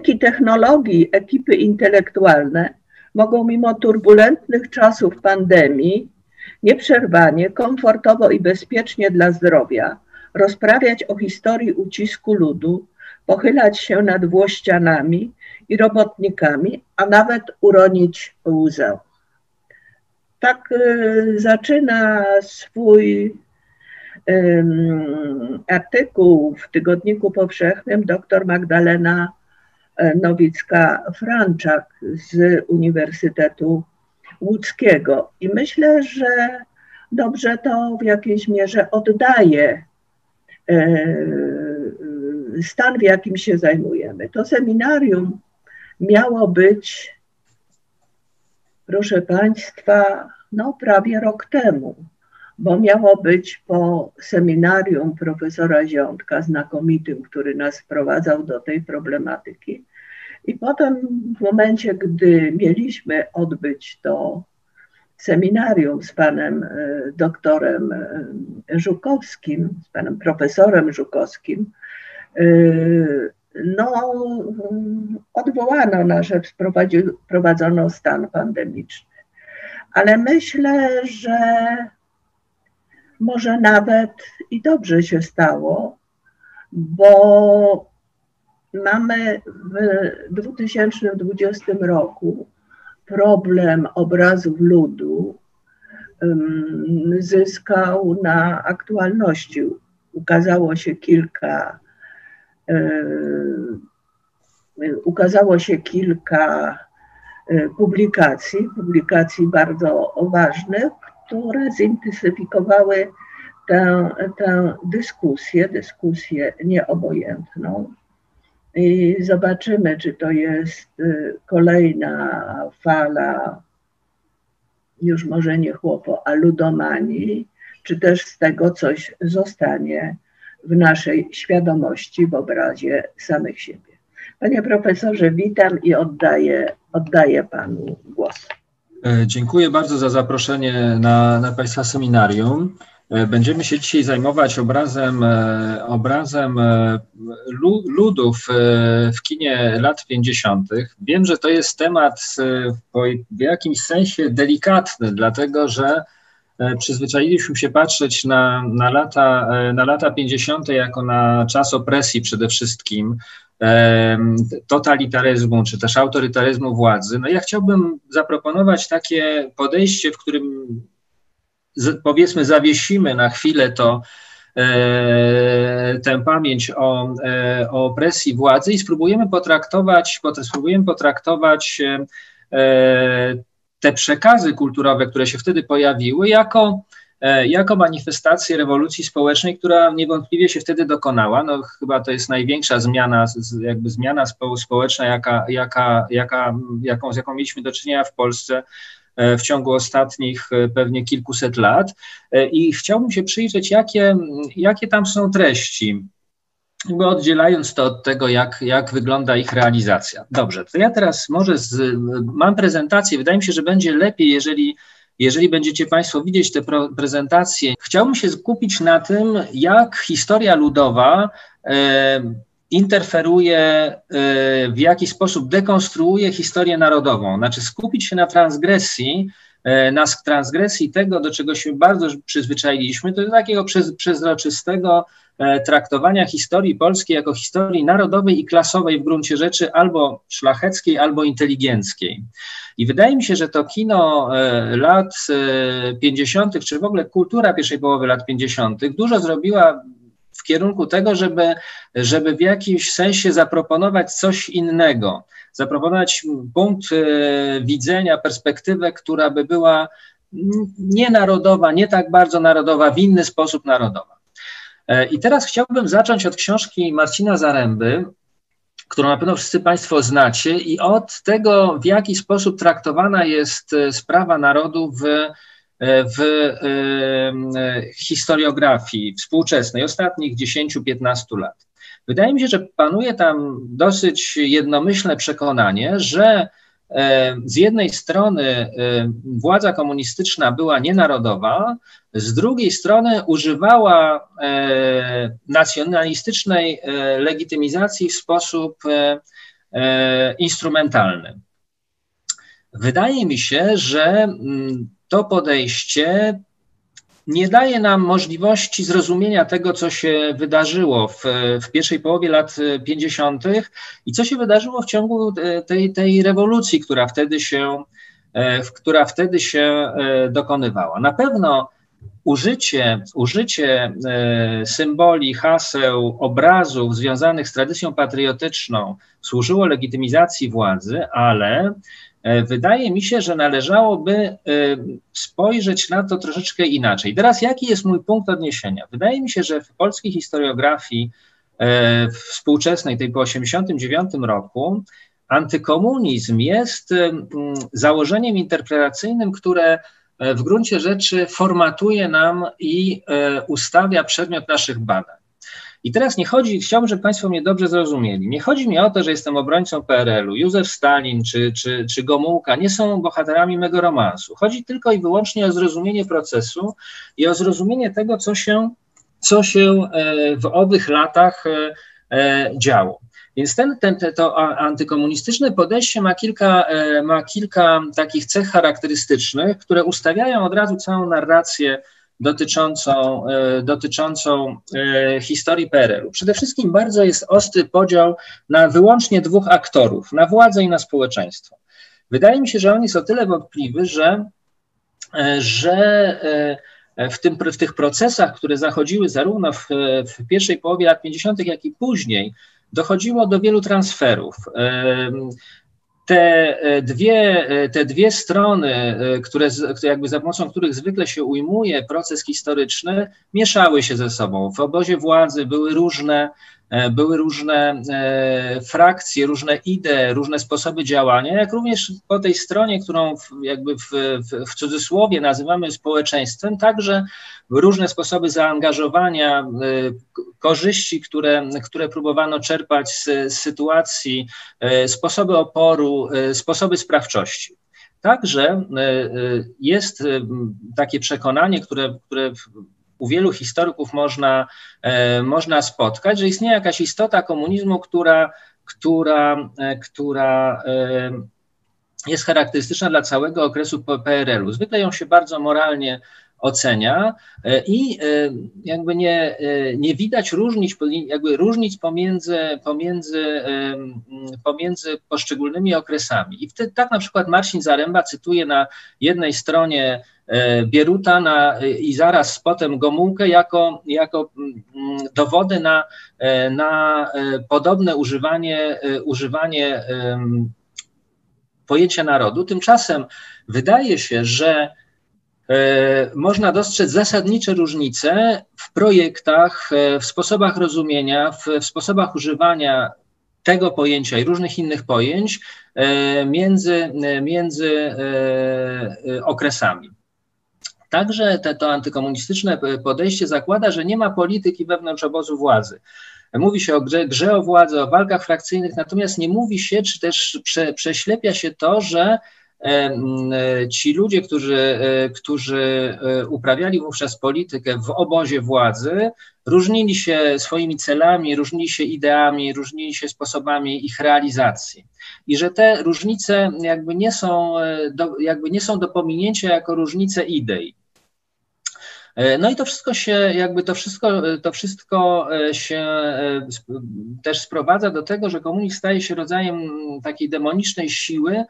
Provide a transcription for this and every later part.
Dzięki technologii ekipy intelektualne mogą mimo turbulentnych czasów pandemii nieprzerwanie, komfortowo i bezpiecznie dla zdrowia rozprawiać o historii ucisku ludu, pochylać się nad włościanami i robotnikami, a nawet uronić łzę. Tak y, zaczyna swój artykuł w Tygodniku Powszechnym dr Magdalena Nowicka-Franczak z Uniwersytetu Łódzkiego. I myślę, że dobrze to w jakiejś mierze oddaje e, stan, w jakim się zajmujemy. To seminarium miało być, proszę Państwa, no prawie rok temu bo miało być po seminarium profesora Ziątka, znakomitym, który nas wprowadzał do tej problematyki. I potem w momencie, gdy mieliśmy odbyć to seminarium z panem e, doktorem e, Żukowskim, z panem profesorem Żukowskim, e, no, odwołano nas, wprowadzono stan pandemiczny. Ale myślę, że może nawet i dobrze się stało, bo mamy w 2020 roku problem obrazów ludu zyskał na aktualności. Ukazało się kilka ukazało się kilka e, publikacji, publikacji bardzo ważnych, które zintensyfikowały tę, tę dyskusję, dyskusję nieobojętną. I zobaczymy, czy to jest y, kolejna fala, już może nie chłopo, a ludomanii, czy też z tego coś zostanie w naszej świadomości w obrazie samych siebie. Panie profesorze, witam i oddaję, oddaję panu głos. E, dziękuję bardzo za zaproszenie na, na Państwa seminarium. E, będziemy się dzisiaj zajmować obrazem, e, obrazem ludów w kinie lat 50. Wiem, że to jest temat w jakimś sensie delikatny, dlatego że przyzwyczailiśmy się patrzeć na, na, lata, na lata 50. jako na czas opresji przede wszystkim, totalitaryzmu czy też autorytaryzmu władzy. No ja chciałbym zaproponować takie podejście, w którym powiedzmy zawiesimy na chwilę to e, tę pamięć o, e, o opresji władzy i spróbujemy potraktować, spróbujemy potraktować e, te przekazy kulturowe, które się wtedy pojawiły, jako E, jako manifestację rewolucji społecznej, która niewątpliwie się wtedy dokonała. No, chyba to jest największa zmiana, jakby zmiana społeczna, jaka, jaka, jaka, jaką, z jaką mieliśmy do czynienia w Polsce e, w ciągu ostatnich e, pewnie kilkuset lat. I chciałbym się przyjrzeć, jakie, jakie tam są treści jakby oddzielając to od tego, jak, jak wygląda ich realizacja. Dobrze, to ja teraz może z, mam prezentację. Wydaje mi się, że będzie lepiej, jeżeli jeżeli będziecie Państwo widzieć te prezentacje, chciałbym się skupić na tym, jak historia ludowa e, interferuje, e, w jaki sposób dekonstruuje historię narodową. Znaczy skupić się na transgresji, e, na transgresji tego, do czego się bardzo przyzwyczailiśmy, to takiego przezroczystego traktowania historii polskiej jako historii narodowej i klasowej w gruncie rzeczy albo szlacheckiej, albo inteligenckiej. I wydaje mi się, że to kino lat 50., e, czy w ogóle kultura pierwszej połowy lat 50., dużo zrobiła w kierunku tego, żeby, żeby w jakimś sensie zaproponować coś innego, zaproponować punkt e, widzenia, perspektywę, która by była nie narodowa, nie tak bardzo narodowa, w inny sposób narodowa. I teraz chciałbym zacząć od książki Marcina Zaręby, którą na pewno wszyscy Państwo znacie, i od tego, w jaki sposób traktowana jest e, sprawa narodu w, e, w e, historiografii współczesnej ostatnich 10-15 lat. Wydaje mi się, że panuje tam dosyć jednomyślne przekonanie, że z jednej strony władza komunistyczna była nienarodowa, z drugiej strony używała nacjonalistycznej legitymizacji w sposób instrumentalny. Wydaje mi się, że mm, to podejście nie daje nam możliwości zrozumienia tego, co się wydarzyło w, w pierwszej połowie lat 50. i co się wydarzyło w ciągu tej, tej rewolucji, która wtedy się, która wtedy się dokonywała. Na pewno użycie, użycie e, symboli, haseł, obrazów związanych z tradycją patriotyczną służyło legitymizacji władzy, ale e, wydaje mi się, że należałoby e, spojrzeć na to troszeczkę inaczej. Teraz jaki jest mój punkt odniesienia? Wydaje mi się, że w polskiej historiografii współczesnej, tej po 1989 roku, antykomunizm jest założeniem interpretacyjnym, które E, w gruncie rzeczy formatuje nam i e, ustawia przedmiot naszych badań. I teraz nie chodzi, chciałbym, żeby Państwo mnie dobrze zrozumieli. Nie chodzi mi o to, że jestem obrońcą PRL-u. Józef Stalin czy, czy, czy Gomułka nie są bohaterami mego romansu. Chodzi tylko i wyłącznie o zrozumienie procesu i o zrozumienie tego, co się, co się e, w owych latach działo. Więc ten, ten, to antykomunistyczne podejście ma kilka, e, ma kilka takich cech charakterystycznych, które ustawiają od razu całą narrację dotyczącą, e, dotyczącą e, historii PRL-u. Przede wszystkim bardzo jest ostry podział na wyłącznie dwóch aktorów, na władzę i na społeczeństwo. Wydaje mi się, że on jest o tyle wątpliwy, że, że w, tym, w tych procesach, które zachodziły zarówno w, w pierwszej połowie lat 50., jak i później, dochodziło do wielu transferów. Te e, dwie, e, te dwie strony, e, które, jakby za pomocą których zwykle się ujmuje proces historyczny, mieszały się ze sobą. W obozie władzy były różne były różne e, frakcje, różne idee, różne sposoby działania, jak również po tej stronie, którą jakby w, w, w cudzysłowie nazywamy społeczeństwem, także różne sposoby zaangażowania, e, korzyści, które, które próbowano czerpać z, z sytuacji, sposoby oporu, sposoby sprawczości. Także jest takie przekonanie, które, które u wielu historyków można, e, można spotkać, że istnieje jakaś istota komunizmu, która, która, e, która e, jest charakterystyczna dla całego okresu PRL-u. Zwykle ją się bardzo moralnie ocenia i jakby nie, nie widać różnic, jakby różnic pomiędzy, pomiędzy, pomiędzy poszczególnymi okresami. I wtedy, tak na przykład Marcin Zaręba cytuje na jednej stronie E, Bieruta na, i zaraz potem Gomułkę jako, jako dowody na, e, na e, podobne używanie, używanie pojęcia narodu. Tymczasem wydaje się, że można dostrzec zasadnicze różnice w projektach, w sposobach rozumienia, w, w sposobach używania tego pojęcia i różnych innych pojęć między, między okresami. Także te, to antykomunistyczne podejście zakłada, że nie ma polityki wewnątrz obozu władzy. Mówi się o grze, grze o władzę, o walkach frakcyjnych, natomiast nie mówi się, czy też prze, prześlepia się to, że ci ludzie, którzy, e, którzy e, uprawiali wówczas politykę w obozie władzy, różnili się swoimi celami, różnili się ideami, różnili się sposobami ich realizacji. I że te różnice jakby nie są e, do, jakby nie są do pominięcia jako różnice idei. E, no i to wszystko się, jakby to wszystko, to wszystko e, się e, też sprowadza do tego, że komunizm staje się rodzajem takiej demonicznej siły,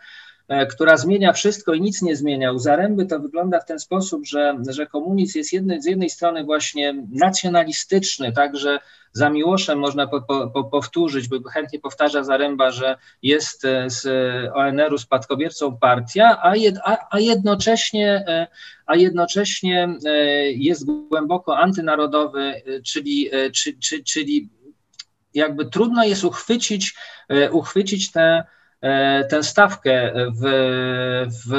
która zmienia wszystko i nic nie zmienia. U Zaręby to wygląda w ten sposób, że, że komunizm jest jedny, z jednej strony właśnie nacjonalistyczny, także za Miłoszem można po, po, powtórzyć, bo chętnie powtarza Zaręba, że jest e, z ONR-u spadkobiercą partia, a, jed, a, a, jednocześnie, e, a jednocześnie e, jest głęboko antynarodowy, czyli, czy, czy, czyli jakby trudno jest uchwycić, uchwycić tę tę stawkę w, w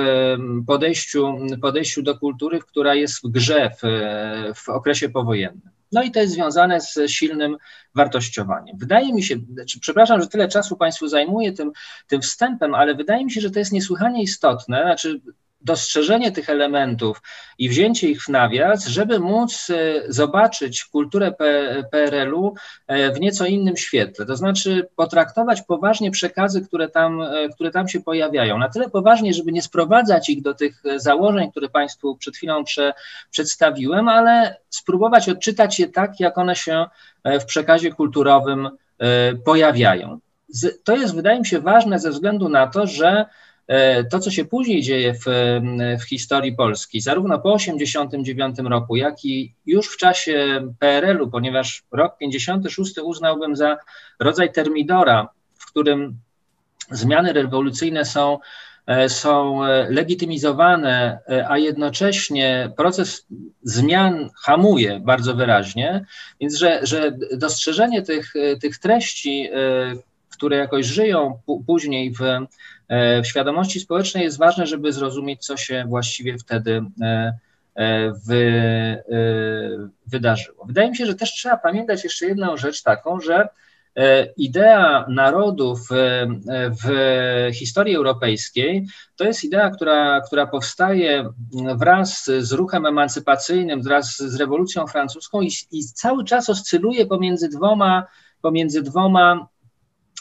podejściu, podejściu do kultury, która jest w grze w, w okresie powojennym. No i to jest związane z silnym wartościowaniem. Wydaje mi się, znaczy, przepraszam, że tyle czasu Państwu zajmuję tym, tym wstępem, ale wydaje mi się, że to jest niesłychanie istotne. Znaczy, dostrzeżenie tych elementów i wzięcie ich w nawias, żeby móc e, zobaczyć kulturę PRL-u e, w nieco innym świetle. To znaczy potraktować poważnie przekazy, które tam, e, które tam się pojawiają. Na tyle poważnie, żeby nie sprowadzać ich do tych założeń, które Państwu przed chwilą prze, przedstawiłem, ale spróbować odczytać je tak, jak one się w przekazie kulturowym pojawiają. To jest, wydaje mi się, ważne ze względu na to, że to, co się później dzieje w, w historii Polski, zarówno po 1989 roku, jak i już w czasie PRL-u, ponieważ rok 56 uznałbym za rodzaj termidora, w którym zmiany rewolucyjne są, e, są legitymizowane, e, a jednocześnie proces zmian hamuje bardzo wyraźnie, więc że, że dostrzeżenie tych, tych treści, które jakoś żyją później w, e, w świadomości społecznej, jest ważne, żeby zrozumieć, co się właściwie wtedy e, e, wy, wydarzyło. Wydaje mi się, że też trzeba pamiętać jeszcze jedną rzecz taką, że idea narodów w historii europejskiej to jest idea, która, która powstaje wraz z ruchem emancypacyjnym, wraz z rewolucją francuską i, i cały czas oscyluje pomiędzy dwoma, pomiędzy dwoma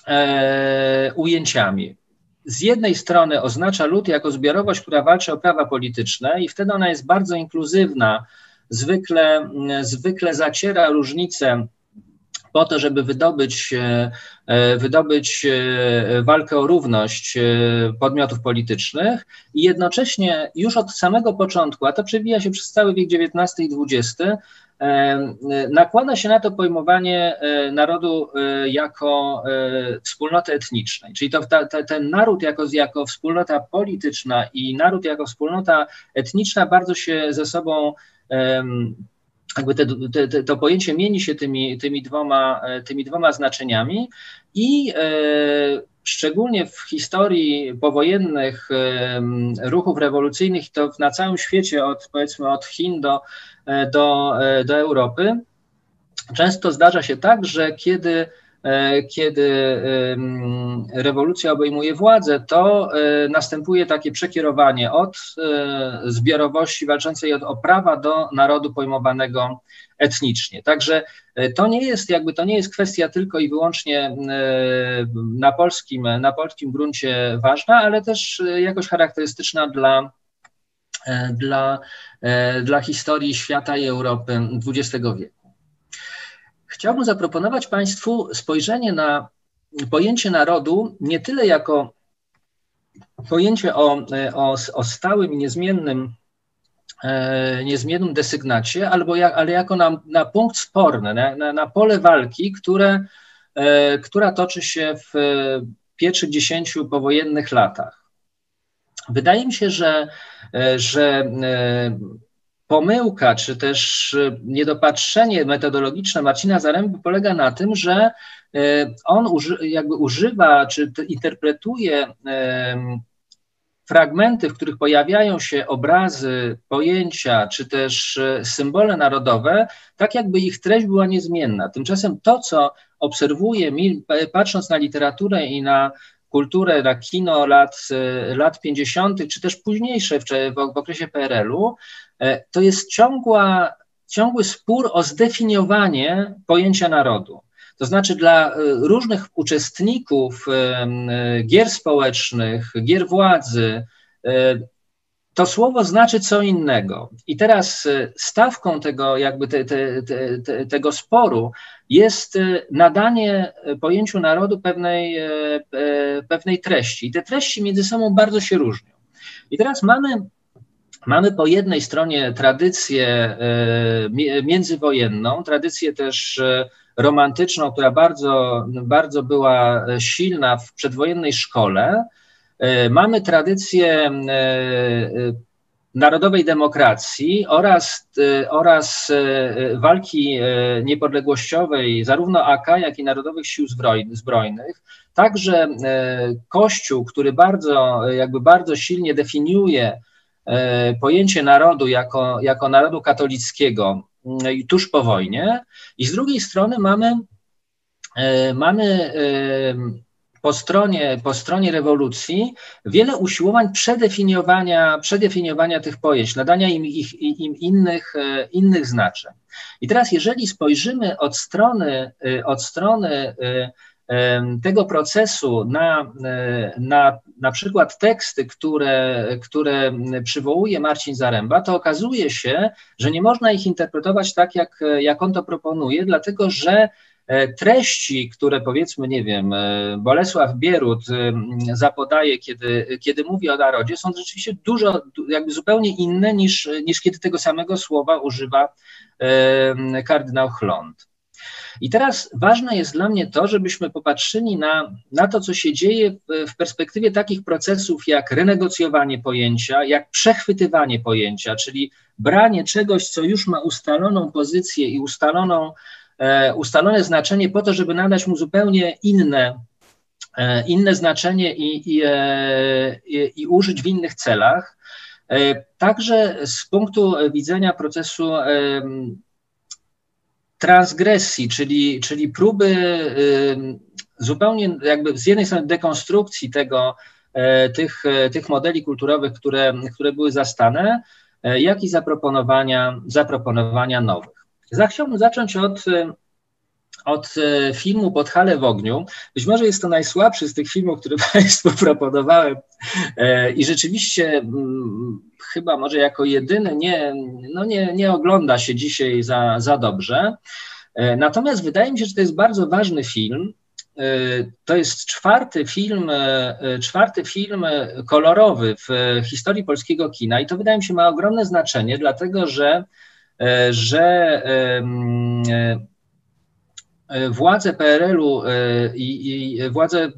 e, ujęciami. Z jednej strony oznacza lud jako zbiorowość, która walczy o prawa polityczne, i wtedy ona jest bardzo inkluzywna, zwykle, zwykle zaciera różnice po to, żeby wydobyć, e, e, wydobyć e, walkę o równość podmiotów politycznych i jednocześnie już od samego początku, a to przewija się przez cały wiek XIX i XX, nakłada się na to pojmowanie e, narodu e, jako e, wspólnoty etnicznej. Czyli to, ta, ta, ten naród jako, jako wspólnota polityczna i naród jako wspólnota etniczna bardzo się ze sobą jakby te, te, to pojęcie mieni się tymi, tymi, dwoma, tymi dwoma znaczeniami i szczególnie w historii powojennych ruchów rewolucyjnych, to na całym świecie, od powiedzmy od Chin do, e, do, e, do Europy, często zdarza się tak, że kiedy kiedy rewolucja obejmuje władzę, to następuje takie przekierowanie od zbiorowości walczącej o prawa do narodu pojmowanego etnicznie. Także e, to nie jest jakby to nie jest kwestia tylko i wyłącznie e, na polskim, na polskim gruncie ważna, ale też e, jakoś charakterystyczna dla, dla, dla historii świata i Europy XX wieku. Chciałbym zaproponować Państwu spojrzenie na pojęcie narodu nie tyle jako pojęcie o, o, o stałym i niezmiennym E, niezmiennym desygnacie, albo jak, ale jako na, na punkt sporny, na, na, na pole walki, które, e, która toczy się w pierwszych dziesięciu powojennych latach. Wydaje mi się, że, e, że pomyłka, czy też niedopatrzenie metodologiczne Marcina Zaręby polega na tym, że on uży, jakby używa, czy interpretuje fragmenty, w których pojawiają się obrazy, pojęcia czy też e, symbole narodowe, tak jakby ich treść była niezmienna. Tymczasem to, co obserwuję, patrząc na literaturę i na kulturę, na kino lat, lat 50., czy też późniejsze w, w okresie PRL-u, e, to jest ciągła, ciągły spór o zdefiniowanie pojęcia narodu. To znaczy dla e, różnych uczestników e, gier społecznych, gier władzy, to słowo znaczy co innego. I teraz stawką tego, jakby te, te, te, tego sporu jest nadanie pojęciu narodu pewnej, pewnej treści. I te treści między sobą bardzo się różnią. I teraz mamy, mamy po jednej stronie tradycję międzywojenną, tradycję też romantyczną, która bardzo, bardzo była silna w przedwojennej szkole. E, mamy tradycję e, narodowej demokracji oraz, e, oraz walki niepodległościowej zarówno AK, jak i Narodowych Sił Zbrojnych. Także Kościół, który bardzo, jakby bardzo silnie definiuje pojęcie narodu jako, jako narodu katolickiego, Mm, tuż po wojnie, i z drugiej strony mamy, e, mamy e, po stronie, po stronie rewolucji wiele usiłowań przedefiniowania, przedefiniowania tych pojęć, nadania im, ich, im innych, e, innych znaczeń. I teraz, jeżeli spojrzymy od strony, e, od strony e, tego procesu na, na na przykład teksty, które, które przywołuje Marcin Zaręba, to okazuje się, że nie można ich interpretować tak, jak, jak on to proponuje, dlatego że treści, które powiedzmy, nie wiem, e, Bolesław Bierut e, zapodaje, kiedy, kiedy mówi o narodzie, są rzeczywiście dużo, jakby zupełnie inne niż, niż kiedy tego samego słowa używa kardynał Chląd. I teraz ważne jest dla mnie to, żebyśmy popatrzyli na, na to, co się dzieje w, w perspektywie takich procesów jak renegocjowanie pojęcia, jak przechwytywanie pojęcia, czyli branie czegoś, co już ma ustaloną pozycję i ustaloną E, ustalone znaczenie po to, żeby nadać mu zupełnie inne, e, inne znaczenie i, i, e, i, i użyć w innych celach. Także z punktu widzenia procesu transgresji, czyli, czyli próby zupełnie jakby z jednej strony dekonstrukcji tego, tych, tych modeli kulturowych, które, które były zastane, jak i zaproponowania, zaproponowania nowych. Chciałbym zacząć od, y, od y, filmu Podhale w ogniu. Być może jest to najsłabszy z tych filmów, które Państwu proponowałem e, i rzeczywiście mm, chyba może jako jedyny nie, no nie, nie ogląda się dzisiaj za, za dobrze. E, natomiast wydaje mi się, że to jest bardzo ważny film. E, to jest czwarty film, czwarty film kolorowy w historii polskiego kina i to wydaje mi się ma ogromne znaczenie, dlatego że że e, władze PRL-u e, i, i władze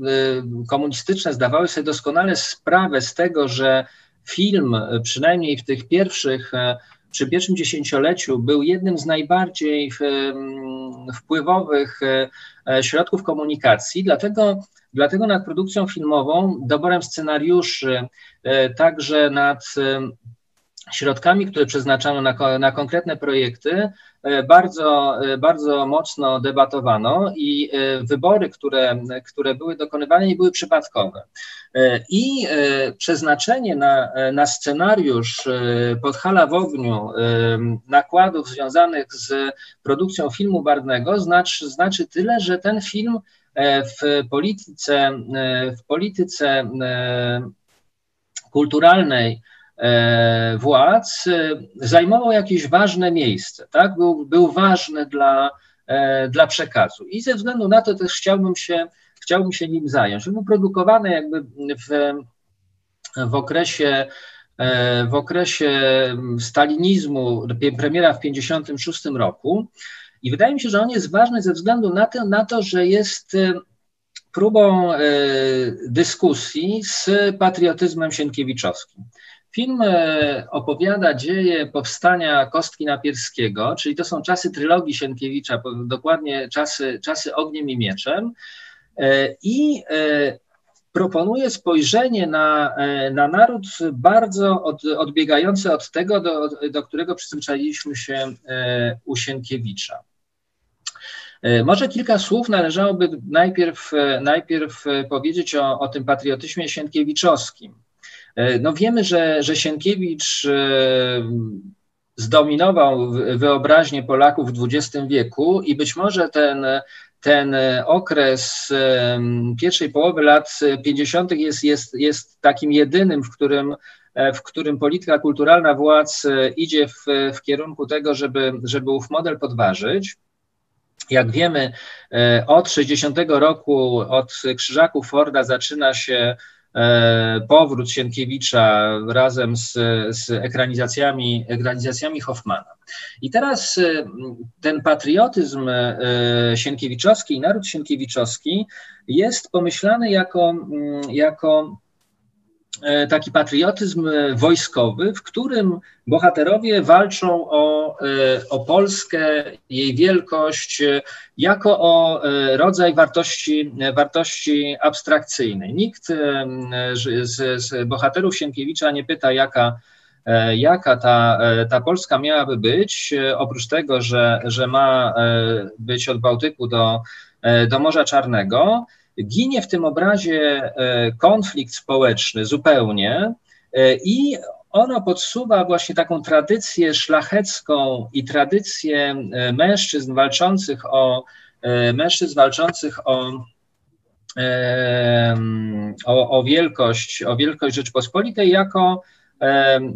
komunistyczne zdawały sobie doskonale sprawę z tego, że film, przynajmniej w tych pierwszych, przy pierwszym dziesięcioleciu, był jednym z najbardziej wpływowych środków komunikacji, dlatego, dlatego nad produkcją filmową, doborem scenariuszy, także nad środkami, które przeznaczano na, na konkretne projekty, e, bardzo, e, bardzo mocno debatowano i e, wybory, które, które były dokonywane, nie były przypadkowe. I przeznaczenie na, na scenariusz Podhala w ogniu nakładów związanych z produkcją filmu barwnego znaczy, znaczy tyle, że ten film w polityce, w polityce kulturalnej władz e, zajmował jakieś ważne miejsce, tak? był, był ważny dla, e, dla przekazu. I ze względu na to też chciałbym się, chciałbym się nim zająć. Był produkowany jakby w, w okresie w okresie stalinizmu, premiera w 1956 roku. I wydaje mi się, że on jest ważny ze względu na to, na to że jest próbą dyskusji z patriotyzmem sienkiewiczowskim. Film e, opowiada dzieje powstania Kostki Napierskiego, czyli to są czasy trylogii Sienkiewicza, dokładnie czasy, czasy Ogniem i Mieczem. E, I e, proponuje spojrzenie na, na naród bardzo od, odbiegające od tego, do, do którego przyzwyczailiśmy się u Sienkiewicza. Może kilka słów należałoby najpierw, najpierw powiedzieć o, o tym patriotyzmie sienkiewiczowskim. E, no wiemy, że, że Sienkiewicz e, zdominował wyobraźnię Polaków w XX wieku i być może ten, ten okres pierwszej połowy lat 50. jest, jest, jest takim jedynym, w którym, w którym polityka kulturalna władz idzie w, w kierunku tego, żeby, żeby ów model podważyć. Jak wiemy, e, od 60 roku, od Krzyżaków Forda zaczyna się E, powrót Sienkiewicza razem z, z ekranizacjami, ekranizacjami Hoffmana. I teraz e, ten patriotyzm e, sienkiewiczowski i naród sienkiewiczowski jest pomyślany jako, jako E, taki patriotyzm e, wojskowy, w którym bohaterowie walczą o, e, o Polskę, jej wielkość, jako o rodzaj wartości, wartości abstrakcyjnej. Nikt z, z bohaterów Sienkiewicza nie pyta, jaka, jaka ta, ta Polska miałaby być, oprócz tego, że, że ma być od Bałtyku do, do Morza Czarnego. Ginie w tym obrazie konflikt społeczny zupełnie i ono podsuwa właśnie taką tradycję szlachecką i tradycję mężczyzn walczących o mężczyzn walczących o o, o, wielkość, o wielkość Rzeczpospolitej jako,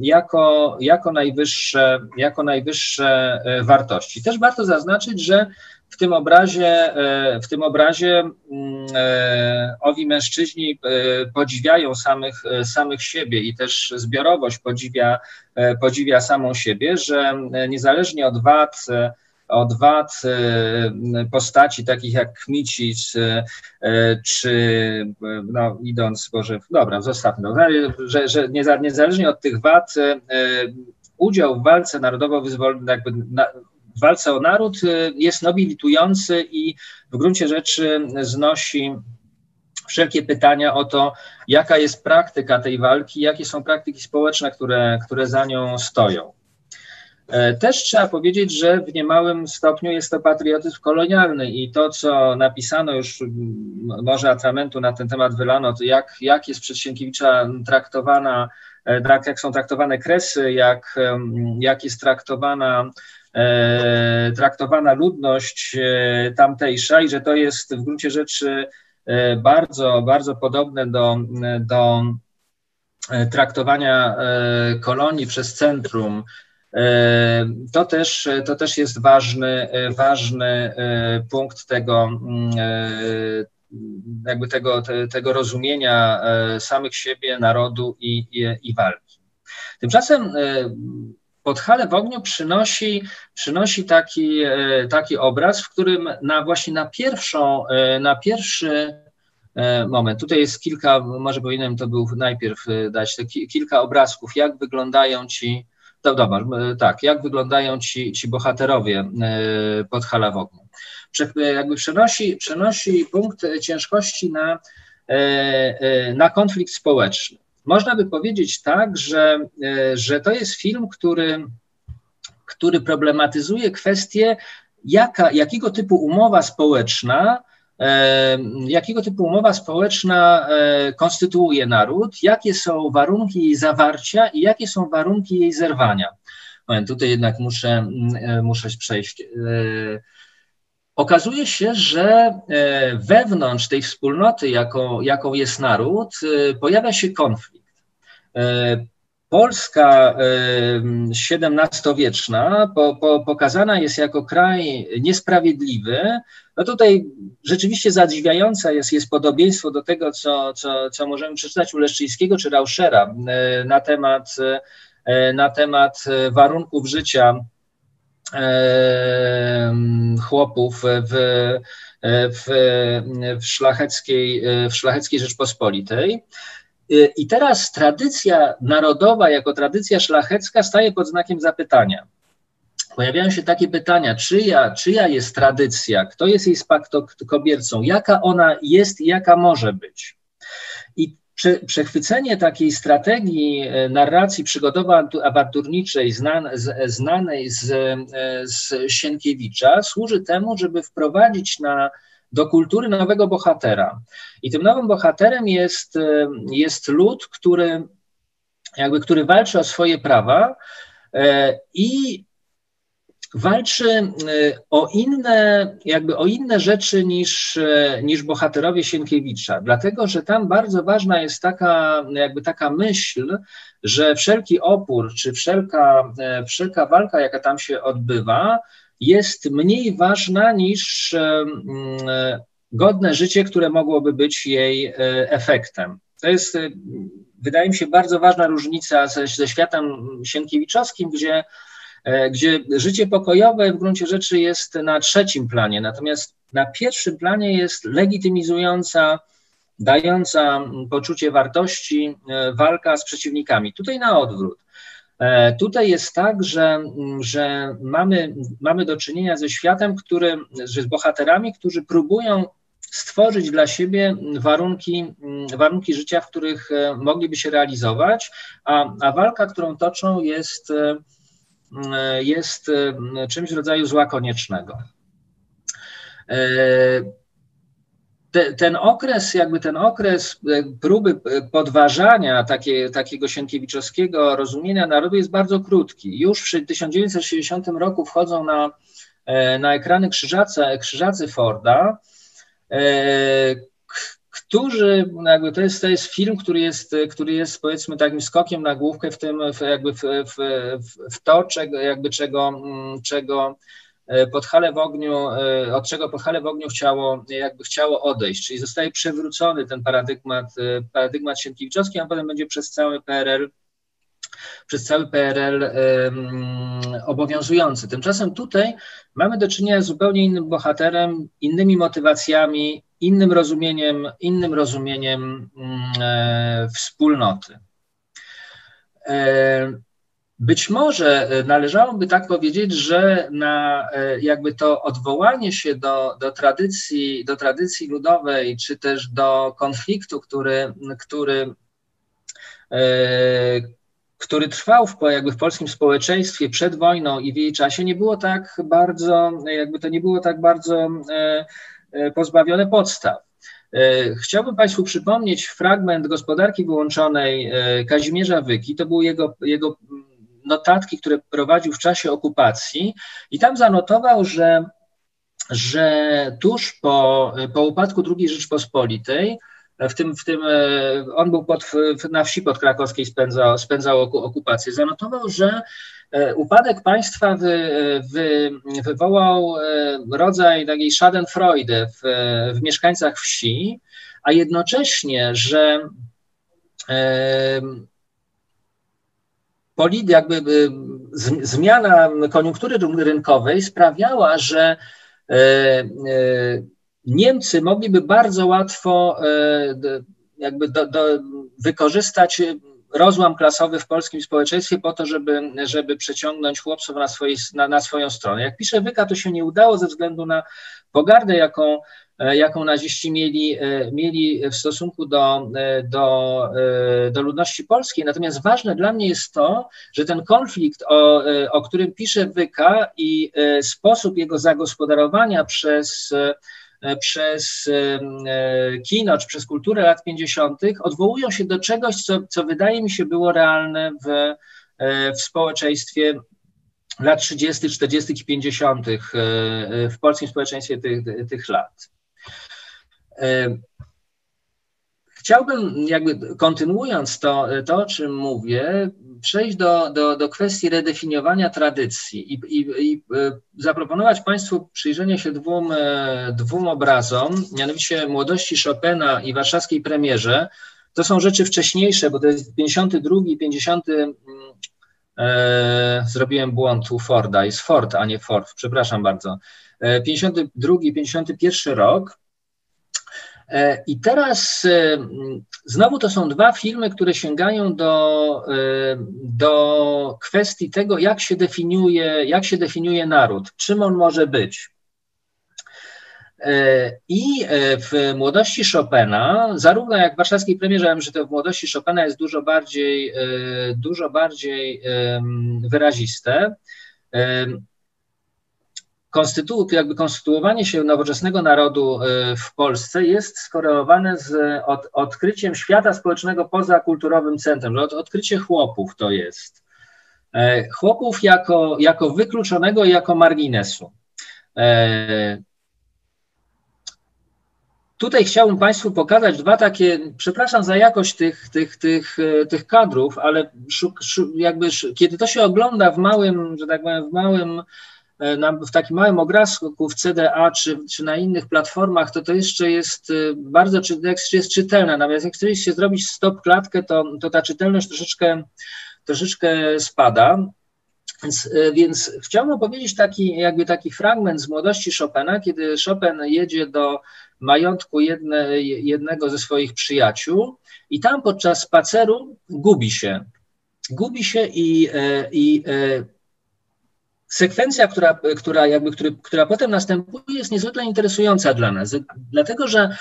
jako, jako, najwyższe, jako najwyższe e, wartości. Też warto zaznaczyć, że w tym obrazie, e, w tym obrazie mm, e, owi mężczyźni podziwiają samych, samych siebie i też zbiorowość podziwia, podziwia samą siebie, że niezależnie od wad, od wad e, postaci takich jak Kmicic, e, e, czy no, idąc, Boże, dobra, zostawmy, że, że niezależnie od tych wad udział w walce narodowo-wyzwolnej, jakby na, w walce o naród jest nobilitujący i w gruncie rzeczy znosi wszelkie pytania o to, jaka jest praktyka tej walki, jakie są praktyki społeczne, które, które za nią stoją. E, też trzeba powiedzieć, że w niemałym stopniu jest to patriotyzm kolonialny i to, co napisano już, może atramentu na ten temat wylano, to jak, jak jest przez Sienkiewicza traktowana, e, jak są traktowane kresy, jak, jak jest traktowana traktowana ludność tamtejsza i że to jest w gruncie rzeczy bardzo, bardzo podobne do, do traktowania kolonii przez centrum E, to też, to też jest ważny, ważny e, punkt tego, mm, e, jakby tego, tego rozumienia samych siebie, narodu i, i, i walki. Tymczasem Podhale w ogniu przynosi, przynosi taki, taki obraz, w którym na właśnie na pierwszą, na pierwszy moment, tutaj jest kilka, może powinienem to był najpierw dać, kilka obrazków, jak wyglądają ci, to dobra, tak, jak wyglądają ci, ci bohaterowie e, pod Halawogną. Jakby przenosi, przenosi punkt ciężkości na, e, e, na konflikt społeczny. Można by powiedzieć tak, że, że to jest film, który, który problematyzuje kwestię, jaka, jakiego typu umowa społeczna jakiego typu umowa społeczna e, konstytuuje naród, jakie są warunki jej zawarcia i jakie są warunki jej zerwania. Tutaj jednak muszę, e, muszę przejść. E, okazuje się, że wewnątrz tej wspólnoty, jaką, jaką jest naród, pojawia się konflikt. Polska XVII-wieczna po, po, pokazana jest jako kraj niesprawiedliwy. No tutaj rzeczywiście zadziwiające jest, jest podobieństwo do tego, co, co, co możemy przeczytać u Leszczyńskiego czy Rauschera e, na temat, e, na temat warunków życia chłopów w, w, w, szlacheckiej, w szlacheckiej Rzeczpospolitej. I teraz tradycja narodowa jako tradycja szlachecka staje pod znakiem zapytania. Pojawiają się takie pytania, czyja, czyja jest tradycja, kto jest jej spadkobiercą, jaka ona jest i jaka może być. I przechwycenie takiej strategii e, narracji przygodowo-awanturniczej znanej z, e, z Sienkiewicza służy temu, żeby wprowadzić na do kultury nowego bohatera. I tym nowym bohaterem jest, e, jest lud, który, jakby, który walczy o swoje prawa i walczy e, o inne, jakby o inne rzeczy niż, niż bohaterowie Sienkiewicza, dlatego że tam bardzo ważna jest taka, jakby taka myśl, że wszelki opór, czy wszelka, wszelka walka, jaka tam się odbywa, jest mniej ważna niż godne życie, które mogłoby być jej e, efektem. To jest, e, wydaje mi się, bardzo ważna różnica ze, ze światem sienkiewiczowskim, gdzie, e, gdzie życie pokojowe w gruncie rzeczy jest na trzecim planie, natomiast na pierwszym planie jest legitymizująca, dająca poczucie wartości walka z przeciwnikami. Tutaj na odwrót. E, tutaj jest tak, że, że mamy, mamy do czynienia ze światem, który, z bohaterami, którzy próbują stworzyć dla siebie warunki, warunki życia, w których e, mogliby się realizować, a, a walka, którą toczą, jest, e, jest czymś w rodzaju zła koniecznego. te, ten okres, jakby ten okres próby podważania takie, takiego sienkiewiczowskiego rozumienia narodu jest bardzo krótki. Już w 1960 roku wchodzą na, na ekrany krzyżacy, krzyżacy Forda, którzy, no jakby to jest, to jest film, który jest, który jest powiedzmy takim skokiem na główkę w tym, w, jakby w, w, w to, czego, jakby czego, mm, czego e, Podhale w ogniu, e, od czego Podhale w ogniu chciało, jakby chciało odejść, czyli zostaje przewrócony ten paradygmat, e, paradygmat Sienkiewiczowski, a potem będzie przez cały PRL przez cały PRL um, obowiązujący. Tymczasem tutaj mamy do czynienia z zupełnie innym bohaterem, innymi motywacjami, innym rozumieniem, innym rozumieniem mm, e, wspólnoty. E, być może należałoby tak powiedzieć, że na e, jakby to odwołanie się do, do, tradycji, do tradycji ludowej, czy też do konfliktu, który, który, który trwał w, jakby w polskim społeczeństwie przed wojną i w jej czasie, nie było tak bardzo, jakby to nie było tak bardzo E, pozbawione podstaw. E, chciałbym Państwu przypomnieć fragment gospodarki wyłączonej e, Kazimierza Wyki. To były jego, jego notatki, które prowadził w czasie okupacji i tam zanotował, że, że tuż po, po upadku II Rzeczpospolitej w tym, w tym on był pod, na wsi podkrakowskiej, spędzał, spędzał okupację. Zanotował, że E, upadek państwa wy, wy, wywołał e, rodzaj takiej schadenfreude w, w mieszkańcach wsi, a jednocześnie, że e, polit, jakby zmiana koniunktury rynkowej sprawiała, że Niemcy mogliby bardzo łatwo jakby do, do wykorzystać rozłam klasowy w polskim społeczeństwie po to, żeby, żeby przeciągnąć chłopców na, na, na swoją stronę. Jak pisze Wyka, to się nie udało ze względu na pogardę, jaką, jaką naziści mieli, mieli w stosunku do, do, do ludności polskiej. Natomiast ważne dla mnie jest to, że ten konflikt, o, o którym pisze Wyka i sposób jego zagospodarowania przez E, przez e, kino czy przez kulturę lat 50. odwołują się do czegoś, co, co wydaje mi się było realne w, e, w społeczeństwie lat 30., 40. i 50. w polskim społeczeństwie tych, tych lat. Chciałbym, jakby kontynuując to, to o czym mówię, przejść do, do, do kwestii redefiniowania tradycji i, i, i e, zaproponować Państwu przyjrzenie się dwóm, e, dwóm obrazom, mianowicie młodości Chopina i warszawskiej premierze. To są rzeczy wcześniejsze, bo to jest 52, 50. E, zrobiłem błąd u Forda, jest Ford, a nie Ford, przepraszam bardzo. E, 52, 51 rok. E, I teraz e, znowu to są dwa filmy, które sięgają do, e, do kwestii tego, jak się, definiuje, jak się definiuje naród, czym on może być. I w młodości Chopina, zarówno jak w warszawskiej premierze, że to w młodości Chopina jest dużo bardziej, dużo bardziej wyraziste konstytu, jakby konstytuowanie się nowoczesnego narodu e, w Polsce jest skorelowane z od, odkryciem świata społecznego poza kulturowym centrum. Od, odkrycie chłopów to jest. E, chłopów jako, jako wykluczonego i jako marginesu. E, tutaj chciałbym Państwu pokazać dwa takie, przepraszam za jakość tych, tych, tych, tych kadrów, ale szuk, szuk, jakby, kiedy to się ogląda w małym, że tak powiem, w małym w takim małym obrazku w CDA czy, czy na innych platformach, to to jeszcze jest e, bardzo jest czytelne. Natomiast jak chcecie się zrobić stop klatkę, to, to ta czytelność troszeczkę, troszeczkę spada. Więc, e, więc chciałbym powiedzieć taki, jakby taki fragment z młodości Chopina, kiedy Chopin jedzie do majątku jedne, jednego ze swoich przyjaciół i tam podczas spaceru gubi się. Gubi się i, i sekwencja, która, która, jakby, który, która potem następuje, jest niezwykle interesująca dla nas, dlatego że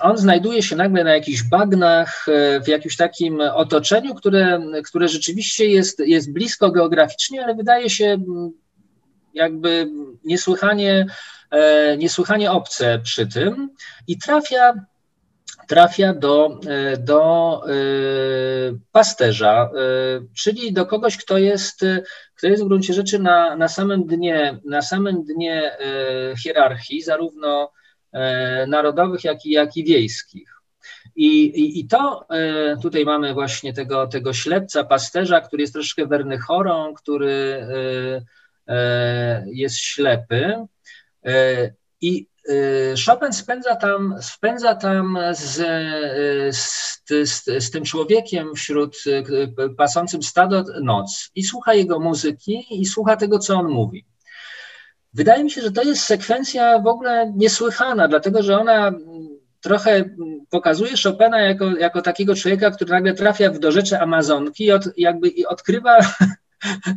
on znajduje się nagle na jakichś bagnach, e, w jakimś takim otoczeniu, które, które rzeczywiście jest, jest blisko geograficznie, ale wydaje się jakby niesłychanie niesłychanie obce przy tym i trafia trafia do, do pasterza, czyli do kogoś, kto jest, kto jest w gruncie rzeczy na, na samym dnie, na samym dnie hierarchii, zarówno narodowych, jak i, jak i wiejskich. I, i, I, to e, tutaj mamy właśnie tego, tego ślepca, pasterza, który jest troszkę wernychorą, który e, e, jest ślepy. I Chopin spędza tam, spędza tam z, z, z, z, tym człowiekiem wśród pasącym stado noc i słucha jego muzyki i słucha tego, co on mówi. Wydaje mi się, że to jest sekwencja w ogóle niesłychana, dlatego że ona trochę pokazuje Chopina jako, jako takiego człowieka, który nagle trafia w dorzecze Amazonki i od, jakby i odkrywa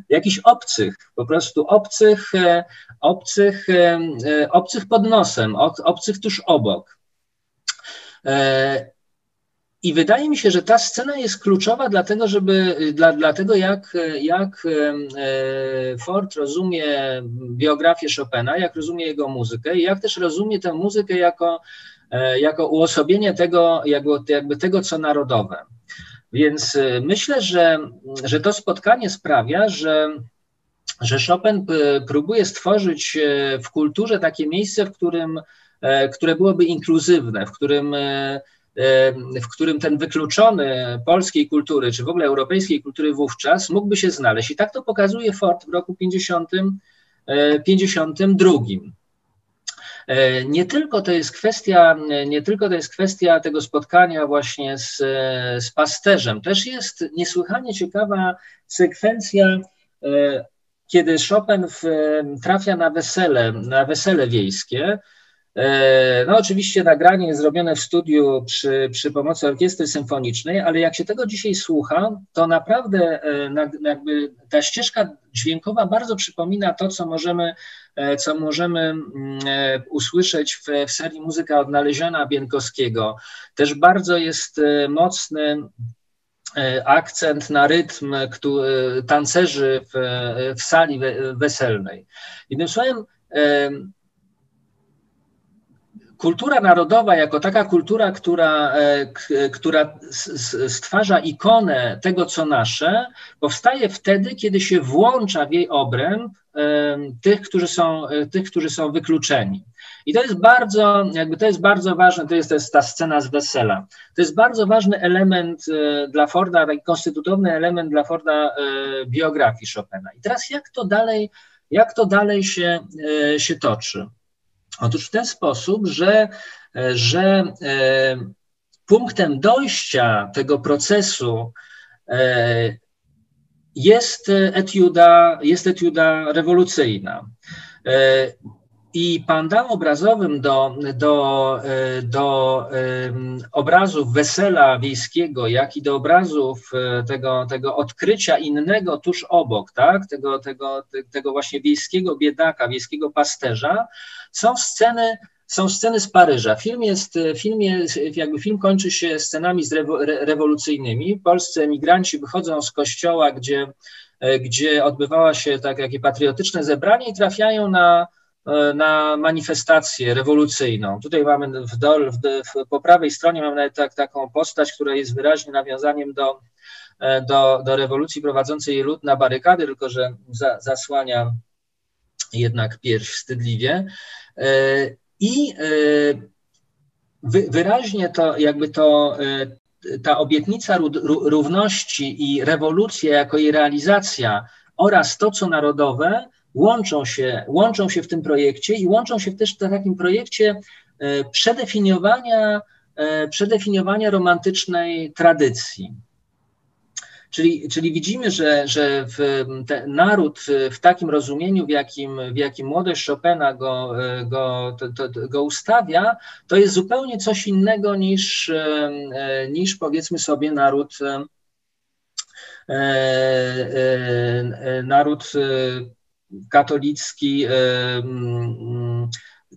jakichś obcych, po prostu obcych, e, obcych, e, e, obcych pod nosem, obcych tuż obok. I wydaje mi się, że ta scena jest kluczowa dlatego, żeby, dla, dlatego jak, jak Ford rozumie biografię Chopina, jak rozumie jego muzykę i jak też rozumie tę muzykę jako jako uosobienie tego, jakby, jakby tego, co narodowe. Więc e, myślę, że, że to spotkanie sprawia, że, że Chopin próbuje stworzyć e, w kulturze takie miejsce, w którym, które byłoby inkluzywne, w którym, w którym ten wykluczony polskiej kultury, czy w ogóle europejskiej kultury wówczas mógłby się znaleźć. I tak to pokazuje Ford w roku 50, 52. E, nie tylko to jest kwestia, nie tylko to jest kwestia tego spotkania właśnie z, z pasterzem, też jest niesłychanie ciekawa sekwencja, e, kiedy Chopin w, trafia na wesele, na wesele wiejskie. E, no oczywiście nagranie jest zrobione w studiu przy, przy pomocy orkiestry symfonicznej, ale jak się tego dzisiaj słucha, to naprawdę jakby ta ścieżka dźwiękowa bardzo przypomina to, co możemy E, co możemy mm, e, usłyszeć w, w serii Muzyka odnaleziona Bienkowskiego. Też bardzo jest e, mocny akcent na rytm który, tancerzy w, w sali weselnej. Jednym słowem, kultura narodowa jako taka kultura, która, która stwarza ikonę tego, co nasze, powstaje wtedy, kiedy się włącza w jej obręb tych, którzy są, e, tych, którzy są wykluczeni. I to jest bardzo, jakby to jest bardzo ważne, to jest, to jest ta scena z wesela. To jest bardzo ważny element e, dla Forda, taki konstytutowny element dla Forda e, biografii Chopina. I teraz jak to dalej, jak to dalej się, się toczy? Otóż w ten sposób, że, że punktem dojścia tego procesu jest etiuda, jest etiuda rewolucyjna. E, I pandam obrazowym do, do, e, do obrazów wesela wiejskiego, jak i do obrazów e, tego, tego odkrycia innego tuż obok, tak? tego, tego, tego właśnie wiejskiego biedaka, wiejskiego pasterza, są sceny są sceny z Paryża. Film jest, film jest, jakby film kończy się scenami rewolucyjnymi. Polscy emigranci wychodzą z kościoła, gdzie, gdzie odbywała się tak, takie patriotyczne zebranie i trafiają na, na manifestację rewolucyjną. Tutaj mamy w dol, w, w, po prawej stronie mamy tak, taką postać, która jest wyraźnie nawiązaniem do, do, do rewolucji prowadzącej lud na barykady, tylko że za, zasłania jednak pierś wstydliwie. I e, wyraźnie to jakby to e, ta obietnica równości i rewolucja jako jej realizacja oraz to, co narodowe, łączą się, łączą się w tym projekcie i łączą się też w takim projekcie e, przedefiniowania, przedefiniowania romantycznej tradycji. Czyli, czyli widzimy, że, że naród w takim rozumieniu, w jakim, w jakim młodość Chopina go, go, to, to, go ustawia, to jest zupełnie coś innego niż, niż powiedzmy sobie naród, e, e, naród katolicki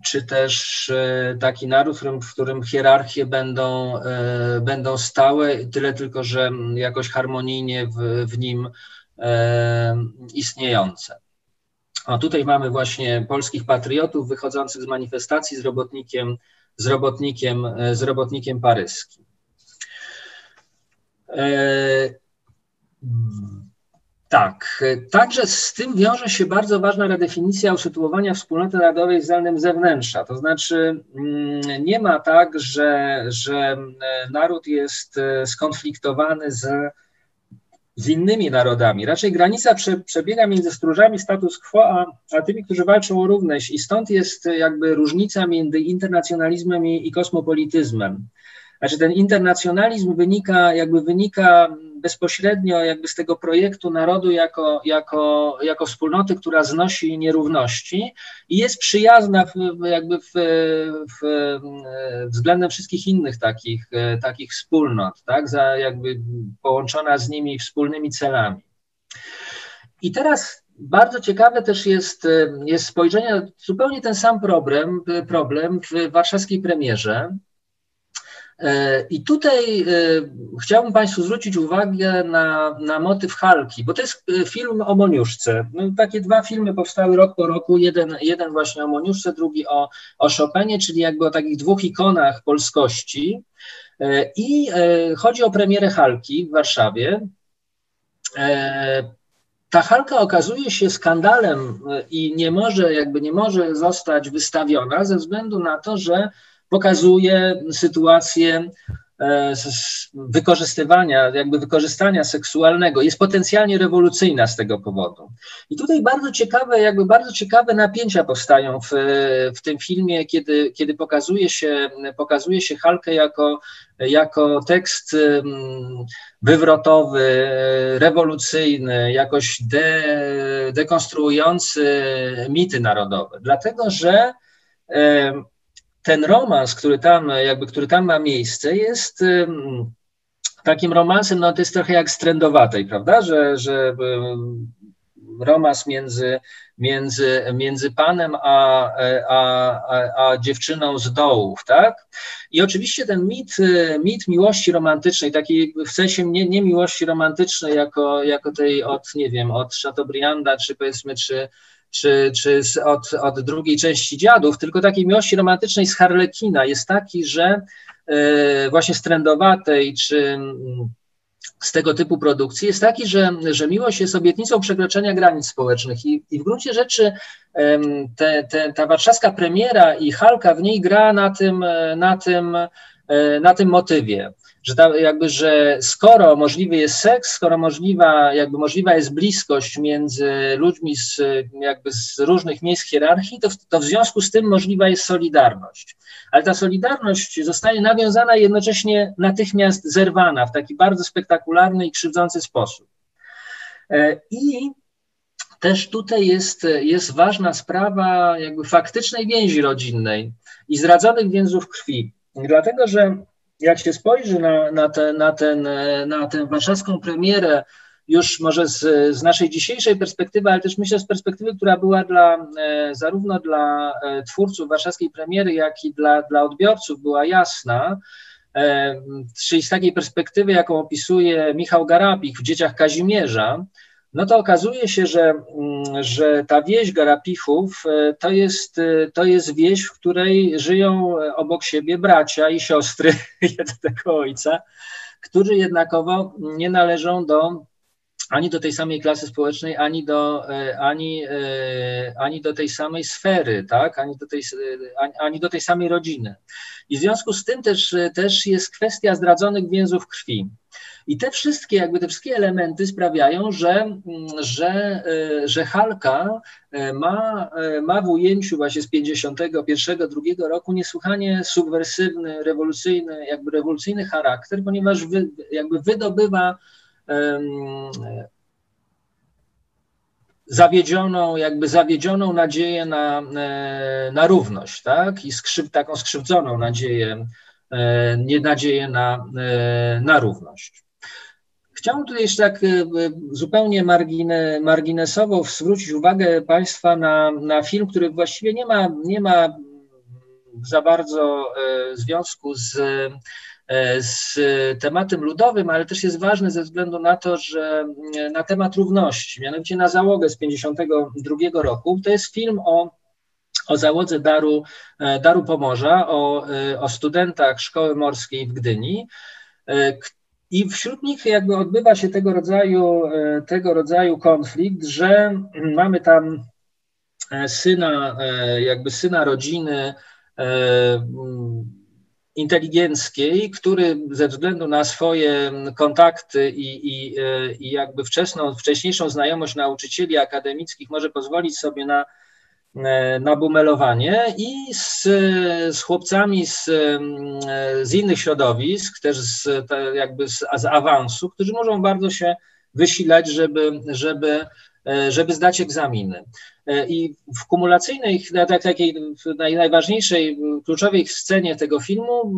czy też e, taki naród, w którym, hierarchie będą, e, będą stałe, tyle tylko, że jakoś harmonijnie w, w nim e, istniejące. O, tutaj mamy właśnie polskich patriotów wychodzących z manifestacji z robotnikiem, z robotnikiem, z robotnikiem paryskim. E, tak, także z tym wiąże się bardzo ważna redefinicja usytuowania wspólnoty narodowej względem zewnętrza. To znaczy, mm, nie ma tak, że, że naród jest e, skonfliktowany z, z innymi narodami. Raczej granica prze, przebiega między stróżami status quo, a, a tymi, którzy walczą o równość. I stąd jest jakby różnica między internacjonalizmem i, i kosmopolityzmem. Znaczy ten internacjonalizm wynika, jakby wynika bezpośrednio jakby z tego projektu narodu jako, jako, jako wspólnoty, która znosi nierówności i jest przyjazna w, jakby w, w, względem wszystkich innych takich, takich wspólnot, tak, za jakby połączona z nimi wspólnymi celami. I teraz bardzo ciekawe też jest, jest spojrzenie na zupełnie ten sam problem, problem w warszawskiej premierze, I tutaj e, chciałbym Państwu zwrócić uwagę na, na motyw Halki, bo to jest e, film o Moniuszce. No, takie dwa filmy powstały rok po roku, jeden, jeden właśnie o Moniuszce, drugi o, o Chopinie, czyli jakby o takich dwóch ikonach polskości. I chodzi o premierę Halki w Warszawie. Ta Halka okazuje się skandalem i nie może, jakby nie może zostać wystawiona ze względu na to, że pokazuje sytuację e, wykorzystywania, jakby wykorzystania seksualnego, jest potencjalnie rewolucyjna z tego powodu. I tutaj bardzo ciekawe, jakby bardzo ciekawe napięcia powstają w, w tym filmie, kiedy, kiedy pokazuje się, pokazuje się Halkę jako, jako tekst wywrotowy, rewolucyjny, jakoś de, dekonstruujący mity narodowe. Dlatego, że ten romans, który tam, jakby, który tam ma miejsce, jest takim romansem, no to jest trochę jak strędowatej, prawda, że, że romans między, między, między panem a, a, a, a, dziewczyną z dołów, tak? I oczywiście ten mit, mit miłości romantycznej, takiej w sensie nie, nie miłości romantycznej jako, jako tej od, nie wiem, od Chateaubrianda, czy powiedzmy, czy, czy, czy od, od drugiej części dziadów, tylko takiej miłości romantycznej z Harlekina jest taki, że e, właśnie strędowatej, czy mm, z tego typu produkcji jest taki, że, że miłość jest obietnicą przekroczenia granic społecznych i, i w gruncie rzeczy te, te, ta warszawska premiera i Halka w niej gra na tym, na tym, e, na tym motywie że jakby, że skoro możliwy jest seks, skoro możliwa, jakby możliwa jest bliskość między ludźmi z, jakby z różnych miejsc hierarchii, to, to w związku z tym możliwa jest solidarność. Ale ta solidarność zostaje nawiązana jednocześnie natychmiast zerwana w taki bardzo spektakularny i krzywdzący sposób. E, I też tutaj jest, jest ważna sprawa jakby faktycznej więzi rodzinnej i zradzonych więzów krwi. Dlatego, że jak się spojrzy na, na, te, na, ten, na tę warszawską premierę, już może z, z naszej dzisiejszej perspektywy, ale też myślę z perspektywy, która była dla, e, zarówno dla e, twórców warszawskiej premiery, jak i dla, dla odbiorców była jasna, e, czyli z takiej perspektywy, jaką opisuje Michał Garapik w Dzieciach Kazimierza, no to okazuje się, że, mm, że ta wieś Garapichów e, to jest, e, to jest wieś, w której żyją e, obok siebie bracia i siostry jednego ojca, którzy jednakowo nie należą do ani do tej samej klasy społecznej, ani do, ani, ani do tej samej sfery, tak? ani, do tej, ani, ani do tej samej rodziny. I w związku z tym też, też jest kwestia zdradzonych więzów krwi. I te wszystkie, jakby te wszystkie elementy sprawiają, że, mm, że, e, że Halka e, ma, e, ma w ujęciu właśnie z 51, drugiego roku niesłychanie subwersywny, rewolucyjny, jakby rewolucyjny charakter, ponieważ wy, jakby wydobywa um, zawiedzioną, jakby zawiedzioną nadzieję na, na równość, tak? I skrzyw, taką skrzywdzoną nadzieję, nie nadzieję na, na równość. Chciałbym tutaj jeszcze tak e, e, zupełnie margine, marginesowo zwrócić uwagę Państwa na, na film, który właściwie nie ma, nie ma za bardzo e, związku z, z tematem ludowym, ale też jest ważny ze względu na to, że na temat równości, mianowicie na załogę z 52 roku. To jest film o o załodze Daru, Daru Pomorza, o, o studentach szkoły morskiej w Gdyni, i wśród nich jakby odbywa się tego rodzaju, e, tego rodzaju konflikt, że mamy tam e, syna, e, jakby syna rodziny inteligenckiej, który ze względu na swoje kontakty i, i, i jakby wczesną, wcześniejszą znajomość nauczycieli akademickich może pozwolić sobie na E, na bumelowanie i z, z chłopcami z, z innych środowisk, też z, jakby z, z awansu, którzy możą bardzo się wysilać, żeby, żeby, e, żeby zdać egzaminy. E, I w kumulacyjnej, takiej najważniejszej, kluczowej scenie tego filmu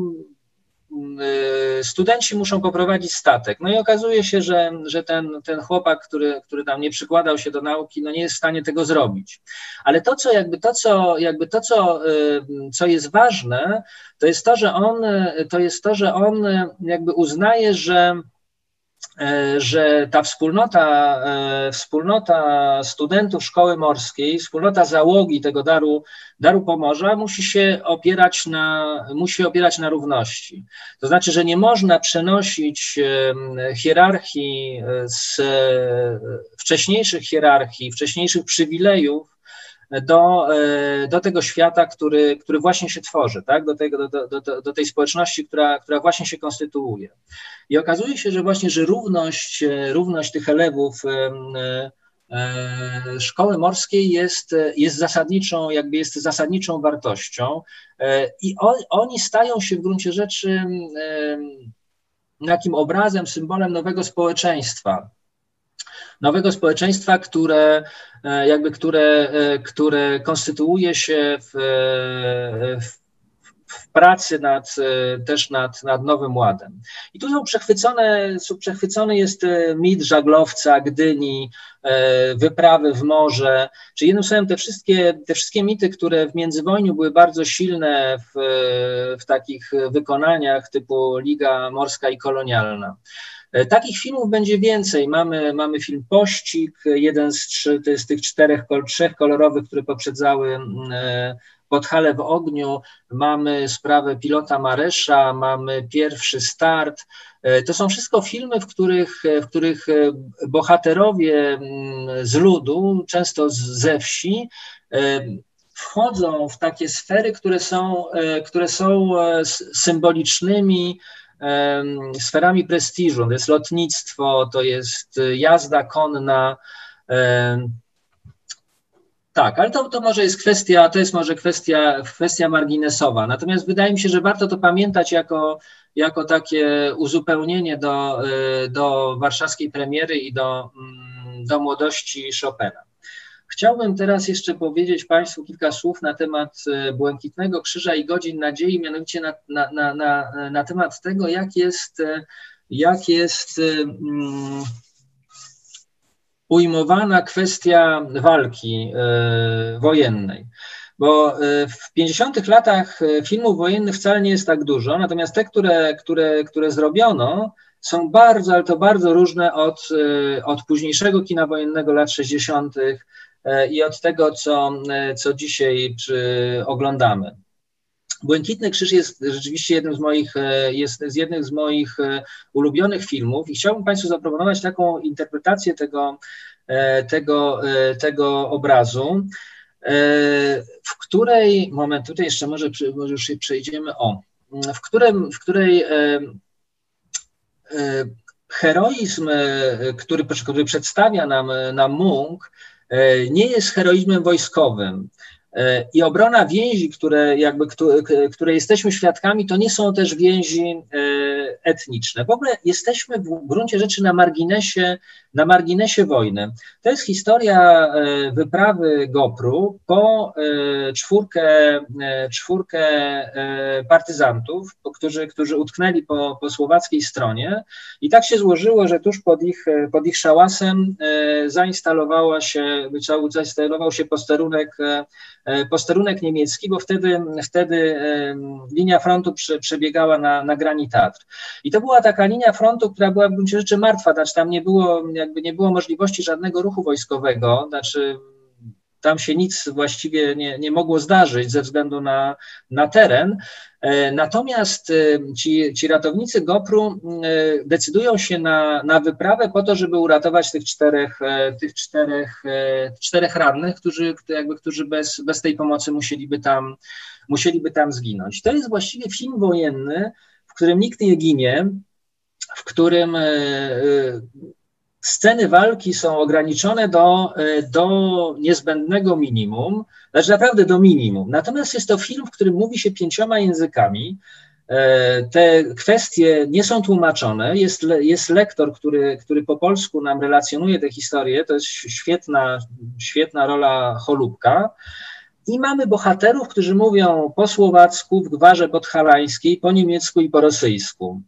studenci muszą poprowadzić statek. No i okazuje się, że, że ten, ten chłopak, który, który tam nie przykładał się do nauki, no nie jest w stanie tego zrobić. Ale to, co jakby to, co, jakby to, co, y, co jest ważne, to jest to, że on, to jest to, że on jakby uznaje, że że ta wspólnota, e, wspólnota studentów szkoły morskiej, wspólnota załogi tego daru, daru Pomorza musi się opierać na, musi opierać na równości. To znaczy, że nie można przenosić hierarchii z wcześniejszych hierarchii, wcześniejszych przywilejów do, e, do tego świata, który, który właśnie się tworzy, tak? do, tego, do, do, do tej społeczności, która, która właśnie się konstytuuje. I okazuje się, że właśnie, że równość, e, równość tych elewów e, szkoły morskiej jest, jest zasadniczą, jakby jest zasadniczą wartością i on, oni stają się w gruncie rzeczy takim obrazem, symbolem nowego społeczeństwa, nowego społeczeństwa, które jakby które, e, które konstytuuje się w, e, w w pracy nad, też nad, nad Nowym Ładem. I tu są przechwycone, przechwycony jest mit żaglowca, Gdyni, wyprawy w morze, czy jednym słowem te wszystkie, te wszystkie mity, które w międzywojniu były bardzo silne w, w takich wykonaniach typu Liga Morska i Kolonialna. E, takich filmów będzie więcej. Mamy, mamy film Pościg, jeden z, trzy, z tych czterech, trzech kolorowych, które poprzedzały mm, e, Podhale w ogniu, mamy sprawę pilota Maresza, mamy pierwszy start. E, to są wszystko filmy, w których, w których bohaterowie mm, z ludu, często ze wsi, wchodzą w takie sfery, które są, które są symbolicznymi sferami prestiżu. To jest lotnictwo, to jest y, jazda konna. Tak, ale to, to może jest kwestia, to jest może kwestia, kwestia marginesowa. Natomiast wydaje mi się, że warto to pamiętać jako, jako takie uzupełnienie do, y, do warszawskiej premiery i do, mm, do młodości Chopina. Chciałbym teraz jeszcze powiedzieć Państwu kilka słów na temat e, Błękitnego Krzyża i Godzin Nadziei, mianowicie na, na, na, na, na temat tego, jak jest, e, jak jest um, ujmowana kwestia walki y, wojennej. Bo w 50 latach filmów wojennych wcale nie jest tak dużo, natomiast te, które, które, które zrobiono, są bardzo, ale to bardzo różne od, od późniejszego kina wojennego lat 60., E, i od tego, co, e, co dzisiaj oglądamy. Błękitny Krzyż jest rzeczywiście jednym z moich, e, jest z jednym z moich ulubionych filmów i chciałbym Państwu zaproponować taką interpretację tego, tego, tego obrazu, w której, moment, tutaj jeszcze może, może już przejdziemy, o, w, którym, w której heroizm, który, który przedstawia nam, nam Munk, E, nie jest heroizmem wojskowym. E, I obrona więzi, które, jakby, które jesteśmy świadkami, to nie są też więzi, e, etniczne. W ogóle jesteśmy w gruncie rzeczy na marginesie, na marginesie wojny. To jest historia wyprawy Gopru po czwórkę, czwórkę partyzantów, którzy, którzy utknęli po, po słowackiej stronie i tak się złożyło, że tuż pod ich, pod ich szałasem zainstalowała się, zainstalował się posterunek, posterunek niemiecki, bo wtedy, wtedy linia frontu prze, przebiegała na, na grani Tatr. I to była taka linia frontu, która była w gruncie rzeczy martwa, znaczy tam nie było, jakby nie było możliwości żadnego ruchu wojskowego, znaczy tam się nic właściwie nie, nie mogło zdarzyć ze względu na, na teren. E, natomiast e, ci, ci ratownicy GoPru e, decydują się na, na wyprawę po to, żeby uratować tych czterech, tych czterech, czterech rannych, którzy, jakby, którzy bez, bez tej pomocy musieliby tam, musieliby tam zginąć. To jest właściwie film wojenny, w którym nikt nie ginie, w którym sceny walki są ograniczone do, do niezbędnego minimum, znaczy naprawdę do minimum. Natomiast jest to film, w którym mówi się pięcioma językami. E, te kwestie nie są tłumaczone. Jest, jest lektor, który, który po polsku nam relacjonuje tę historię. To jest świetna, świetna rola Cholubka. I mamy bohaterów, którzy mówią po słowacku, w gwarze podhalańskiej, po niemiecku i po rosyjsku.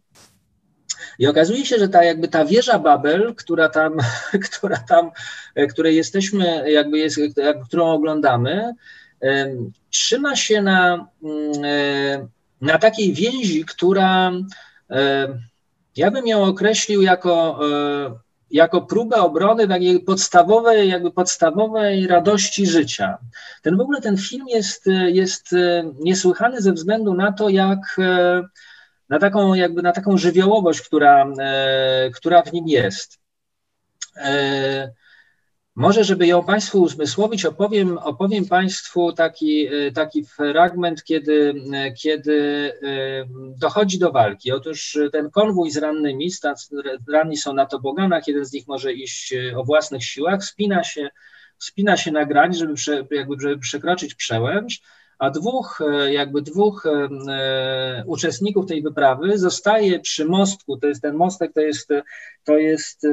I okazuje się, że ta jakby ta wieża Babel, która tam, która tam, e, której jesteśmy, jakby jest, którą oglądamy, trzyma się na, mm, e, na takiej więzi, która ja bym ją określił jako, e, jako próbę obrony takiej podstawowej, jakby podstawowej radości życia. Ten w ogóle ten film jest, jest niesłychany ze względu na to, jak na taką jakby na taką żywiołowość, która, e, która w nim jest. E, może, żeby ją Państwu uzmysłowić, opowiem, opowiem Państwu taki, e, taki fragment, kiedy, kiedy dochodzi do walki. Otóż ten konwój z rannymi, ranni są na toboganach, jeden z nich może iść o własnych siłach, spina się, spina się na grań, żeby, prze, jakby, żeby przekroczyć przełęcz, a dwóch, e, jakby dwóch e, e, uczestników tej wyprawy zostaje przy mostku, to jest ten mostek, to jest, to jest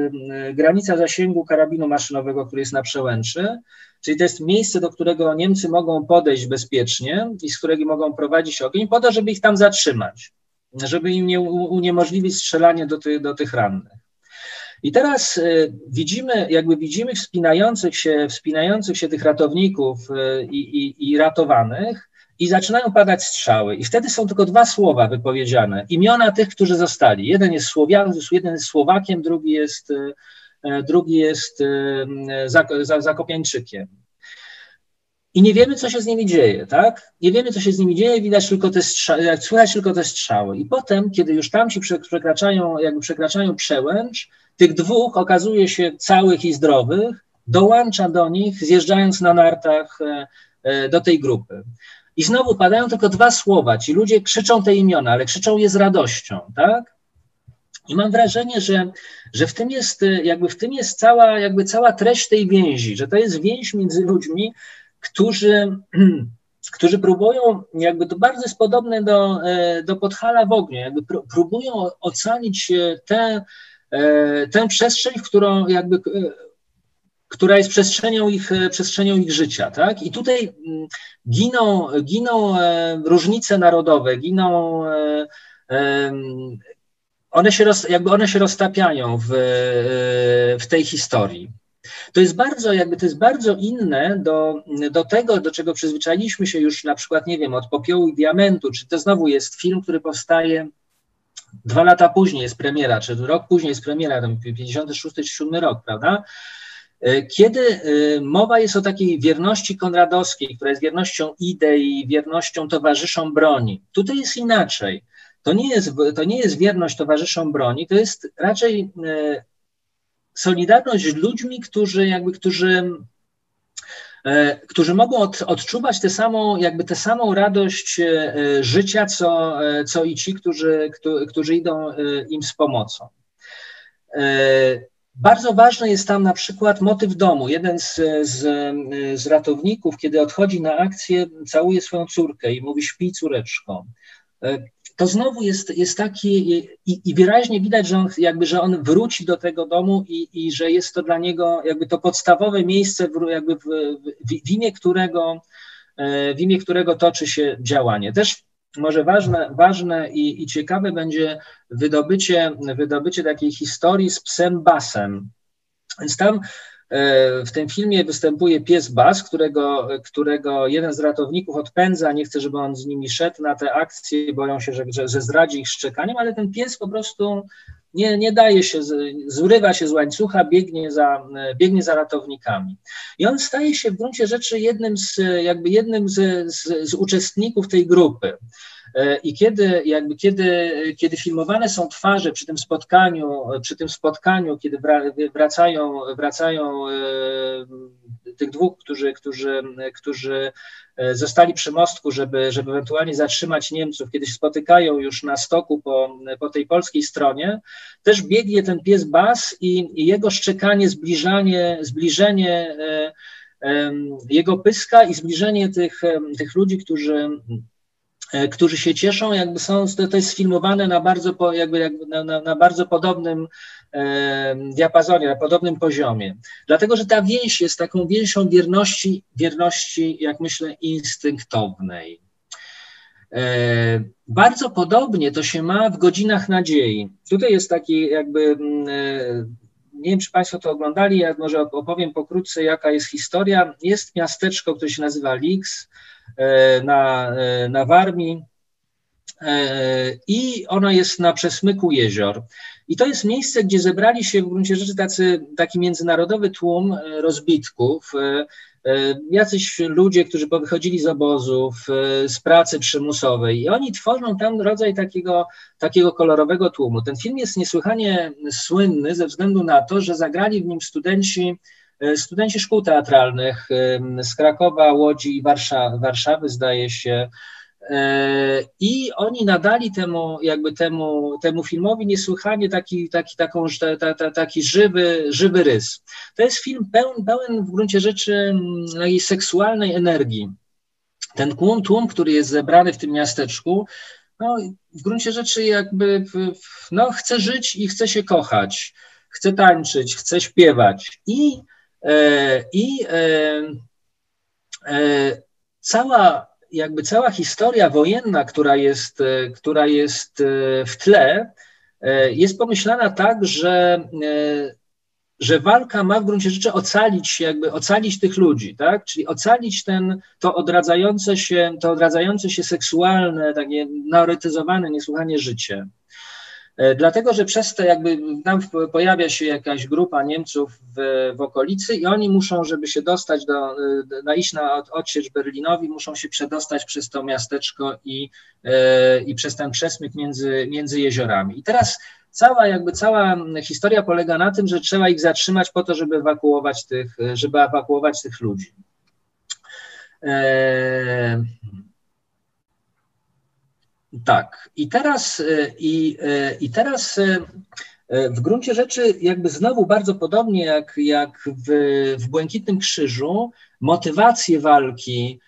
granica zasięgu karabinu maszynowego, który jest na przełęczy, czyli to jest miejsce, do którego Niemcy mogą podejść bezpiecznie i z którego mogą prowadzić ogień, po to, żeby ich tam zatrzymać, żeby im nie uniemożliwić strzelanie do, ty, do tych rannych. I teraz y, widzimy, jakby widzimy wspinających się, wspinających się tych ratowników y, i, i, i ratowanych, i zaczynają padać strzały. I wtedy są tylko dwa słowa wypowiedziane. Imiona tych, którzy zostali. Jeden jest Słowian, jeden jest Słowakiem, drugi jest, y, drugi jest Zakopiańczykiem. I nie wiemy, co się z nimi dzieje, tak? Nie wiemy, co się z nimi dzieje, widać tylko te strzały, słychać tylko te strzały. I potem, kiedy już tam ci przekraczają, jakby przekraczają przełęcz, tych dwóch okazuje się całych i zdrowych, dołącza do nich, zjeżdżając na nartach e, e, do tej grupy. I znowu padają tylko dwa słowa. Ci ludzie krzyczą te imiona, ale krzyczą je z radością, tak? I mam wrażenie, że, że w tym jest jakby w tym jest cała, jakby cała treść tej więzi, że to jest więź między ludźmi, którzy, którzy próbują, jakby to bardzo jest podobne do, e, do Podhala w ogniu, jakby próbują ocalić tę, e, tę przestrzeń, którą jakby e, która jest przestrzenią ich, przestrzenią ich życia, tak? I tutaj mm, giną, giną różnice narodowe, giną one się, roz, jakby one się roztapiają w, w tej historii. To jest bardzo, jakby to jest bardzo inne do, do tego, do czego przyzwyczailiśmy się już na przykład, nie wiem, od popiołu i diamentu, czy to znowu jest film, który powstaje dwa lata później jest premiera, czy rok później jest premiera, tam 56 czy 7 rok, prawda? E, kiedy e, mowa jest o takiej wierności konradowskiej, która jest wiernością idei, wiernością towarzyszom broni, tutaj jest inaczej. To nie jest, to nie jest wierność towarzyszom broni, to jest raczej e, solidarność z ludźmi, którzy jakby, którzy którzy mogą od, odczuwać tę samą, jakby tę samą radość e, życia, co, e, co i ci, którzy, którzy idą im z pomocą. Bardzo ważny jest tam na przykład motyw domu. Jeden z, z, z ratowników, kiedy odchodzi na akcję, całuje swoją córkę i mówi: Śpi, córeczko to znowu jest, jest taki i, i, wyraźnie widać, że on, jakby, że on wróci do tego domu i, i że jest to dla niego jakby to podstawowe miejsce, w, jakby w, w, w imię którego e, w imię którego toczy się działanie. Też może ważne, ważne i, i ciekawe będzie wydobycie, wydobycie takiej historii z psem Basem. Więc tam w tym filmie występuje pies Bas, którego, którego jeden z ratowników odpędza, nie chce, żeby on z nimi szedł na te akcje, boją się, że, że, że zdradzi ich szczekaniem, ale ten pies po prostu nie, nie daje się, zrywa się z łańcucha, biegnie za, biegnie za ratownikami. I on staje się w gruncie rzeczy jednym z, jakby jednym z, z, z uczestników tej grupy. E, I kiedy, jakby kiedy, kiedy filmowane są twarze przy tym spotkaniu, przy tym spotkaniu, kiedy wracają, wracają e, tych dwóch, którzy, którzy, którzy e, zostali przy mostku, żeby, żeby ewentualnie zatrzymać Niemców, kiedy się spotykają już na stoku po, po tej polskiej stronie, też biegnie ten pies Bas i, i jego szczekanie, zbliżanie, zbliżenie jego pyska i zbliżenie tych, tych ludzi, którzy którzy się cieszą, jakby są, to jest sfilmowane na bardzo, jakby, jakby na, na, na, bardzo podobnym e, diapazonie, na podobnym poziomie. Dlatego, że ta więź jest taką więźą wierności, wierności, jak myślę, instynktownej. E, bardzo podobnie to się ma w godzinach nadziei. Tutaj jest taki jakby, mm, e, nie wiem, czy Państwo to oglądali, ja może opowiem pokrótce, jaka jest historia. Jest miasteczko, które się nazywa Lix, E, na, e, na Warmii e, i ona jest na przesmyku jezior. I to jest miejsce, gdzie zebrali się w gruncie rzeczy tacy, taki międzynarodowy tłum rozbitków, jacyś ludzie, którzy wychodzili z obozów, z pracy przymusowej i oni tworzą tam rodzaj takiego, takiego kolorowego tłumu. Ten film jest niesłychanie słynny ze względu na to, że zagrali w nim studenci E, studenci szkół teatralnych z Krakowa, Łodzi i Warszawy, zdaje się. E, I oni nadali temu, jakby temu, temu filmowi niesłychanie taki, taki, taką, ta, ta, taki żywy, żywy rys. To jest film pełen, pełen w gruncie rzeczy takiej seksualnej energii. Ten tłum, tłum, który jest zebrany w tym miasteczku, no, w gruncie rzeczy jakby no, chce żyć i chce się kochać, chce tańczyć, chce śpiewać. I E, I e, e, cała, jakby cała historia wojenna, która jest, która jest w tle, jest pomyślana tak, że, że walka ma w gruncie rzeczy ocalić, jakby ocalić tych ludzi, tak? Czyli ocalić ten, to odradzające się, to odradzające się seksualne, takie naorytyzowane niesłychanie życie. E, dlatego, że przez to jakby tam pojawia się jakaś grupa Niemców w, w okolicy i oni muszą, żeby się dostać do, na iść na odsiecz Berlinowi, muszą się przedostać przez to miasteczko i, e, i przez ten przesmyk między, między jeziorami. I teraz cała jakby cała historia polega na tym, że trzeba ich zatrzymać po to, żeby ewakuować tych, żeby ewakuować tych ludzi. E, tak. I teraz, e, i, e, i teraz e, w gruncie rzeczy, jakby znowu bardzo podobnie jak, jak w, w Błękitnym Krzyżu, motywacje walki,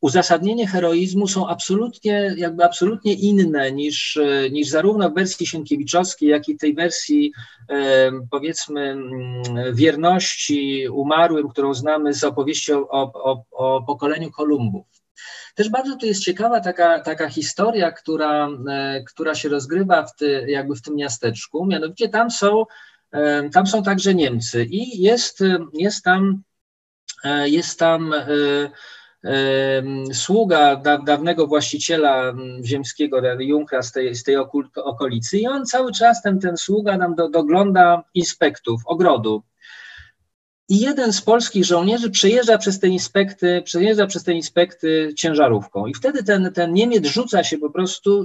uzasadnienie heroizmu są absolutnie, jakby absolutnie inne niż, niż zarówno w wersji Sienkiewiczowskiej, jak i tej wersji powiedzmy wierności umarłym, którą znamy z opowieści o, o, o pokoleniu Kolumbów. Też bardzo tu jest ciekawa taka, taka historia, która, e, która się rozgrywa w, ty, jakby w tym miasteczku. Mianowicie tam są, e, tam są także Niemcy i jest, jest tam, e, jest tam sługa dawnego właściciela ziemskiego, Junkra z tej, z tej okolicy i on cały czas, ten, ten sługa nam do, dogląda inspektów ogrodu i jeden z polskich żołnierzy przejeżdża przez te inspekty, przejeżdża przez te inspekty ciężarówką. I wtedy ten, ten Niemiec rzuca się po prostu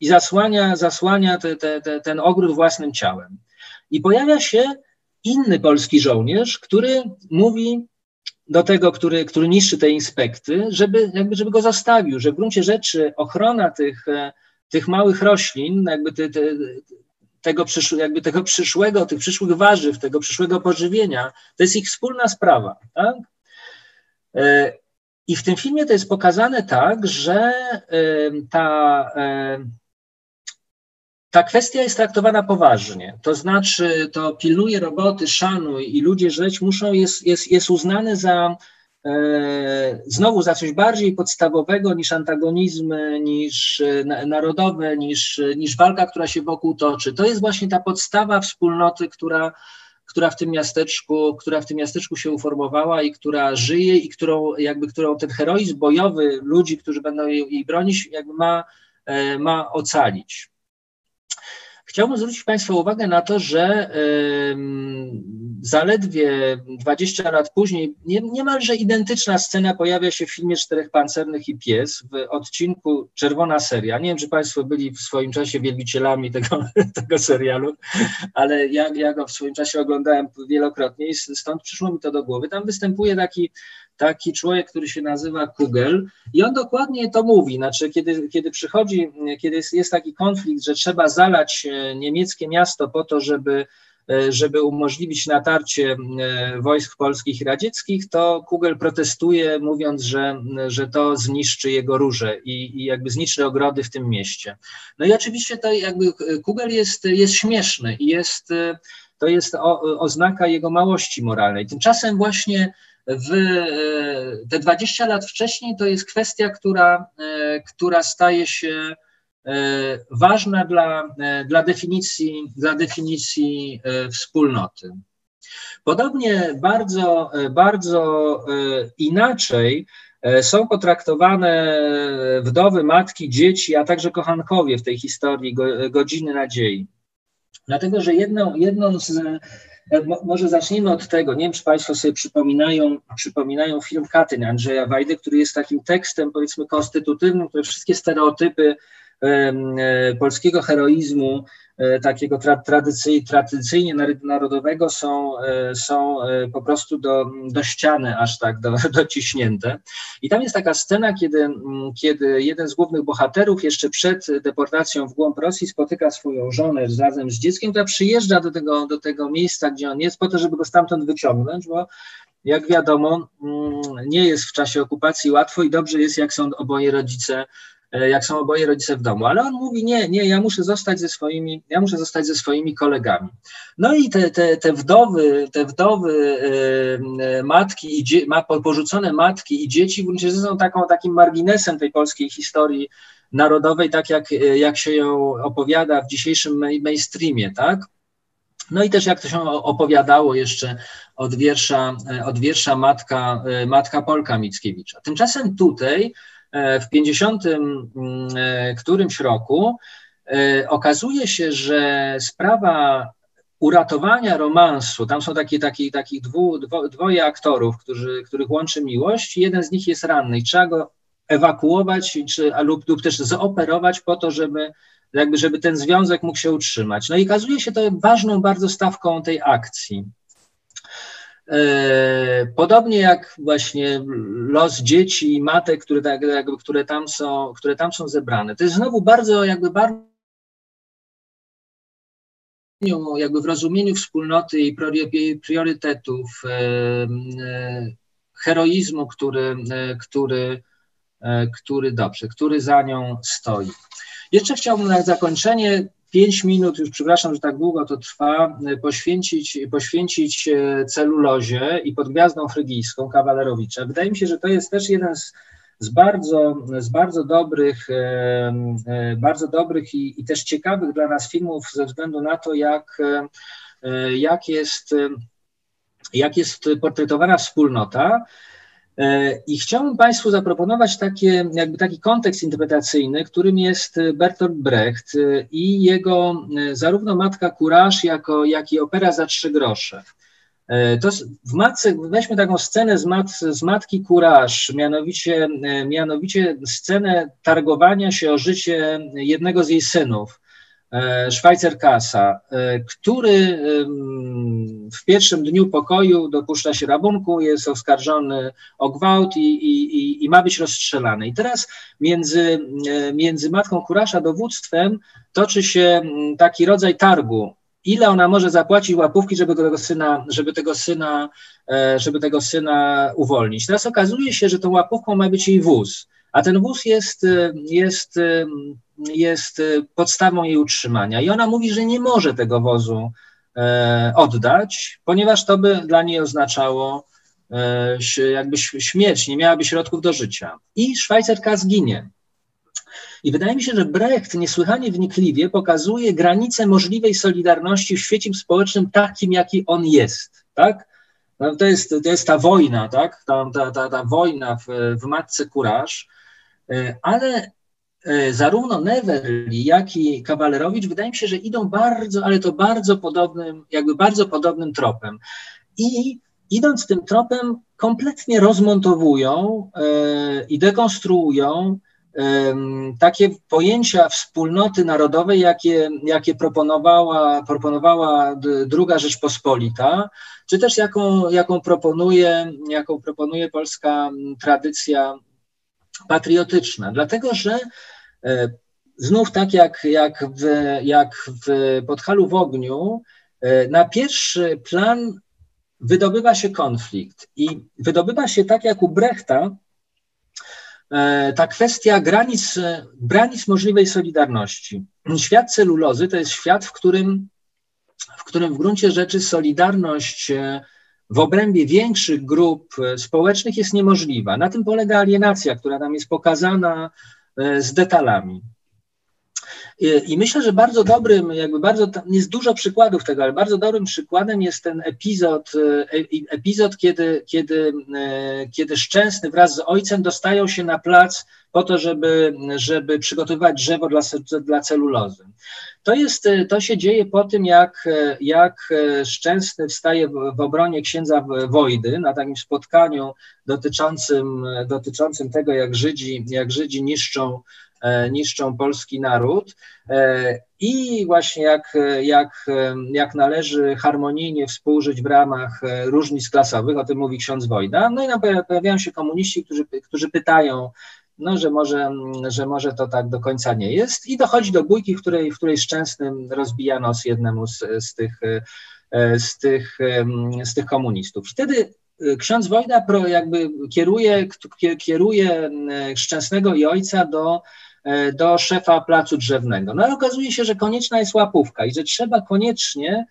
i zasłania, zasłania te, te, te, ten ogród własnym ciałem. I pojawia się inny polski żołnierz, który mówi do tego, który, który niszczy te inspekty, żeby, jakby, żeby go zostawił, że w gruncie rzeczy ochrona tych, tych małych roślin, jakby te, te, tego, przysz, jakby tego przyszłego, tych przyszłych warzyw, tego przyszłego pożywienia, to jest ich wspólna sprawa. Tak? E, I w tym filmie to jest pokazane tak, że ta, ta kwestia jest traktowana poważnie. To znaczy, to pilnuje roboty, szanuj i ludzie żyć muszą, jest, jest, jest uznane za e, znowu za coś bardziej podstawowego niż antagonizmy, niż narodowe, niż, niż walka, która się wokół toczy. To jest właśnie ta podstawa wspólnoty, która która w tym miasteczku, która w tym miasteczku się uformowała i która żyje i którą jakby którą ten heroizm bojowy ludzi, którzy będą jej, jej bronić, jakby ma, e, ma ocalić. Chciałbym zwrócić Państwa uwagę na to, że zaledwie 20 lat później niemalże identyczna scena pojawia się w filmie Czterech Pancernych i Pies w odcinku Czerwona Seria. Nie wiem, czy Państwo byli w swoim czasie wielbicielami tego, tego serialu, ale ja, ja go w swoim czasie oglądałem wielokrotnie i stąd przyszło mi to do głowy. Tam występuje taki taki człowiek, który się nazywa Kugel i on dokładnie to mówi, znaczy kiedy, kiedy przychodzi, kiedy jest, jest taki konflikt, że trzeba zalać e, niemieckie miasto po to, żeby e, żeby umożliwić natarcie e, wojsk polskich i radzieckich, to Kugel protestuje, mówiąc, że, że to zniszczy jego róże i, i jakby zniszczy ogrody w tym mieście. No i oczywiście to jakby Kugel jest, jest śmieszny i jest, to jest o, oznaka jego małości moralnej. Tymczasem właśnie w e, te 20 lat wcześniej to jest kwestia, która, e, która staje się e, ważna dla, dla, definicji, dla definicji wspólnoty. Podobnie bardzo, bardzo inaczej są potraktowane wdowy, matki, dzieci, a także kochankowie w tej historii godziny nadziei. Dlatego, że jedną, jedną z może zacznijmy od tego. Nie wiem, czy Państwo sobie przypominają, przypominają film Katyn Andrzeja Wajdy, który jest takim tekstem, powiedzmy, konstytutywnym, które wszystkie stereotypy e, polskiego heroizmu E, takiego tra, tradycyj, tradycyjnie narodowego są, e, są e, po prostu do, do ściany aż tak do, dociśnięte. I tam jest taka scena, kiedy, kiedy jeden z głównych bohaterów jeszcze przed deportacją w głąb Rosji spotyka swoją żonę razem z dzieckiem, która przyjeżdża do tego, do tego miejsca, gdzie on jest, po to, żeby go stamtąd wyciągnąć, bo jak wiadomo, nie jest w czasie okupacji łatwo i dobrze jest, jak są oboje rodzice E, jak są oboje rodzice w domu, ale on mówi nie, nie, ja muszę zostać ze swoimi, ja muszę zostać ze swoimi kolegami. No i te, te, te wdowy, te wdowy e, matki i dzie, porzucone matki i dzieci w gruncie są taką, takim marginesem tej polskiej historii narodowej, tak jak, jak się ją opowiada w dzisiejszym mainstreamie, tak? No i też jak to się opowiadało jeszcze od wiersza, od wiersza matka, matka Polka Mickiewicza. Tymczasem tutaj E, w 50 mm, e, którymś roku e, okazuje się, że sprawa uratowania romansu, tam są takie, takie, takich dwu, dwo, dwoje aktorów, którzy, których łączy miłość, jeden z nich jest ranny i trzeba go ewakuować czy, lub, lub też zoperować po to, żeby, jakby, żeby ten związek mógł się utrzymać. No i okazuje się to ważną bardzo stawką tej akcji. E, podobnie jak właśnie los dzieci i matek, które, tak, jakby, które, tam są, które tam są zebrane. To jest znowu bardzo, jakby bardzo jakby w rozumieniu wspólnoty i priorytetów, e, e, heroizmu, który, który, który dobrze, który za nią stoi. Jeszcze chciałbym na zakończenie pięć minut, już przepraszam, że tak długo to trwa, e, poświęcić, poświęcić e, celulozie i pod gwiazdą frygijską Kawalerowicza. Wydaje mi się, że to jest też jeden z, z bardzo, z bardzo dobrych, e, bardzo dobrych i, i też ciekawych dla nas filmów ze względu na to, jak, jak jest jak jest portretowana wspólnota, I chciałbym Państwu zaproponować takie, jakby taki kontekst interpretacyjny, którym jest Bertolt Brecht e, i jego e, zarówno Matka Kuraż, jako, jak i opera za trzy grosze. To w matce, weźmy taką scenę z, mat, z matki Kuraż, mianowicie, mianowicie scenę targowania się o życie jednego z jej synów. E, Szwajcer Kasa, e, który w pierwszym dniu pokoju dopuszcza się rabunku, jest oskarżony o gwałt i, i, i ma być rozstrzelany. I teraz między, e, między matką Kurasza dowództwem toczy się taki rodzaj targu. ile ona może zapłacić łapówki, żeby tego syna, żeby tego syna, żeby tego syna uwolnić. Teraz okazuje się, że tą łapówką ma być jej wóz, a ten wóz jest, jest, jest podstawą jej utrzymania. I ona mówi, że nie może tego wozu e, oddać, ponieważ to by dla niej oznaczało e, jakby śmierć, nie miałaby środków do życia. I Szwajcarka zginie. I wydaje mi się, że Brecht niesłychanie wnikliwie pokazuje granice możliwej solidarności w świecie społecznym takim, jaki on jest. Tak? No, to, jest, to jest ta wojna, tak? ta, ta, ta, ta wojna w, w Matce Kuraż, e, ale zarówno Neverli, jak i Kawalerowicz wydaje mi się, że idą bardzo, ale to bardzo podobnym, jakby bardzo podobnym tropem. I idąc tym tropem, kompletnie rozmontowują e, i dekonstruują takie pojęcia wspólnoty narodowej, jakie, jakie proponowała, proponowała druga Rzeczpospolita, czy też jaką, jaką, proponuje, jaką proponuje polska tradycja patriotyczna. Dlatego, że e, znów tak jak, jak, w, jak w Podhalu w ogniu, e, na pierwszy plan wydobywa się konflikt i wydobywa się tak jak u Brechta, E, ta kwestia granic, granic możliwej solidarności. Świat celulozy to jest świat, w którym, w którym w gruncie rzeczy solidarność w obrębie większych grup społecznych jest niemożliwa. Na tym polega alienacja, która nam jest pokazana z detalami. I myślę, że bardzo dobrym, jakby bardzo, jest dużo przykładów tego, ale bardzo dobrym przykładem jest ten epizod, e, epizod kiedy, kiedy, e, kiedy Szczęsny wraz z ojcem dostają się na plac po to, żeby, żeby przygotowywać drzewo dla, dla celulozy. To, jest, to się dzieje po tym, jak, jak Szczęsny wstaje w, w obronie księdza Wojdy na takim spotkaniu dotyczącym, dotyczącym tego, jak Żydzi, jak Żydzi niszczą E, niszczą polski naród. E, I właśnie jak, jak, jak należy harmonijnie współżyć w ramach e, różnic klasowych, o tym mówi ksiądz Wojda. No i pojawiają się komuniści, którzy, którzy pytają, no, że, może, że może to tak do końca nie jest. I dochodzi do bójki, w której, w której Szczęsnym rozbija nos jednemu z, z, tych, z, tych, z tych komunistów. Wtedy ksiądz Wojda jakby kieruje, kieruje Szczęsnego i ojca do E, do szefa placu drzewnego. No ale okazuje się, że konieczna jest łapówka i że trzeba koniecznie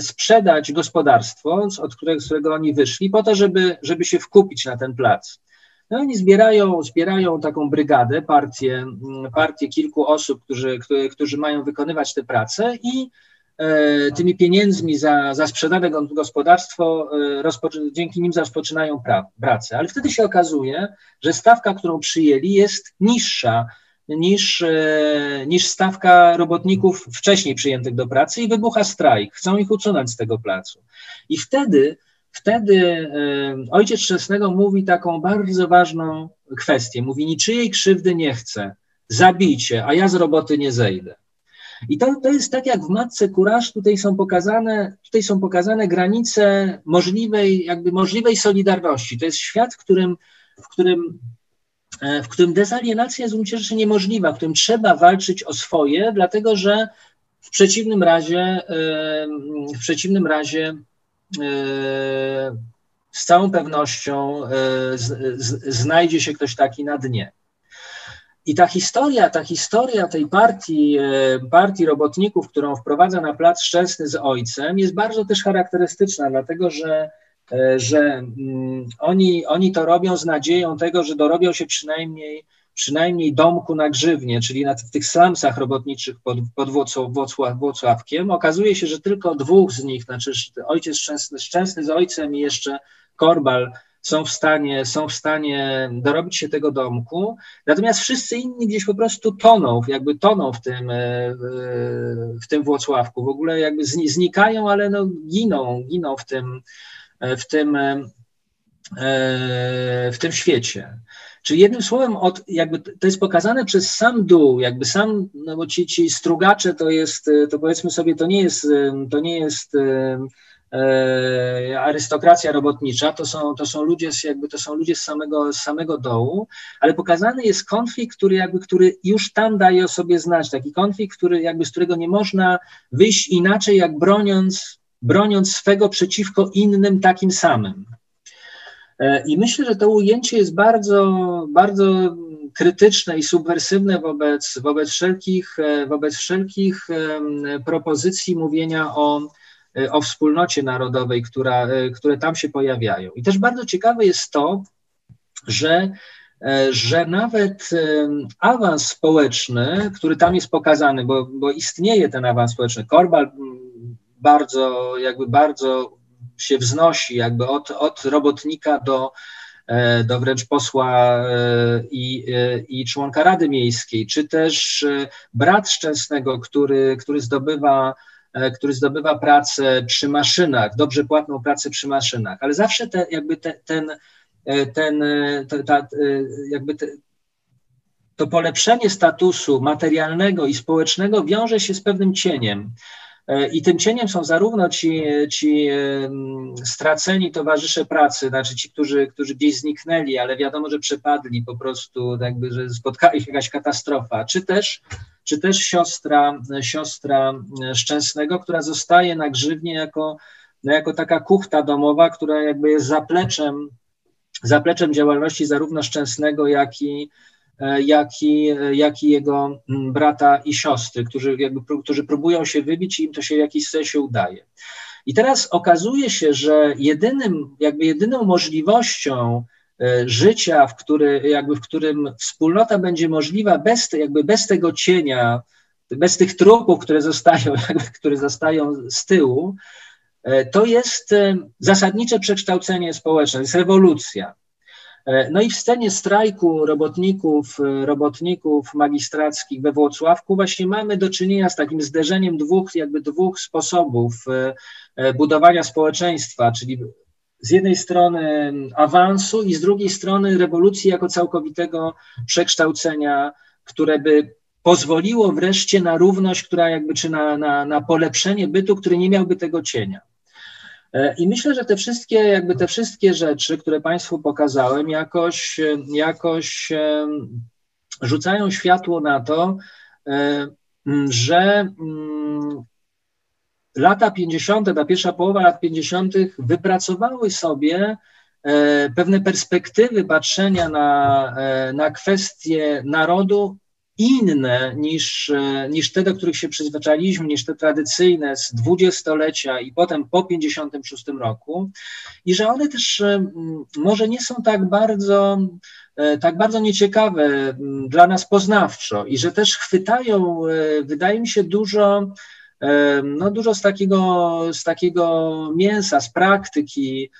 sprzedać gospodarstwo, od którego, z którego oni wyszli, po to, żeby, żeby się wkupić na ten plac. No oni zbierają, zbierają taką brygadę, partię, partię kilku osób, którzy, którzy, którzy mają wykonywać tę pracę i e, tymi pieniędzmi za, za sprzedane gospodarstwo, dzięki nim rozpoczynają pra, pracę. Ale wtedy się okazuje, że stawka, którą przyjęli, jest niższa niż, e, niż stawka robotników wcześniej przyjętych do pracy i wybucha strajk. Chcą ich usunąć z tego placu. I wtedy, wtedy ojciec Chrzestnego mówi taką bardzo ważną kwestię. Mówi, niczyjej krzywdy nie chcę, zabijcie, a ja z roboty nie zejdę. I to, to jest tak jak w Matce Kuraż, tutaj są pokazane, tutaj są pokazane granice możliwej, jakby możliwej solidarności. To jest świat, w którym, w którym E, w którym dezalienacja jest w gruncie rzeczy niemożliwa, w którym trzeba walczyć o swoje, dlatego że w przeciwnym razie, w przeciwnym razie z całą pewnością znajdzie się ktoś taki na dnie. I ta historia, ta historia tej partii, partii robotników, którą wprowadza na plac Szczęsny z ojcem, jest bardzo też charakterystyczna, dlatego że E, że mm, oni, oni to robią z nadzieją tego, że dorobią się przynajmniej, przynajmniej domku na grzywnie, czyli na, w tych slumsach robotniczych pod, pod Włocław, Włocławkiem. Okazuje się, że tylko dwóch z nich, znaczy ojciec Szczęsny, Szczęsny z ojcem i jeszcze Korbal są w stanie, są w stanie dorobić się tego domku, natomiast wszyscy inni gdzieś po prostu toną, jakby toną w tym, e, w tym Włocławku, w ogóle jakby znikają, ale no giną, giną w tym, w tym, e, w tym świecie. Czyli jednym słowem, od, jakby to jest pokazane przez sam dół, jakby sam, no bo ci, ci strugacze to jest, to powiedzmy sobie, to nie jest, to nie jest e, arystokracja robotnicza, to są, to są ludzie z, jakby to są ludzie z samego, z samego dołu, ale pokazany jest konflikt, który jakby, który już tam daje o sobie znać, taki konflikt, który jakby, z którego nie można wyjść inaczej, jak broniąc, broniąc swego przeciwko innym takim samym. E, I myślę, że to ujęcie jest bardzo, bardzo krytyczne i subwersywne wobec, wobec, wszelkich, e, wobec wszelkich propozycji mówienia o, e, o wspólnocie narodowej, która, które tam się pojawiają. I też bardzo ciekawe jest to, że, że nawet awans społeczny, który tam jest pokazany, bo, bo istnieje ten awans społeczny, Korbal bardzo, jakby bardzo się wznosi jakby od, od robotnika do, e, do wręcz posła e, i, e, i członka Rady Miejskiej, czy też brat Szczęsnego, który, który zdobywa który zdobywa pracę przy maszynach, dobrze płatną pracę przy maszynach, ale zawsze te, jakby te, ten, ten, te, ta, jakby te, to polepszenie statusu materialnego i społecznego wiąże się z pewnym cieniem. E, I tym cieniem są zarówno ci, ci straceni towarzysze pracy, znaczy ci, którzy, którzy gdzieś zniknęli, ale wiadomo, że przepadli po prostu, jakby, że spotkała ich jakaś katastrofa, czy też, czy też siostra, siostra Szczęsnego, która zostaje na grzywnie jako, no jako taka kuchta domowa, która jakby jest zapleczem, zapleczem działalności zarówno Szczęsnego, jak i, E, jak i, jak i jego mm, brata i siostry, którzy, jakby, którzy próbują się wybić i im to się w jakiś sensie udaje. I teraz okazuje się, że jedynym, jakby jedyną możliwością e, życia, w, który, jakby w którym wspólnota będzie możliwa bez, jakby bez tego cienia, bez tych trupów, które zostają, jakby, które zostają z tyłu, e, to jest zasadnicze przekształcenie społeczne, jest rewolucja. E, no i w scenie strajku robotników, e, robotników magistrackich we Włocławku właśnie mamy do czynienia z takim zderzeniem dwóch, jakby dwóch sposobów e, budowania społeczeństwa, czyli z jednej strony awansu i z drugiej strony rewolucji jako całkowitego przekształcenia, które by pozwoliło wreszcie na równość, która jakby, czy na, na, na polepszenie bytu, który nie miałby tego cienia. E, I myślę, że te wszystkie, jakby te wszystkie rzeczy, które Państwu pokazałem, jakoś, jakoś rzucają światło na to, e, że lata 50., ta pierwsza połowa lat 50. wypracowały sobie e, pewne perspektywy patrzenia na, na kwestie narodu inne niż, e, niż te, do których się przyzwyczailiśmy, niż te tradycyjne z dwudziestolecia i potem po 56 roku. I że one też e, może nie są tak bardzo e, tak bardzo nieciekawe dla nas poznawczo i że też chwytają, wydaje mi się, dużo, no dużo z takiego, z takiego mięsa, z praktyki,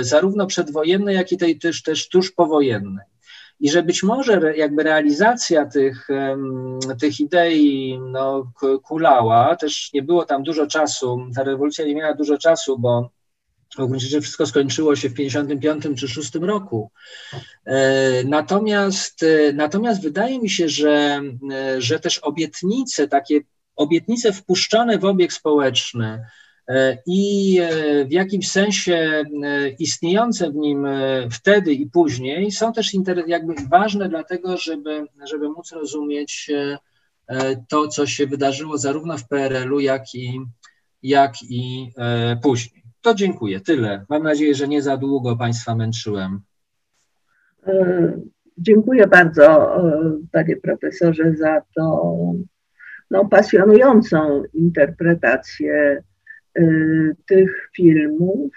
zarówno przedwojennej, jak i tej też, też tuż powojennej i że być może jakby realizacja tych, tych idei no, kulała, też nie było tam dużo czasu, ta rewolucja nie miała dużo czasu, bo w gruncie rzeczy wszystko skończyło się w 55 czy 6 roku. E, natomiast, e, natomiast wydaje mi się, że, e, że też obietnice, takie obietnice wpuszczone w obieg społeczny, i e, w jakimś sensie e, istniejące w nim wtedy i później są też jakby ważne dlatego, żeby, żeby móc rozumieć to, co się wydarzyło zarówno w PRL-u, jak i, jak i później. To dziękuję. Tyle. Mam nadzieję, że nie za długo Państwa męczyłem. Dziękuję bardzo, panie profesorze, za tą no, pasjonującą interpretację tych filmów.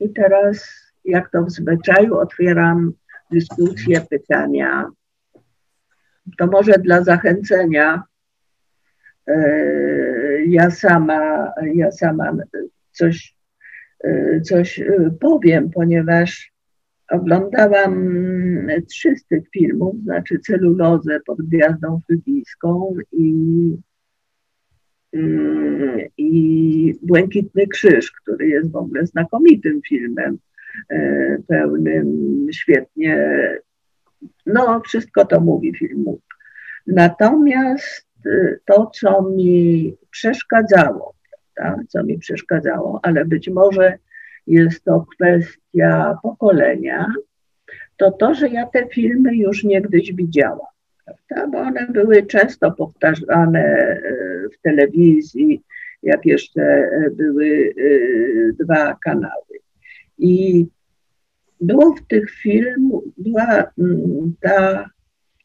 I teraz, jak to w zwyczaju, otwieram dyskusję, pytania. To może dla zachęcenia y, ja sama, ja sama coś, y, coś powiem, ponieważ oglądałam trzy z tych filmów, znaczy celulozę pod gwiazdą frygijską i i Błękitny Krzyż, który jest w ogóle znakomitym filmem, e, pełnym świetnie, no wszystko to mówi filmu. Natomiast e, to, co mi przeszkadzało, prawda, co mi przeszkadzało, ale być może jest to kwestia pokolenia, to to, że ja te filmy już niegdyś widziałam, prawda, bo one były często powtarzane e, w telewizji, jak jeszcze e, były e, dwa kanały. I było w tych filmach, była mm, ta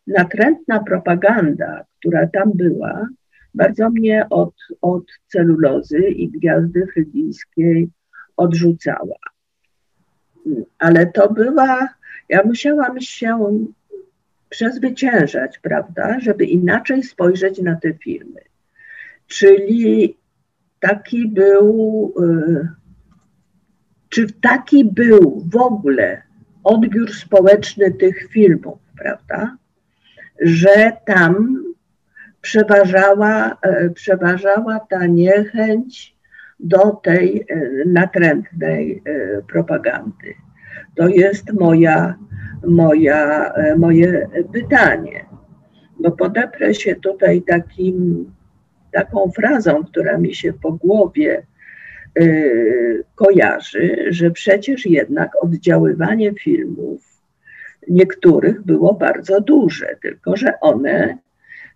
natrętna propaganda, która tam była, bardzo mnie od, od celulozy i gwiazdy frydyjskiej odrzucała. Ale to była, ja musiałam się przezwyciężać, prawda, żeby inaczej spojrzeć na te filmy. Czyli taki był, y, czy taki był w ogóle odbiór społeczny tych filmów, prawda? Że tam przeważała, e, przeważała ta niechęć do tej e, natrętnej e, propagandy. To jest moja, moja, moje pytanie. Bo podeprę się tutaj takim, taką frazą, która mi się po głowie y, kojarzy, że przecież jednak oddziaływanie filmów niektórych było bardzo duże, tylko że one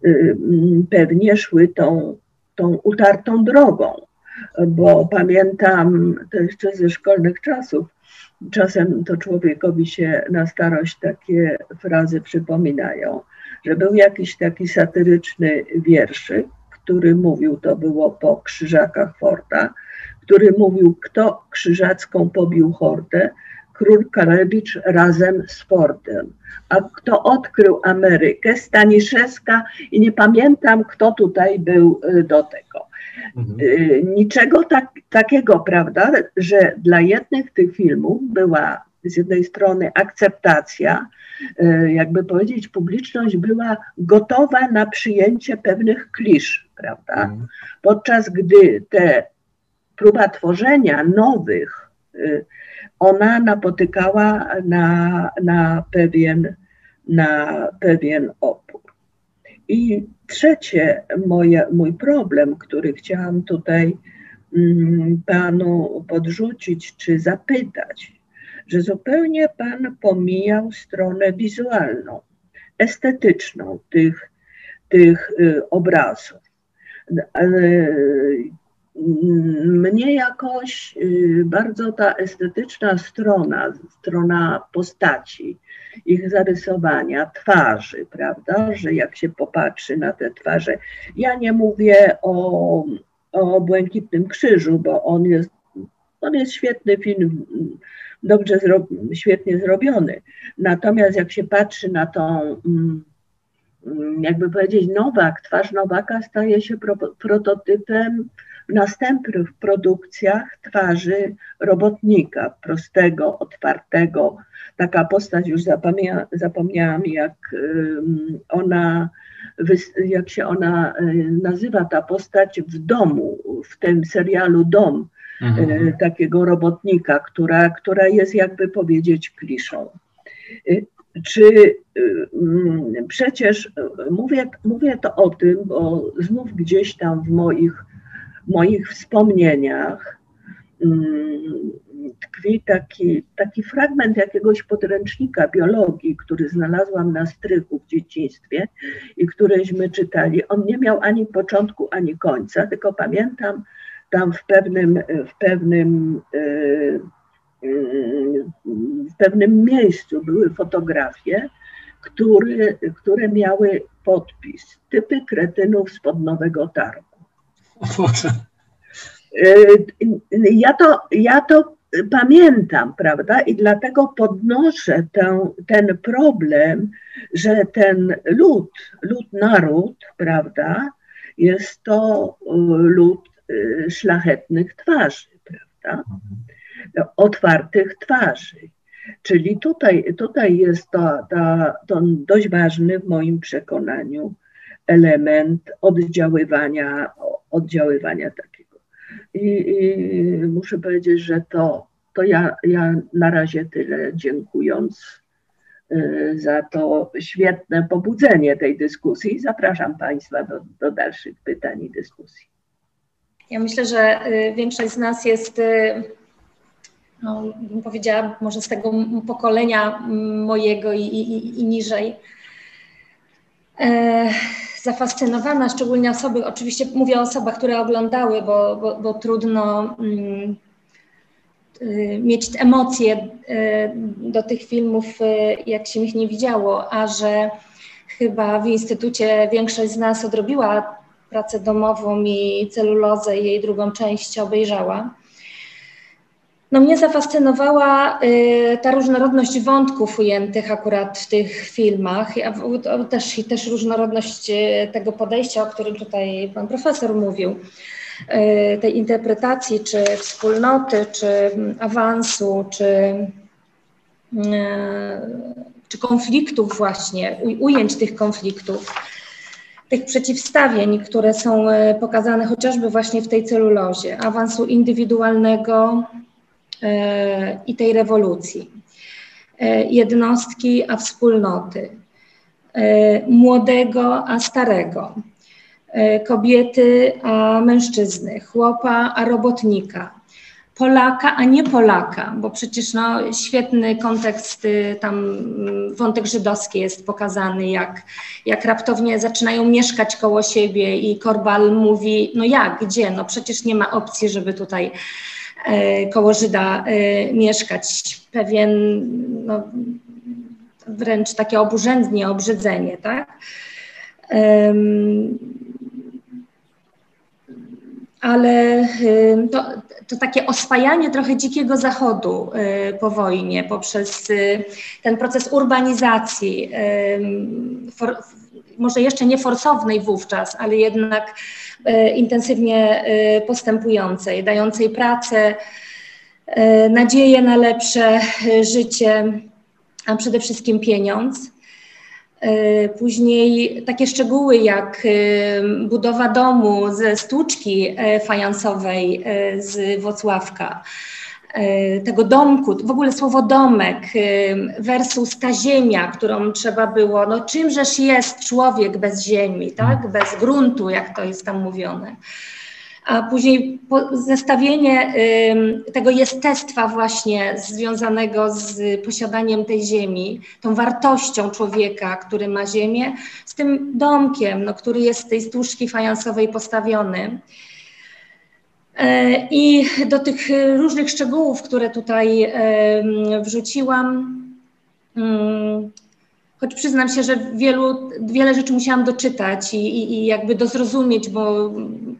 Y, pewnie szły tą, tą utartą drogą, bo pamiętam to jeszcze ze szkolnych czasów, czasem to człowiekowi się na starość takie frazy przypominają, że był jakiś taki satyryczny wierszyk, który mówił, to było po krzyżakach Forta, który mówił, kto krzyżacką pobił hordę, król Karewicz razem z Fordem. A kto odkrył Amerykę? Staniszewska i nie pamiętam, kto tutaj był y, do tego. Mhm. Y, niczego tak, takiego, prawda, że dla jednych tych filmów była z jednej strony akceptacja, y, jakby powiedzieć, publiczność była gotowa na przyjęcie pewnych klisz, prawda? Mhm. Podczas gdy te próba tworzenia nowych ona napotykała na, na, pewien, na pewien opór. I trzecie moje, mój problem, który chciałam tutaj mm, panu podrzucić czy zapytać, że zupełnie pan pomijał stronę wizualną, estetyczną tych, tych y, obrazów. Mnie jakoś y, bardzo ta estetyczna strona, strona postaci, ich zarysowania, twarzy, prawda, że jak się popatrzy na te twarze, ja nie mówię o, o Błękitnym Krzyżu, bo on jest, on jest świetny film, dobrze, zro, świetnie zrobiony. Natomiast jak się patrzy na tą, mm, jakby powiedzieć, Nowak, twarz Nowaka staje się pro, prototypem w następnych produkcjach twarzy robotnika, prostego, otwartego. Taka postać, już zapomnia, zapomniałam, jak ona, jak się ona y, nazywa, ta postać w domu, w tym serialu Dom, mhm. Y, takiego robotnika, która, która jest jakby powiedzieć kliszą. Y, czy przecież mówię, mówię to o tym, bo znów gdzieś tam w moich moich wspomnieniach mm, tkwi taki, taki fragment jakiegoś podręcznika biologii, który znalazłam na strychu w dzieciństwie i któryśmy czytali. On nie miał ani początku, ani końca, tylko pamiętam tam w pewnym, w pewnym, e, w pewnym miejscu były fotografie, który, które miały podpis typy kretynów spod Nowego Targu. Y, ja to, ja to pamiętam, prawda? I dlatego podnoszę ten, ten problem, że ten lud, lud, naród, prawda, jest to y, lud y, szlachetnych twarzy, prawda? Otwartych twarzy. Czyli tutaj, tutaj jest to, to, to dość ważny w moim przekonaniu element oddziaływania, oddziaływania takiego. I, I, muszę powiedzieć, że to, to ja, ja na razie tyle dziękując y, za to świetne pobudzenie tej dyskusji. Zapraszam Państwa do, do dalszych pytań i dyskusji. Ja myślę, że y, większość z nas jest, y, no, bym powiedziała, może z tego pokolenia mojego i, i, i niżej, e, zafascynowana, szczególnie osoby, oczywiście mówię o osobach, które oglądały, bo, bo, bo trudno mm, y, mieć emocje y, do tych filmów, y, jak się ich nie widziało, a że chyba w Instytucie większość z nas odrobiła pracę domową i celulozę i jej drugą część obejrzała. No mnie zafascynowała y, ta różnorodność wątków ujętych akurat w tych filmach, też, też różnorodność y, tego podejścia, o którym tutaj pan profesor mówił, y, tej interpretacji, czy wspólnoty, czy awansu, czy, czy konfliktów właśnie, ujęć tych konfliktów tych przeciwstawień, które są pokazane chociażby właśnie w tej celulozie, awansu indywidualnego, i tej rewolucji. E, jednostki a wspólnoty, e, młodego a starego, e, kobiety a mężczyzny, chłopa a robotnika, Polaka, a nie Polaka, bo przecież no, świetny kontekst, y, tam mm, wątek żydowski jest pokazany, jak, jak raptownie zaczynają mieszkać koło siebie i Korbal mówi, no jak, gdzie, no przecież nie ma opcji, żeby tutaj E, koło Żyda e, mieszkać. Pewien no, wręcz takie oburzędnie, obrzydzenie, tak? ale to, to, takie oswajanie trochę dzikiego zachodu e, po wojnie poprzez ten proces urbanizacji, for, może jeszcze nie forsownej wówczas, ale jednak E, intensywnie e, postępującej, dającej pracę, e, nadzieję na lepsze życie, a przede wszystkim pieniądz. Później takie szczegóły jak budowa domu ze stłuczki fajansowej z Wocławka, E, tego domku, w ogóle słowo domek e, versus ta ziemia, którą trzeba było, no czymżeż jest człowiek bez ziemi, tak, bez gruntu, jak to jest tam mówione. A później zestawienie tego jestestwa właśnie związanego z posiadaniem tej ziemi, tą wartością człowieka, który ma ziemię, z tym domkiem, no, który jest z tej stłużki fajansowej postawiony. E, I do tych różnych szczegółów, które tutaj wrzuciłam, mm, choć przyznam się, że wielu, wiele rzeczy musiałam doczytać i, i, i jakby dozrozumieć, bo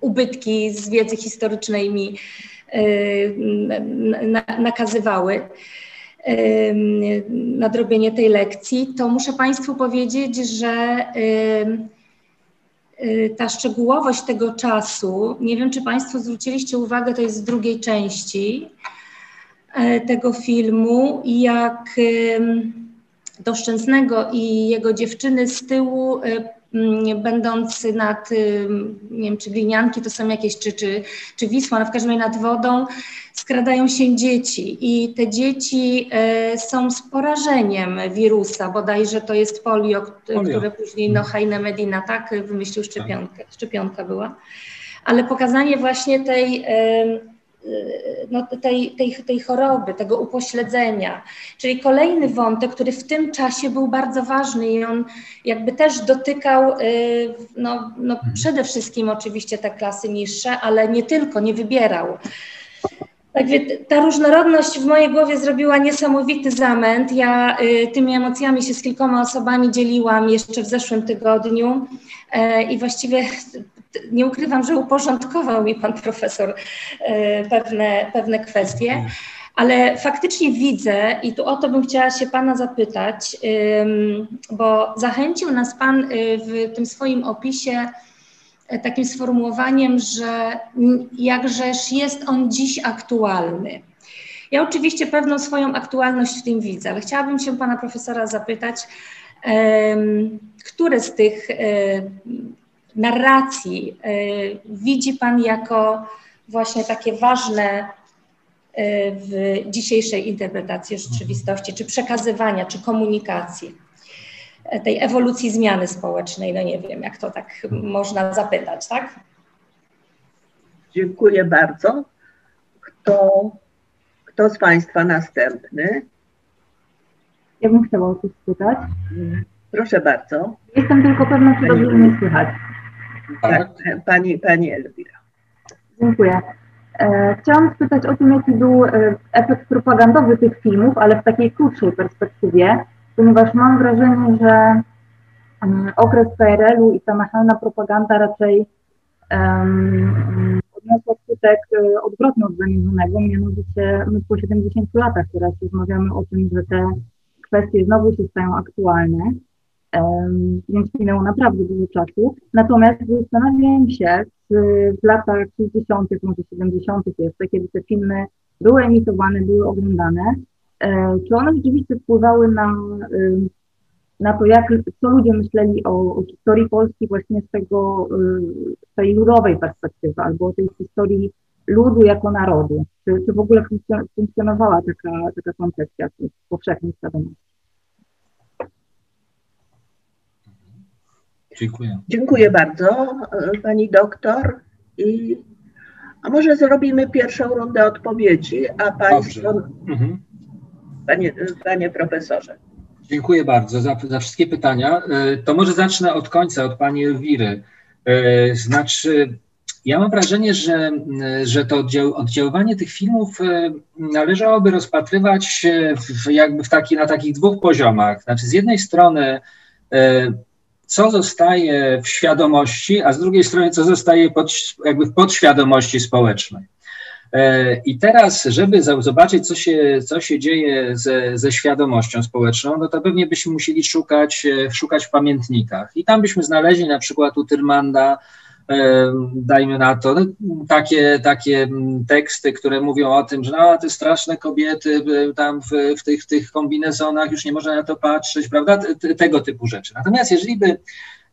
ubytki z wiedzy historycznej mi e, nakazywały nadrobienie tej lekcji, to muszę Państwu powiedzieć, że ta szczegółowość tego czasu, nie wiem, czy Państwo zwróciliście uwagę, to jest z drugiej części e, tego filmu, jak do Szczęsnego i jego dziewczyny z tyłu Mm, będący nad, nie wiem, czy glinianki to są jakieś, czy, czy, czy Wisła, no w każdym razie nad wodą, skradają się dzieci i te dzieci e, są z porażeniem wirusa, bodajże to jest polio, polio. które później no, Heine Medina tak wymyślił szczepionkę, szczepionka była. Ale pokazanie właśnie tej no, tej, tej, tej choroby, tego upośledzenia. Czyli kolejny wątek, który w tym czasie był bardzo ważny i on jakby też dotykał y, no, no mhm. przede wszystkim oczywiście te klasy niższe, ale nie tylko, nie wybierał. Także ta różnorodność w mojej głowie zrobiła niesamowity zamęt. Ja y, tymi emocjami się z kilkoma osobami dzieliłam jeszcze w zeszłym tygodniu y, i właściwie nie ukrywam, że uporządkował mi pan profesor e, pewne, pewne kwestie, ale faktycznie widzę i tu o to bym chciała się pana zapytać, bo zachęcił nas pan e, w tym swoim opisie e, takim sformułowaniem, że jakżeż jest on dziś aktualny. Ja oczywiście pewną swoją aktualność w tym widzę, ale chciałabym się pana profesora zapytać, które z tych narracji y, widzi Pan jako właśnie takie ważne y, w dzisiejszej interpretacji rzeczywistości, czy przekazywania, czy komunikacji, y, tej ewolucji zmiany społecznej, no nie wiem, jak to tak można zapytać, tak? Dziękuję bardzo. Kto, kto z Państwa następny? Ja bym chciała o coś spytać. Proszę bardzo. Jestem tylko pewna, czy dobrze mnie słychać. Tak. Pani, pani Elwira. Dziękuję. E, chciałam spytać o tym, jaki był e, efekt propagandowy tych filmów, ale w takiej krótszej perspektywie, ponieważ mam wrażenie, że um, okres PRL-u i ta machalna propaganda raczej um, odniosła skutek e, odwrotny od zamierzonego, mianowicie my po 70 latach teraz rozmawiamy o tym, że te kwestie znowu się stają aktualne, więc minęło naprawdę dużo czasu. Natomiast zastanawiam się, czy w latach 60., może 70. jeszcze, kiedy te filmy były emitowane, były oglądane, e, czy one rzeczywiście wpływały na, na to, jak, co ludzie myśleli o, o historii Polski właśnie z tego, z tej ludowej perspektywy, albo o tej historii ludu jako narodu. Czy, czy w ogóle funkcjonowała taka, taka koncepcja powszechnej świadomości? Dziękuję. Dziękuję bardzo pani doktor. I, a może zrobimy pierwszą rundę odpowiedzi, a państwo, mhm. panie, panie profesorze. Dziękuję bardzo za, za wszystkie pytania. E, to może zacznę od końca, od pani Elwiry. E, znaczy, ja mam wrażenie, że, że to oddziaływanie tych filmów e, należałoby rozpatrywać w, jakby w taki, na takich dwóch poziomach. Znaczy, z jednej strony co zostaje w świadomości, a z drugiej strony, co zostaje pod, jakby w podświadomości społecznej. E, I teraz, żeby zobaczyć, co się, co się dzieje ze, ze świadomością społeczną, no to pewnie byśmy musieli szukać, e, szukać w pamiętnikach. I tam byśmy znaleźli na przykład u Tyrmanda dajmy na to, no, takie, takie teksty, które mówią o tym, że no, te straszne kobiety tam w, w, tych, tych kombinezonach, już nie można na to patrzeć, prawda, tego typu rzeczy. Natomiast jeżeli by,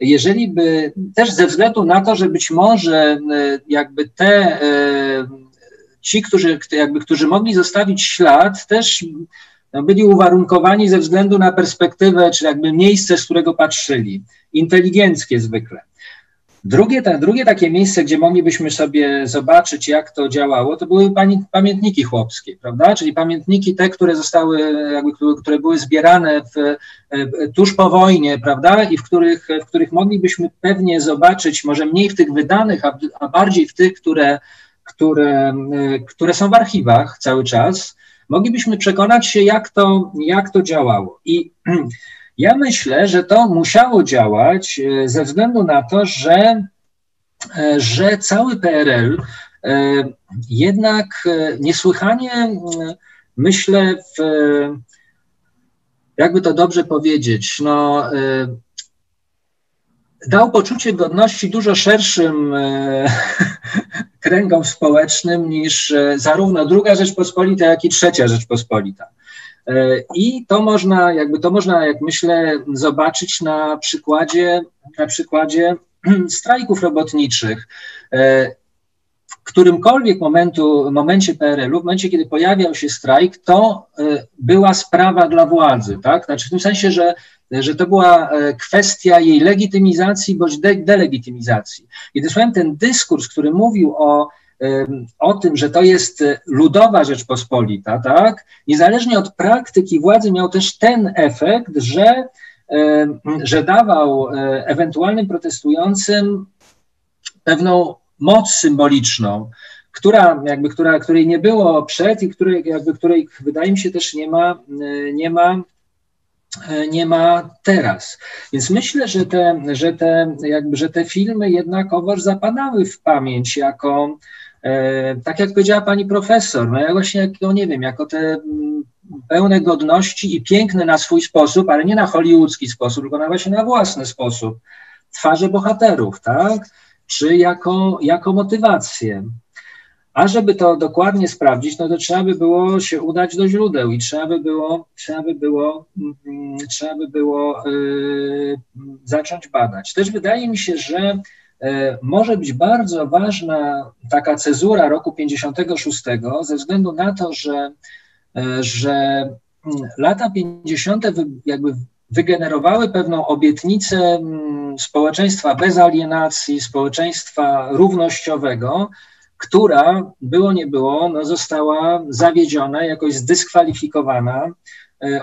jeżeli by też ze względu na to, że być może jakby te ci, którzy, jakby, którzy mogli zostawić ślad, też no, byli uwarunkowani ze względu na perspektywę, czy jakby miejsce, z którego patrzyli. Inteligenckie zwykle. Drugie, ta, drugie takie miejsce, gdzie moglibyśmy sobie zobaczyć, jak to działało, to były pamiętniki chłopskie, prawda? Czyli pamiętniki te, które zostały, jakby, które były zbierane w, tuż po wojnie, prawda? I w których, w których moglibyśmy pewnie zobaczyć, może mniej w tych wydanych, a, a bardziej w tych, które, które, które są w archiwach cały czas, moglibyśmy przekonać się, jak to, jak to działało. I Ja myślę, że to musiało działać e, ze względu na to, że, e, że cały PRL e, jednak niesłychanie, myślę, w, jakby to dobrze powiedzieć, no, dał poczucie godności dużo szerszym kręgom społecznym niż zarówno druga Rzeczpospolita, jak i trzecia Rzeczpospolita. E, I to można, jakby to można, jak myślę, zobaczyć na przykładzie, na przykładzie strajków robotniczych. E, w którymkolwiek momentu, momencie PRL-u, w momencie, kiedy pojawiał się strajk, to e, była sprawa dla władzy, tak? Znaczy w tym sensie, że, że to była kwestia jej legitymizacji bądź de delegitymizacji. I dosłownie ten dyskurs, który mówił o o tym, że to jest e, ludowa Rzeczpospolita, tak, niezależnie od praktyki władzy miał też ten efekt, że, że dawał e, ewentualnym protestującym pewną moc symboliczną, która, jakby, która, której nie było przed i której, jakby, której wydaje mi się też nie ma, e, nie ma nie ma teraz. Więc myślę, że te, że te, jakby, że te filmy jednakowoż zapadały w pamięć jako, tak jak powiedziała pani profesor, no ja właśnie, jako, no nie wiem, jako te mm, pełne godności i piękne na swój sposób, ale nie na hollywoodzki sposób, tylko na właśnie na własny sposób, twarze bohaterów, tak? Czy jako, jako motywację. A żeby to dokładnie sprawdzić, no to trzeba by było się udać do źródeł i trzeba by było, trzeba by było, mm, trzeba by było yy, zacząć badać. Też wydaje mi się, że E, może być bardzo ważna taka cezura roku 56 ze względu na to, że, e, że mm, lata 50. jakby wygenerowały pewną obietnicę mm, społeczeństwa bez alienacji, społeczeństwa równościowego, która, było nie było, no została zawiedziona, jakoś zdyskwalifikowana E,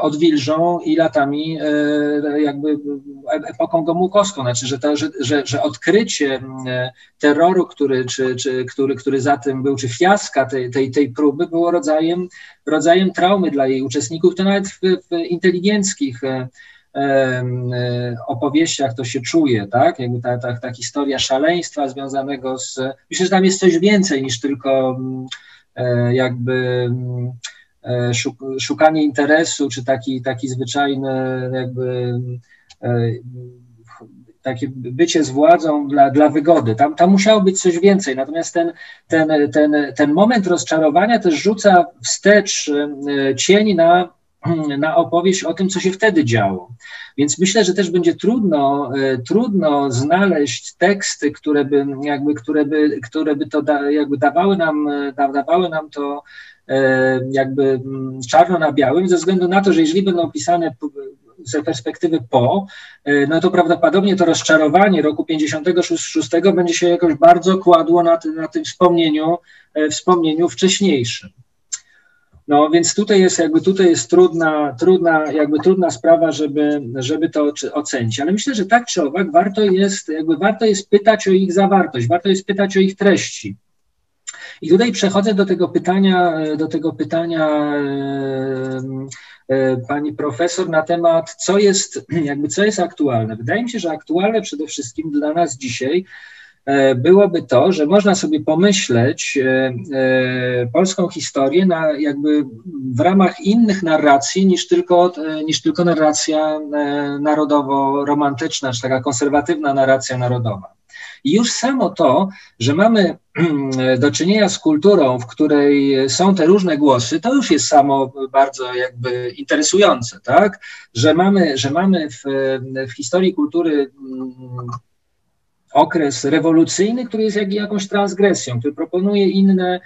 odwilżą i latami e, jakby epoką gomułkowską. Znaczy, że, to, że, że, że odkrycie e, terroru, który, czy, czy, który, który za tym był, czy fiaska tej, tej, tej próby było rodzajem, rodzajem traumy dla jej uczestników, to nawet w, w inteligenckich opowieściach to się czuje, tak? Jakby ta, ta, ta historia szaleństwa związanego z. Myślę, że tam jest coś więcej niż tylko jakby E, szukanie interesu, czy taki, taki zwyczajny jakby e, takie bycie z władzą dla, dla wygody. Tam, tam musiało być coś więcej. Natomiast ten, ten, ten, ten moment rozczarowania też rzuca wstecz e, cień na, na opowieść o tym, co się wtedy działo. Więc myślę, że też będzie trudno, trudno znaleźć teksty, które by, jakby, które by, które by to da, jakby dawały nam, dawały nam to E, jakby mm, czarno na białym, ze względu na to, że jeżeli będą opisane z perspektywy po, e, no to prawdopodobnie to rozczarowanie roku 56 będzie się jakoś bardzo kładło na, tym, na tym wspomnieniu, e, wspomnieniu wcześniejszym. No więc tutaj jest jakby tutaj jest trudna, trudna, jakby trudna sprawa, żeby, żeby to ocenić. Ale myślę, że tak czy owak warto jest, jakby warto jest pytać o ich zawartość, warto jest pytać o ich treści. I tutaj przechodzę do tego pytania, do tego pytania e, e, pani profesor na temat, co jest, jakby co jest aktualne. Wydaje mi się, że aktualne przede wszystkim dla nas dzisiaj e, byłoby to, że można sobie pomyśleć polską historię na jakby w ramach innych narracji niż tylko, niż tylko narracja narodowo-romantyczna, czy taka konserwatywna narracja narodowa. I już samo to, że mamy do czynienia z kulturą, w której są te różne głosy, to już jest samo bardzo jakby interesujące, tak? Że mamy, że mamy w, w historii kultury mm, okres rewolucyjny, który jest jak, jakąś transgresją, który proponuje inne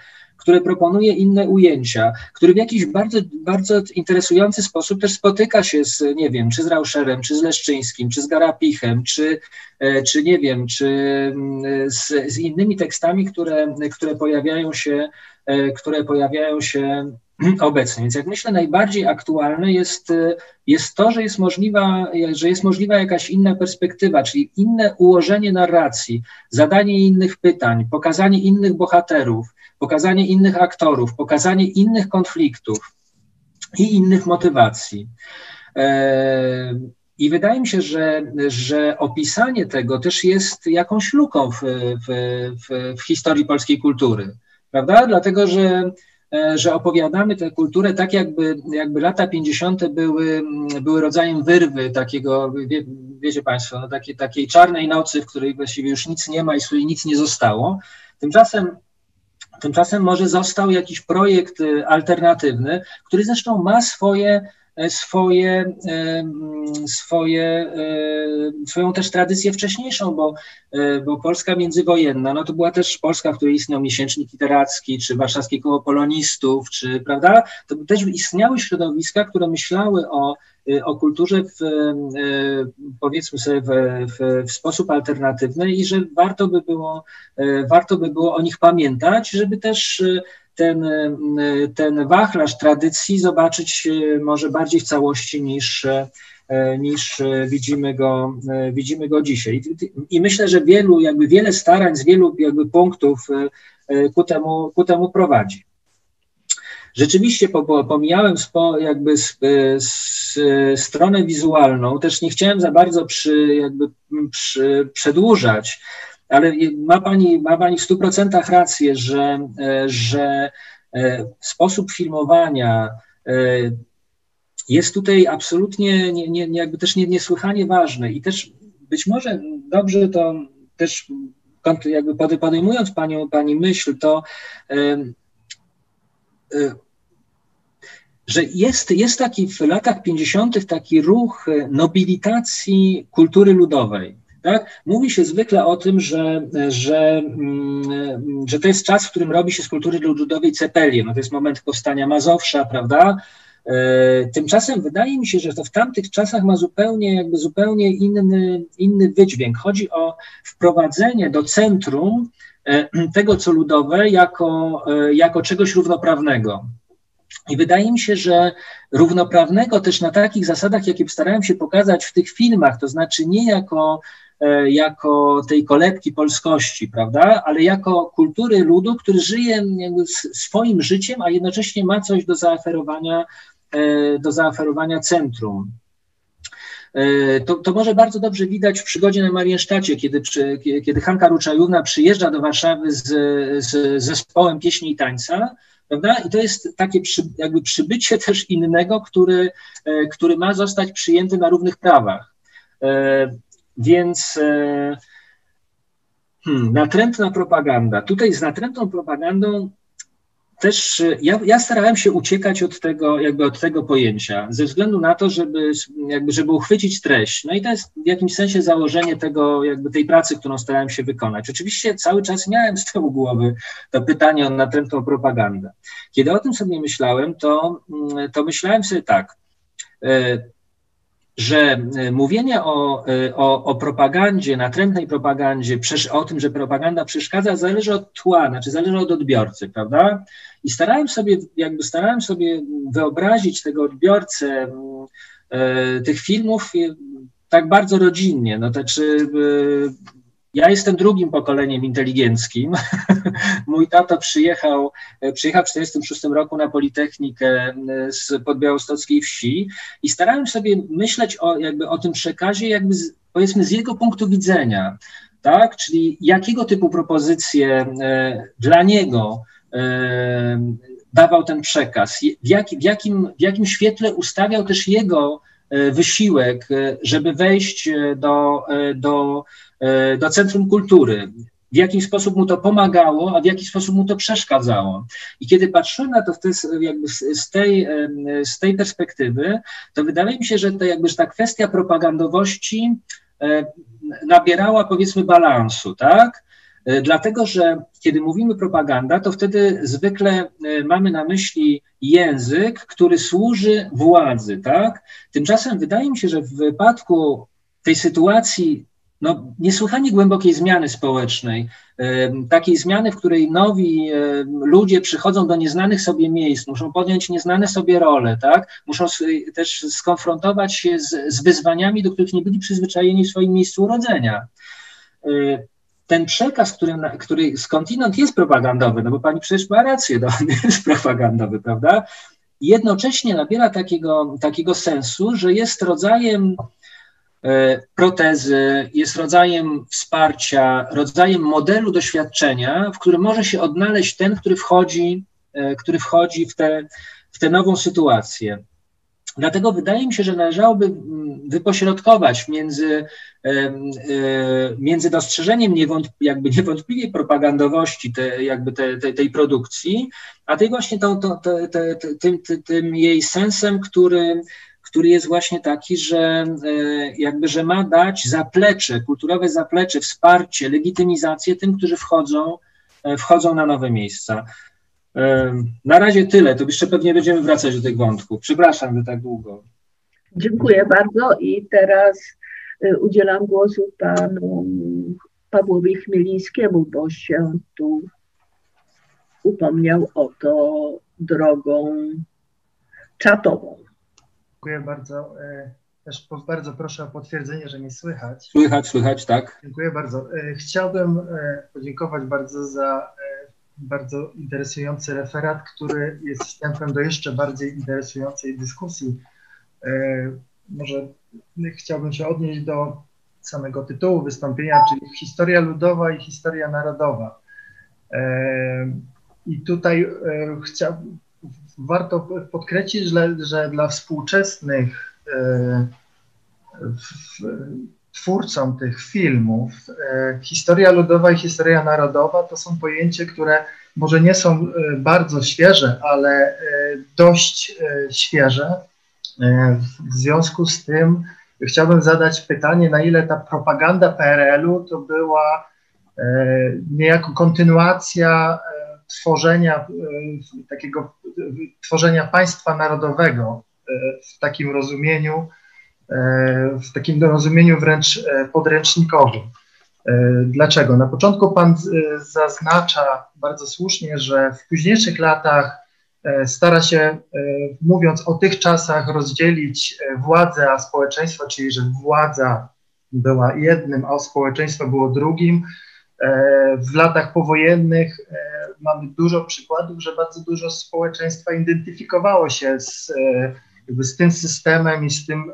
które proponuje inne ujęcia, który w jakiś bardzo, bardzo interesujący sposób też spotyka się z, nie wiem, czy z Rauscherem, czy z Leszczyńskim, czy z Garapichem, czy, e, czy nie wiem, czy mm, z, z innymi tekstami, które, które pojawiają się, e, które pojawiają się obecnie. Więc jak myślę, najbardziej aktualne jest, jest to, że jest, możliwa, że jest możliwa jakaś inna perspektywa, czyli inne ułożenie narracji, zadanie innych pytań, pokazanie innych bohaterów, pokazanie innych aktorów, pokazanie innych konfliktów i innych motywacji. E, I wydaje mi się, że, że opisanie tego też jest jakąś luką w, w, w, w historii polskiej kultury, prawda? Dlatego, że e, że opowiadamy tę kulturę tak, jakby, jakby lata 50. były, były rodzajem wyrwy takiego, wie, wiecie Państwo, no takiej, takiej czarnej nocy, w której właściwie już nic nie ma i której nic nie zostało. Tymczasem Tymczasem może został jakiś projekt y, alternatywny, który zresztą ma swoje, swoje, swoje, e, swoją też tradycję wcześniejszą, bo, e, bo Polska międzywojenna, no to była też Polska, w której istniał miesięcznik literacki, czy warszawskie koło polonistów, czy, prawda, to też istniały środowiska, które myślały o o kulturze w, powiedzmy sobie w, w, w, sposób alternatywny i że warto by, było, warto by było o nich pamiętać, żeby też ten, ten wachlarz tradycji zobaczyć może bardziej w całości niż, niż widzimy go, widzimy go dzisiaj. I myślę, że wielu, jakby wiele starań z wielu jakby punktów ku temu, ku temu prowadzi. Rzeczywiście pomijałem spo, jakby z, z, stronę wizualną, też nie chciałem za bardzo przy, jakby przy, przedłużać, ale ma Pani, ma pani w stu procentach rację, że, że e, sposób filmowania e, jest tutaj absolutnie nie, nie, jakby też nie, niesłychanie ważny i też być może dobrze to też jakby podejmując Panią, Pani myśl, to e, że jest, jest taki w latach 50. taki ruch e, nobilitacji kultury ludowej. Tak? Mówi się zwykle o tym, że, że, mm, że to jest czas, w którym robi się z kultury ludowej cepelię. No to jest moment powstania Mazowsza, prawda? E, tymczasem wydaje mi się, że to w tamtych czasach ma zupełnie, jakby zupełnie inny, inny wydźwięk. Chodzi o wprowadzenie do centrum tego, co ludowe, jako, jako czegoś równoprawnego. I wydaje mi się, że równoprawnego też na takich zasadach, jakie starałem się pokazać w tych filmach, to znaczy nie jako, e, jako tej kolebki polskości, prawda, ale jako kultury ludu, który żyje swoim życiem, a jednocześnie ma coś do zaoferowania, e, do zaoferowania centrum. E, to, to może bardzo dobrze widać w przygodzie na Mariensztacie, kiedy, przy, kiedy Hanka Ruczajówna przyjeżdża do Warszawy z, z zespołem pieśni i tańca, prawda? I to jest takie przy, jakby przybycie też innego, który, e, który ma zostać przyjęty na równych prawach. E, więc e, hmm, natrętna propaganda. Tutaj z natrętną propagandą też ja, ja, starałem się uciekać od tego, jakby od tego pojęcia, ze względu na to, żeby, jakby, żeby uchwycić treść. No i to jest w jakimś sensie założenie tego, jakby tej pracy, którą starałem się wykonać. Oczywiście cały czas miałem z tyłu głowy to pytanie o natrętną propagandę. Kiedy o tym sobie myślałem, to, mm, to myślałem sobie tak, e, że e, mówienie o, e, o, o propagandzie, natrętnej propagandzie, o tym, że propaganda przeszkadza, zależy od tła, znaczy zależy od odbiorcy, prawda? I starałem sobie, jakby starałem sobie wyobrazić tego odbiorcę e, tych filmów tak bardzo rodzinnie, no to czy ja jestem drugim pokoleniem inteligenckim. Mój tato przyjechał, przyjechał w 1946 roku na Politechnikę e, z podbiałostockiej wsi i starałem sobie myśleć o, jakby o tym przekazie, jakby z, powiedzmy z jego punktu widzenia, tak? Czyli jakiego typu propozycje e, dla niego e, dawał ten przekaz, w, jak, w, jakim, w jakim świetle ustawiał też jego wysiłek, żeby wejść do, do E, do Centrum Kultury. W jaki sposób mu to pomagało, a w jaki sposób mu to przeszkadzało. I kiedy patrzyłem na to w te, jakby z, tej, z tej perspektywy, to wydaje mi się, że, to jakby, ta kwestia propagandowości e, nabierała powiedzmy balansu, tak? E, dlatego, że kiedy mówimy propaganda, to wtedy zwykle mamy na myśli język, który służy władzy, tak? Tymczasem wydaje mi się, że w wypadku tej sytuacji no, niesłychanie głębokiej zmiany społecznej, takiej zmiany, w której nowi ludzie przychodzą do nieznanych sobie miejsc, muszą podjąć nieznane sobie role, tak? muszą też skonfrontować się z, z wyzwaniami, do których nie byli przyzwyczajeni w swoim miejscu urodzenia. Ten przekaz, który, który skądinąd jest propagandowy, no bo pani przecież ma rację, no, jest propagandowy, prawda? Jednocześnie nabiera takiego, takiego sensu, że jest rodzajem E, protezy, jest rodzajem wsparcia, rodzajem modelu doświadczenia, w którym może się odnaleźć ten, który wchodzi, e, który wchodzi w w tę nową sytuację. Dlatego wydaje mi się, że należałoby mm, wypośrodkować między, e, między dostrzeżeniem niewątp jakby niewątpliwej propagandowości te, jakby te, te, tej produkcji, a tej właśnie tą, tą, tym, tym jej sensem, który, który jest właśnie taki, że e, jakby, że ma dać zaplecze, kulturowe zaplecze, wsparcie, legitymizację tym, którzy wchodzą, e, wchodzą na nowe miejsca. Na razie tyle, to jeszcze pewnie będziemy wracać do tych wątków. Przepraszam, że tak długo. Dziękuję bardzo i teraz udzielam głosu panu Pawłowi Chmielińskiemu, bo się tu upomniał o to drogą czatową. Dziękuję bardzo. E, też bardzo proszę o potwierdzenie, że mnie słychać. Słychać, słychać, tak. Dziękuję bardzo. E, chciałbym e, podziękować bardzo za bardzo interesujący referat, który jest wstępem do jeszcze bardziej interesującej dyskusji. Może chciałbym się odnieść do samego tytułu wystąpienia, czyli historia ludowa i historia narodowa. I tutaj chciałbym, warto podkreślić, że, że dla współczesnych e, twórcom tych filmów e, historia ludowa i historia narodowa to są pojęcia, które może nie są e, bardzo świeże, ale dość świeże. W związku z tym chciałbym zadać pytanie, na ile ta propaganda PRL-u to była niejako kontynuacja tworzenia e, takiego tworzenia państwa narodowego e, w takim rozumieniu, e, w takim rozumieniu wręcz podręcznikowym. Dlaczego? Na początku Pan zaznacza bardzo słusznie, że w późniejszych latach stara się, mówiąc o tych czasach, rozdzielić władzę a społeczeństwo, czyli że władza była jednym, a społeczeństwo było drugim. W latach powojennych mamy dużo przykładów, że bardzo dużo społeczeństwa identyfikowało się z, jakby z tym systemem i z tym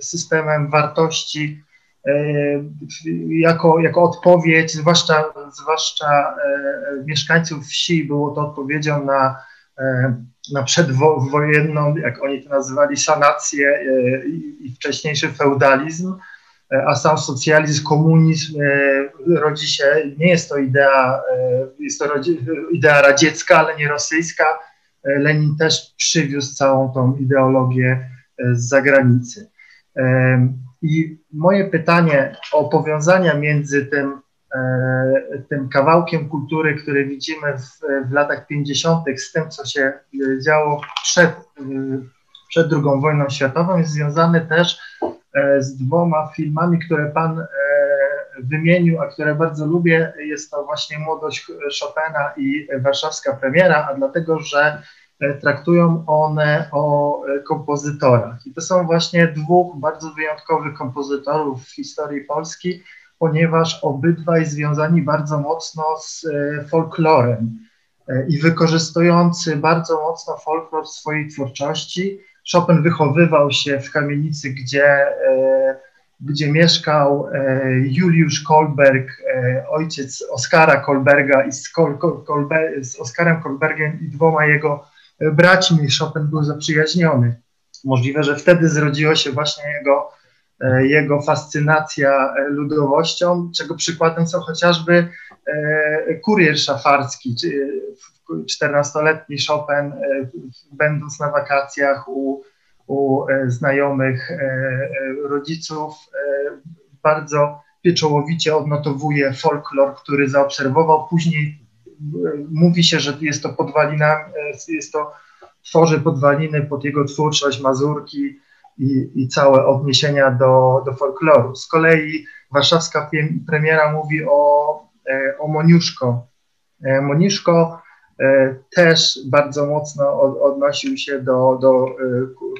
systemem wartości jako, jako odpowiedź, zwłaszcza, zwłaszcza mieszkańców wsi, było to odpowiedzią na, na przedwojenną, jak oni to nazywali, sanację i wcześniejszy feudalizm a sam socjalizm, komunizm rodzi się, nie jest to idea, jest to idea radziecka, ale nie rosyjska. Lenin też przywiózł całą tą ideologię z zagranicy. I moje pytanie o powiązania między tym, tym kawałkiem kultury, który widzimy w, w latach 50., z tym, co się działo przed, przed II wojną światową, jest związane też z dwoma filmami, które Pan e, wymienił, a które bardzo lubię. Jest to właśnie Młodość Chopina i Warszawska Premiera, a dlatego, że e, traktują one o e, kompozytorach. I to są właśnie dwóch bardzo wyjątkowych kompozytorów w historii Polski, ponieważ obydwaj związani bardzo mocno z folklorem i wykorzystujący bardzo mocno folklor w swojej twórczości, Chopin wychowywał się w kamienicy, gdzie, e, gdzie mieszkał e, Juliusz Kolberg, e, ojciec Oskara Kolberga i z, Kol, z Oskarem Kolbergiem i dwoma jego braćmi Chopin był zaprzyjaźniony. Możliwe, że wtedy zrodziła się właśnie jego, jego fascynacja ludowością, czego przykładem są chociażby kurier szafarski, 14-letni Chopin, e, będąc na wakacjach u, u e, znajomych e, rodziców, bardzo pieczołowicie odnotowuje folklor, który zaobserwował. Później mówi się, że jest to podwalina, jest to, tworzy podwaliny pod jego twórczość, mazurki i, i całe odniesienia do, do folkloru. Z kolei warszawska premiera mówi o, o Moniuszko. Moniuszko E, też bardzo mocno odnosił się do, do e,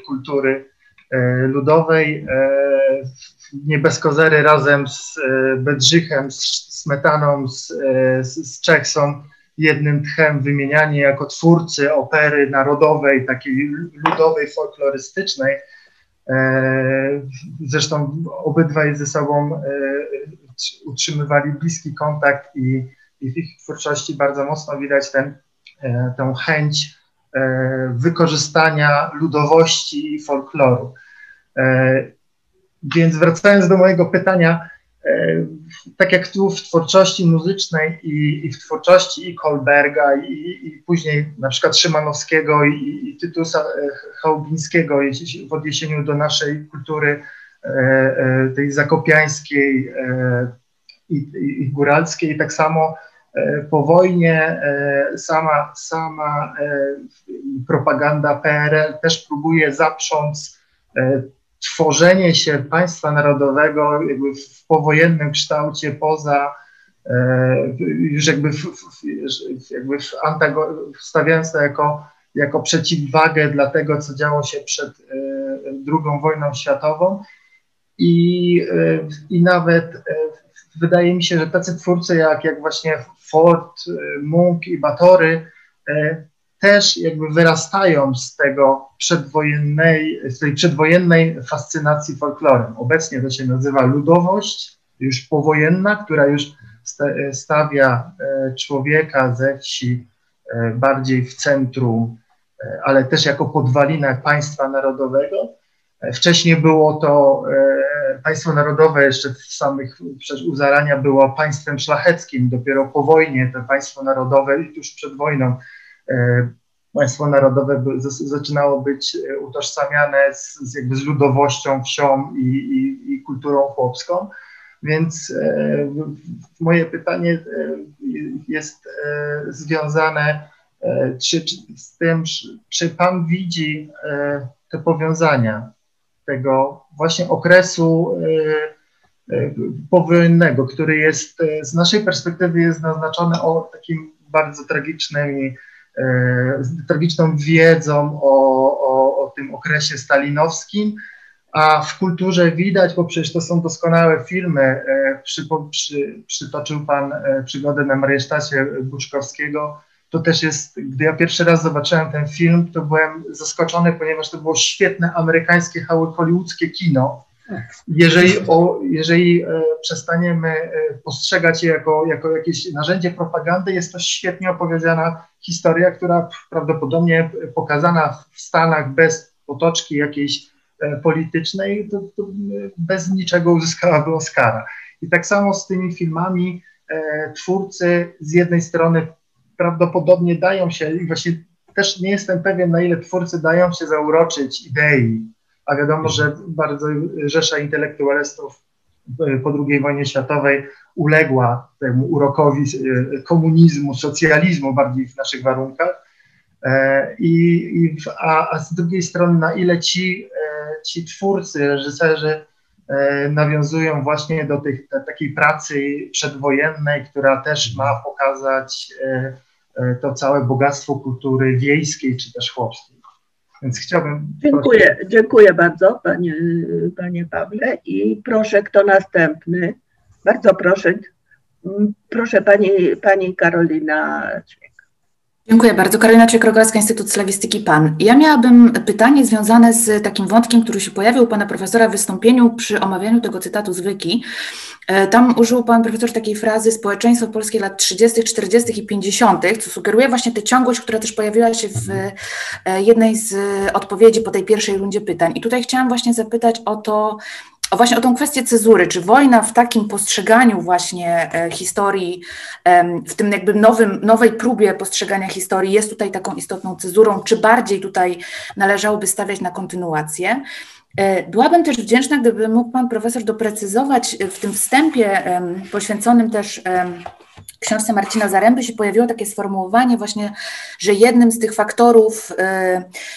kultury e, ludowej. Nie bez kozery razem z Bedrzychem, z Smetaną, z, z Czech są jednym tchem wymieniani jako twórcy opery narodowej, takiej ludowej, folklorystycznej. Zresztą obydwaj ze sobą utrzymywali bliski kontakt i w ich twórczości bardzo mocno widać ten E, tę chęć e, wykorzystania ludowości i folkloru. E, więc wracając do mojego pytania, tak jak tu w twórczości muzycznej i, i w twórczości i Kolberga, i, i, później na przykład Szymanowskiego i, i Tytusa Chałubińskiego w odniesieniu do naszej kultury tej zakopiańskiej i, i góralskiej, tak samo po wojnie e, sama, sama e, propaganda PRL też próbuje zaprząc tworzenie się państwa narodowego w powojennym kształcie poza już jakby, w, jakby w antago, stawiając to jako, jako przeciwwagę dla tego, co działo się przed II wojną światową. I, i nawet wydaje mi się, że tacy twórcy jak, jak właśnie Ford, y, Munk i Batory y, też jakby wyrastają z tego przedwojennej, z tej przedwojennej fascynacji folklorem. Obecnie to się nazywa ludowość, już powojenna, która już stawia y, człowieka ze wsi bardziej w centrum, ale też jako podwalina państwa narodowego. Wcześniej było to państwo narodowe jeszcze w samych u zarania było państwem szlacheckim. Dopiero po wojnie to państwo narodowe, tuż przed wojną, e, państwo narodowe zaczynało być e, utożsamiane z, z, jakby z ludowością, wsią i, i, i kulturą chłopską. Więc e, moje pytanie jest związane czy, czy, z tym, czy Pan widzi te powiązania tego właśnie okresu y, powojennego, który jest z naszej perspektywy jest naznaczony o takim bardzo tragicznym tragiczną wiedzą o, o, o tym okresie stalinowskim, a w kulturze widać, bo przecież to są doskonałe filmy. E, przy, przy, przytoczył Pan e, przygodę na Mariesztacie Buczkowskiego. To też jest, gdy ja pierwszy raz zobaczyłem ten film, to byłem zaskoczony, ponieważ to było świetne amerykańskie, hollywoodzkie kino. Jeżeli, o, jeżeli e, przestaniemy e, postrzegać je jako, jako jakieś narzędzie propagandy, jest to świetnie opowiedziana historia, która prawdopodobnie pokazana w Stanach bez otoczki jakiejś E, politycznej, to, to bez niczego uzyskałaby Oscara. I tak samo z tymi filmami e, twórcy z jednej strony prawdopodobnie dają się, i właśnie też nie jestem pewien, na ile twórcy dają się zauroczyć idei, a wiadomo, że bardzo rzesza intelektualistów e, po II wojnie światowej uległa temu urokowi komunizmu, socjalizmu bardziej w naszych warunkach. I, i a, a, z drugiej strony, na ile ci ci twórcy, reżyserzy e, nawiązują właśnie do tych, takiej pracy przedwojennej, która też ma pokazać e, e, to całe bogactwo kultury wiejskiej czy też chłopskiej. Więc chciałbym. Dziękuję, prosić. dziękuję bardzo, panie, panie Pawle. I proszę, kto następny? Bardzo proszę, proszę pani, pani Karolina Dziękuję bardzo. Karolina Ciekrogorska, Instytut Slawistyki PAN. Ja miałabym pytanie związane z takim wątkiem, który się pojawił u pana profesora w wystąpieniu przy omawianiu tego cytatu z Wiki. E, tam użył pan profesor takiej frazy społeczeństwo polskie lat 30., 40. i 50., co sugeruje właśnie tę ciągłość, która też pojawiła się w e, jednej z odpowiedzi po tej pierwszej rundzie pytań. I tutaj chciałam właśnie zapytać o to, o właśnie o tą kwestię cezury, czy wojna w takim postrzeganiu właśnie e, historii, w tym jakby nowym, nowej próbie postrzegania historii jest tutaj taką istotną cezurą, czy bardziej tutaj należałoby stawiać na kontynuację. E, byłabym też wdzięczna, gdyby mógł Pan Profesor doprecyzować w tym wstępie poświęconym też książce Marcina Zaręby się pojawiło takie sformułowanie właśnie, że jednym z tych faktorów, y,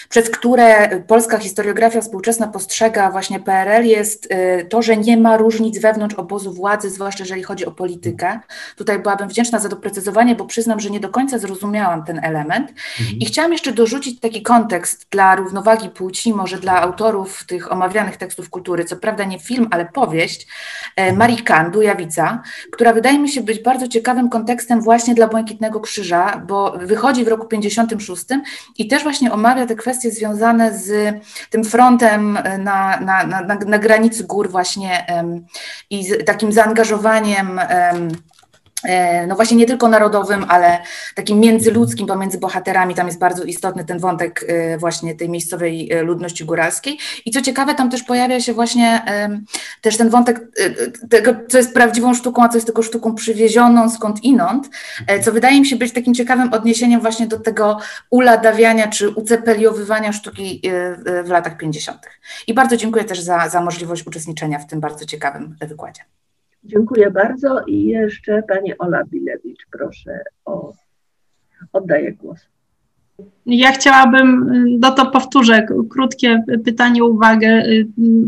przez które polska historiografia współczesna postrzega właśnie PRL jest y, to, że nie ma różnic wewnątrz obozu władzy, zwłaszcza jeżeli chodzi o politykę. Tutaj byłabym wdzięczna za doprecyzowanie, bo przyznam, że nie do końca zrozumiałam ten element. Mhm. I chciałam jeszcze dorzucić taki kontekst dla równowagi płci, może dla autorów tych omawianych tekstów kultury, co prawda nie film, ale powieść, e, Marii Kan, Dujawica, która wydaje mi się być bardzo ciekawym kontekstem właśnie dla Błękitnego Krzyża, bo wychodzi w roku 56 i też właśnie omawia te kwestie związane z tym frontem na, na, na, na granicy gór właśnie um, i z takim zaangażowaniem um, E, no właśnie nie tylko narodowym, ale takim międzyludzkim pomiędzy bohaterami. Tam jest bardzo istotny ten wątek e, właśnie tej miejscowej e, ludności góralskiej. I co ciekawe, tam też pojawia się właśnie też ten wątek tego, co jest prawdziwą sztuką, a co jest tylko sztuką przywiezioną skąd inąd, co wydaje mi się być takim ciekawym odniesieniem właśnie do tego uladawiania czy ucepeliowywania sztuki w latach 50. I bardzo dziękuję też za, za możliwość uczestniczenia w tym bardzo ciekawym wykładzie. Dziękuję bardzo i jeszcze pani Ola Bilewicz, proszę o, oddaję głos. Ja chciałabym, no to powtórzę, krótkie pytanie, uwagę.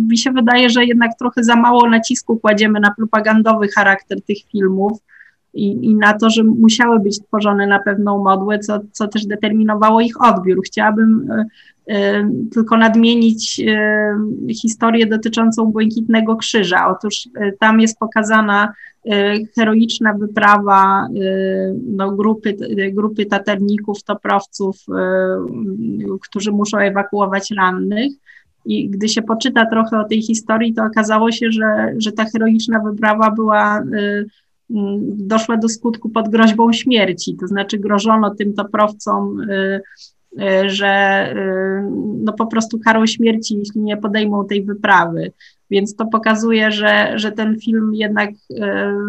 Mi się wydaje, że jednak trochę za mało nacisku kładziemy na propagandowy charakter tych filmów i, i na to, że musiały być tworzone na pewną modłę, co, co też determinowało ich odbiór. Chciałabym tylko nadmienić historię dotyczącą Błękitnego Krzyża. Otóż tam jest pokazana heroiczna wyprawa no, grupy, grupy taterników, toprowców, którzy muszą ewakuować rannych. I gdy się poczyta trochę o tej historii, to okazało się, że, że ta heroiczna wyprawa była doszła do skutku pod groźbą śmierci, to znaczy grożono tym toprowcom Y, że y, no po prostu karą śmierci, jeśli nie podejmą tej wyprawy. Więc to pokazuje, że, że ten film jednak y,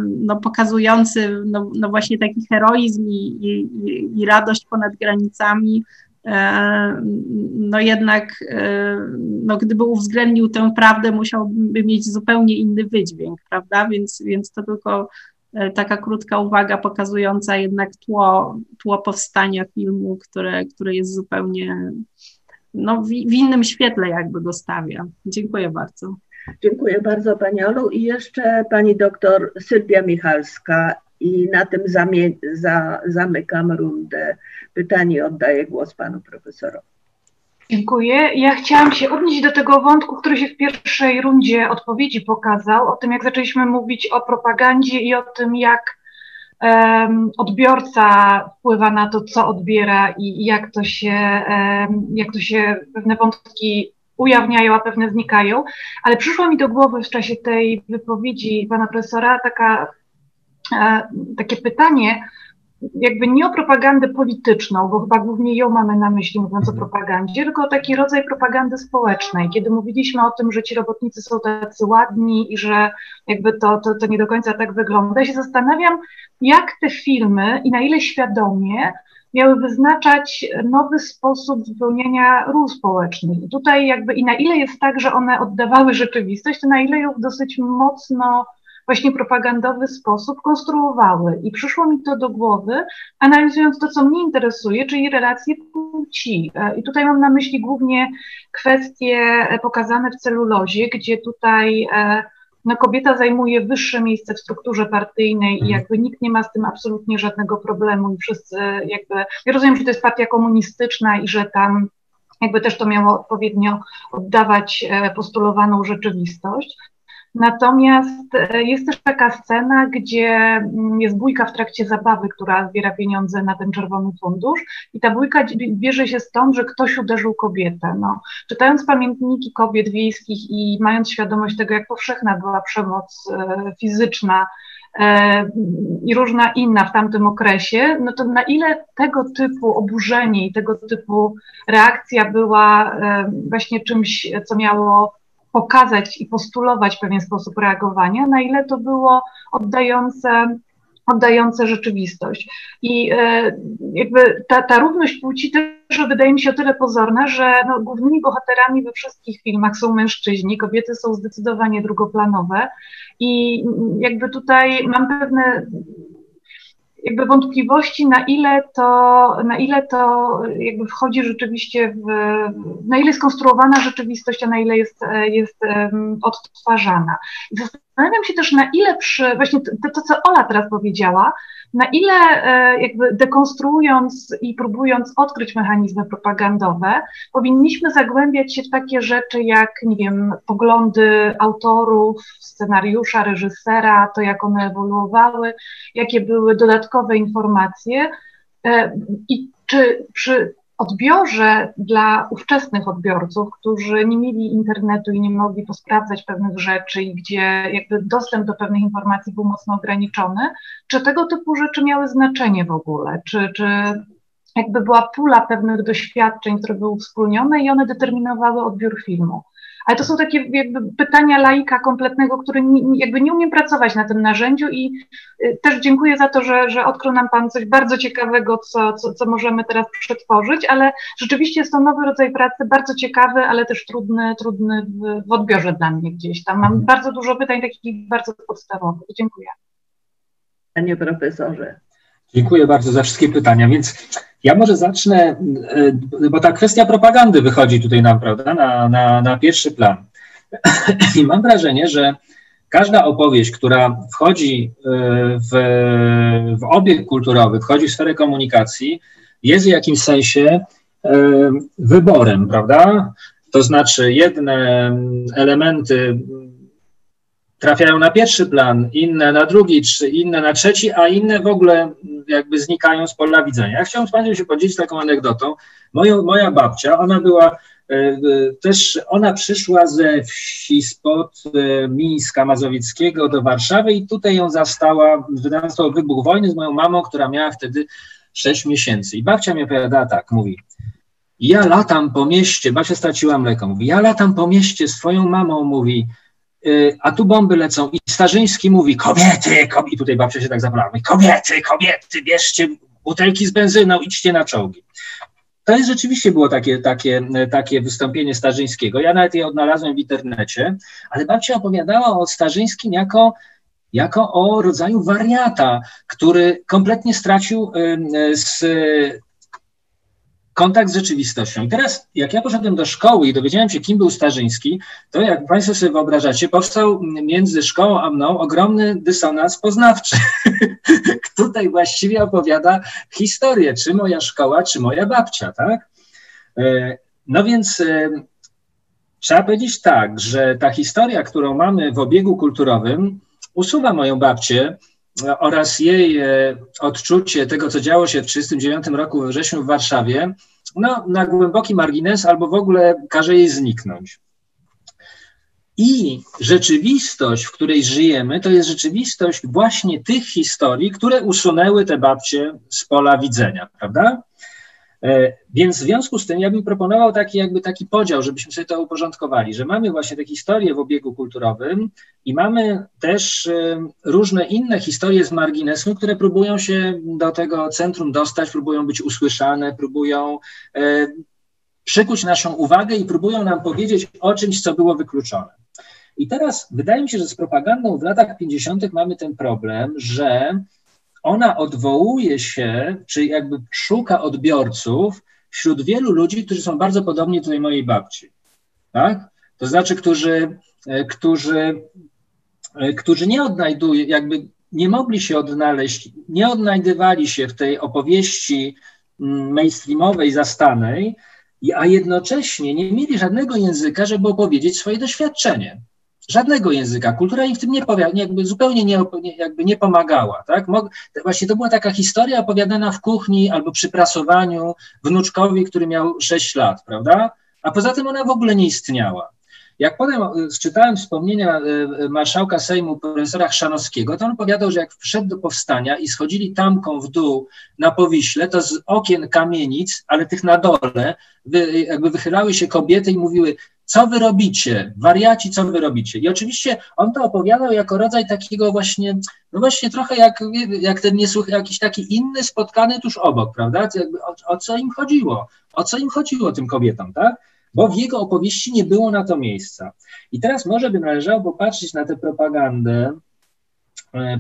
no, pokazujący no, no właśnie taki heroizm i, i, i radość ponad granicami, no jednak, no gdyby uwzględnił tę prawdę, musiałby mieć zupełnie inny wydźwięk, prawda? Więc, więc to tylko taka krótka uwaga pokazująca jednak tło, tło powstania filmu, które, które jest zupełnie no, w, w innym świetle jakby go stawia. Dziękuję bardzo. Dziękuję bardzo Pani Olu i jeszcze Pani doktor Sylwia Michalska i na tym zamie- za, zamykam rundę pytań i oddaję głos Panu Profesorowi. Dziękuję. Ja chciałam się odnieść do tego wątku, który się w pierwszej rundzie odpowiedzi pokazał, o tym, jak zaczęliśmy mówić o propagandzie i o tym, jak um, odbiorca wpływa na to, co odbiera i jak to się, um, jak to się pewne wątki ujawniają, a pewne znikają. Ale przyszło mi do głowy w czasie tej wypowiedzi pana profesora taka, e, takie pytanie, jakby nie o propagandę polityczną, bo chyba głównie ją mamy na myśli, mówiąc o mhm. propagandzie, tylko o taki rodzaj propagandy społecznej. Kiedy mówiliśmy o tym, że ci robotnicy są tacy ładni i że jakby to, to, to nie do końca tak wygląda, ja się zastanawiam, jak te filmy i na ile świadomie miały wyznaczać nowy sposób wypełniania ról społecznych. I tutaj jakby i na ile jest tak, że one oddawały rzeczywistość, to na ile ją dosyć mocno właśnie propagandowy sposób konstruowały. I przyszło mi to do głowy, analizując to, co mnie interesuje, czyli relacje płci. E, I tutaj mam na myśli głównie kwestie e, pokazane w celulozie, gdzie tutaj e, no, kobieta zajmuje wyższe miejsce w strukturze partyjnej i mhm. jakby nikt nie ma z tym absolutnie żadnego problemu i wszyscy jakby, ja rozumiem, że to jest partia komunistyczna i że tam jakby też to miało odpowiednio oddawać postulowaną rzeczywistość. Natomiast e, jest też taka scena, gdzie mm, jest bójka w trakcie zabawy, która zbiera pieniądze na ten czerwony fundusz i ta bójka bierze się stąd, że ktoś uderzył kobietę. No, czytając pamiętniki kobiet wiejskich i mając świadomość tego, jak powszechna była przemoc e, fizyczna e, i różna inna w tamtym okresie, no to na ile tego typu oburzenie i tego typu reakcja była właśnie czymś, co miało pokazać i postulować pewien sposób reagowania, na ile to było oddające oddające rzeczywistość. I e, jakby ta, ta równość płci też wydaje mi się o tyle pozorna, że no, głównymi bohaterami we wszystkich filmach są mężczyźni, kobiety są zdecydowanie drugoplanowe i jakby tutaj mam pewne jakby wątpliwości, na ile to, na ile to jakby wchodzi rzeczywiście w, na ile jest konstruowana rzeczywistość, a na ile jest, jest um, odtwarzana. I zastanawiam się też, na ile przy, właśnie to, to, co Ola teraz powiedziała, na ile e, jakby dekonstruując i próbując odkryć mechanizmy propagandowe, powinniśmy zagłębiać się w takie rzeczy jak, nie wiem, poglądy autorów, scenariusza, reżysera, to jak one ewoluowały, jakie były dodatkowe informacje. E, i czy przy odbiorze dla ówczesnych odbiorców, którzy nie mieli internetu i nie mogli posprawdzać pewnych rzeczy i gdzie jakby dostęp do pewnych informacji był mocno ograniczony, czy tego typu rzeczy miały znaczenie w ogóle, czy, czy jakby była pula pewnych doświadczeń, które były wspólnione i one determinowały odbiór filmu. Ale to są takie jakby pytania laika kompletnego, który nie, jakby nie umiem pracować na tym narzędziu i y, też dziękuję za to, że, że odkrył nam Pan coś bardzo ciekawego, co, co, co możemy teraz przetworzyć, ale rzeczywiście jest to nowy rodzaj pracy, bardzo ciekawy, ale też trudny, trudny w, w odbiorze dla mnie gdzieś tam. Mam mhm. bardzo dużo pytań takich bardzo podstawowych. Dziękuję. Panie profesorze. Dziękuję bardzo za wszystkie pytania, więc ja może zacznę, e, bo ta kwestia propagandy wychodzi tutaj nam, prawda, na, na, na pierwszy plan. I mam wrażenie, że każda opowieść, która wchodzi e, w, w obieg kulturowy, wchodzi w sferę komunikacji, jest w jakimś sensie e, wyborem, prawda? To znaczy, jedne elementy trafiają na pierwszy plan, inne na drugi, czy inne na trzeci, a inne w ogóle jakby znikają z pola widzenia. Ja chciałem z Państwem się podzielić taką anegdotą. Moja, moja babcia, ona była e, też, ona przyszła ze wsi spod e, Mińska Mazowieckiego do Warszawy i tutaj ją zastała, nastał wybuch wojny z moją mamą, która miała wtedy 6 miesięcy. I babcia mi opowiadała tak, mówi, ja latam po mieście, babcia straciła mleko, mówi, ja latam po mieście z twoją mamą, mówi, a tu bomby lecą i Starzyński mówi, kobiety, kobiety, tutaj babcia się tak zabrała, kobiety, kobiety, bierzcie butelki z benzyną, idźcie na czołgi. To jest rzeczywiście było takie, takie, takie wystąpienie Starzyńskiego. Ja nawet je odnalazłem w internecie, ale babcia opowiadała o Starzyńskim jako, jako o rodzaju wariata, który kompletnie stracił z kontakt z rzeczywistością. Teraz, jak ja poszedłem do szkoły i dowiedziałem się, kim był Starzyński, to jak Państwo sobie wyobrażacie, powstał między szkołą a mną ogromny dysonans poznawczy. Tutaj właściwie opowiada historię, czy moja szkoła, czy moja babcia, tak? E, no więc e, trzeba powiedzieć tak, że ta historia, którą mamy w obiegu kulturowym, usuwa moją babcię oraz jej e, odczucie tego, co działo się w 1939 roku we wrześniu w Warszawie, no, na głęboki margines albo w ogóle każe jej zniknąć. I rzeczywistość, w której żyjemy, to jest rzeczywistość właśnie tych historii, które usunęły te babcie z pola widzenia, prawda? E, więc w związku z tym ja bym proponował taki jakby taki podział, żebyśmy sobie to uporządkowali, że mamy właśnie te historie w obiegu kulturowym i mamy też e, różne inne historie z marginesu, które próbują się do tego centrum dostać, próbują być usłyszane, próbują e, przykuć naszą uwagę i próbują nam powiedzieć o czymś, co było wykluczone. I teraz wydaje mi się, że z propagandą w latach 50. mamy ten problem, że ona odwołuje się, czy jakby szuka odbiorców wśród wielu ludzi, którzy są bardzo podobni do tej mojej babci. Tak? To znaczy, którzy, e, którzy, e, którzy nie odnajdują, jakby nie mogli się odnaleźć, nie odnajdywali się w tej opowieści mm, mainstreamowej, zastanej, a jednocześnie nie mieli żadnego języka, żeby opowiedzieć swoje doświadczenie. Żadnego języka. Kultura im w tym nie powie, jakby zupełnie nie, jakby nie pomagała. Tak? Właśnie to była taka historia opowiadana w kuchni albo przy prasowaniu wnuczkowi, który miał 6 lat, prawda? A poza tym ona w ogóle nie istniała. Jak potem e, czytałem wspomnienia e, marszałka Sejmu profesora Chrzanowskiego, to on opowiadał, że jak wszedł do powstania i schodzili tamką w dół na Powiśle, to z okien kamienic, ale tych na dole, jakby wychylały się kobiety i mówiły co wy robicie? Wariaci, co wy robicie? I oczywiście on to opowiadał jako rodzaj takiego właśnie, no właśnie trochę jak, jak ten niesłuch, jakiś taki inny spotkany tuż obok, prawda? O, o co im chodziło? O co im chodziło tym kobietom, tak? Bo w jego opowieści nie było na to miejsca. I teraz może by należało popatrzeć na tę propagandę,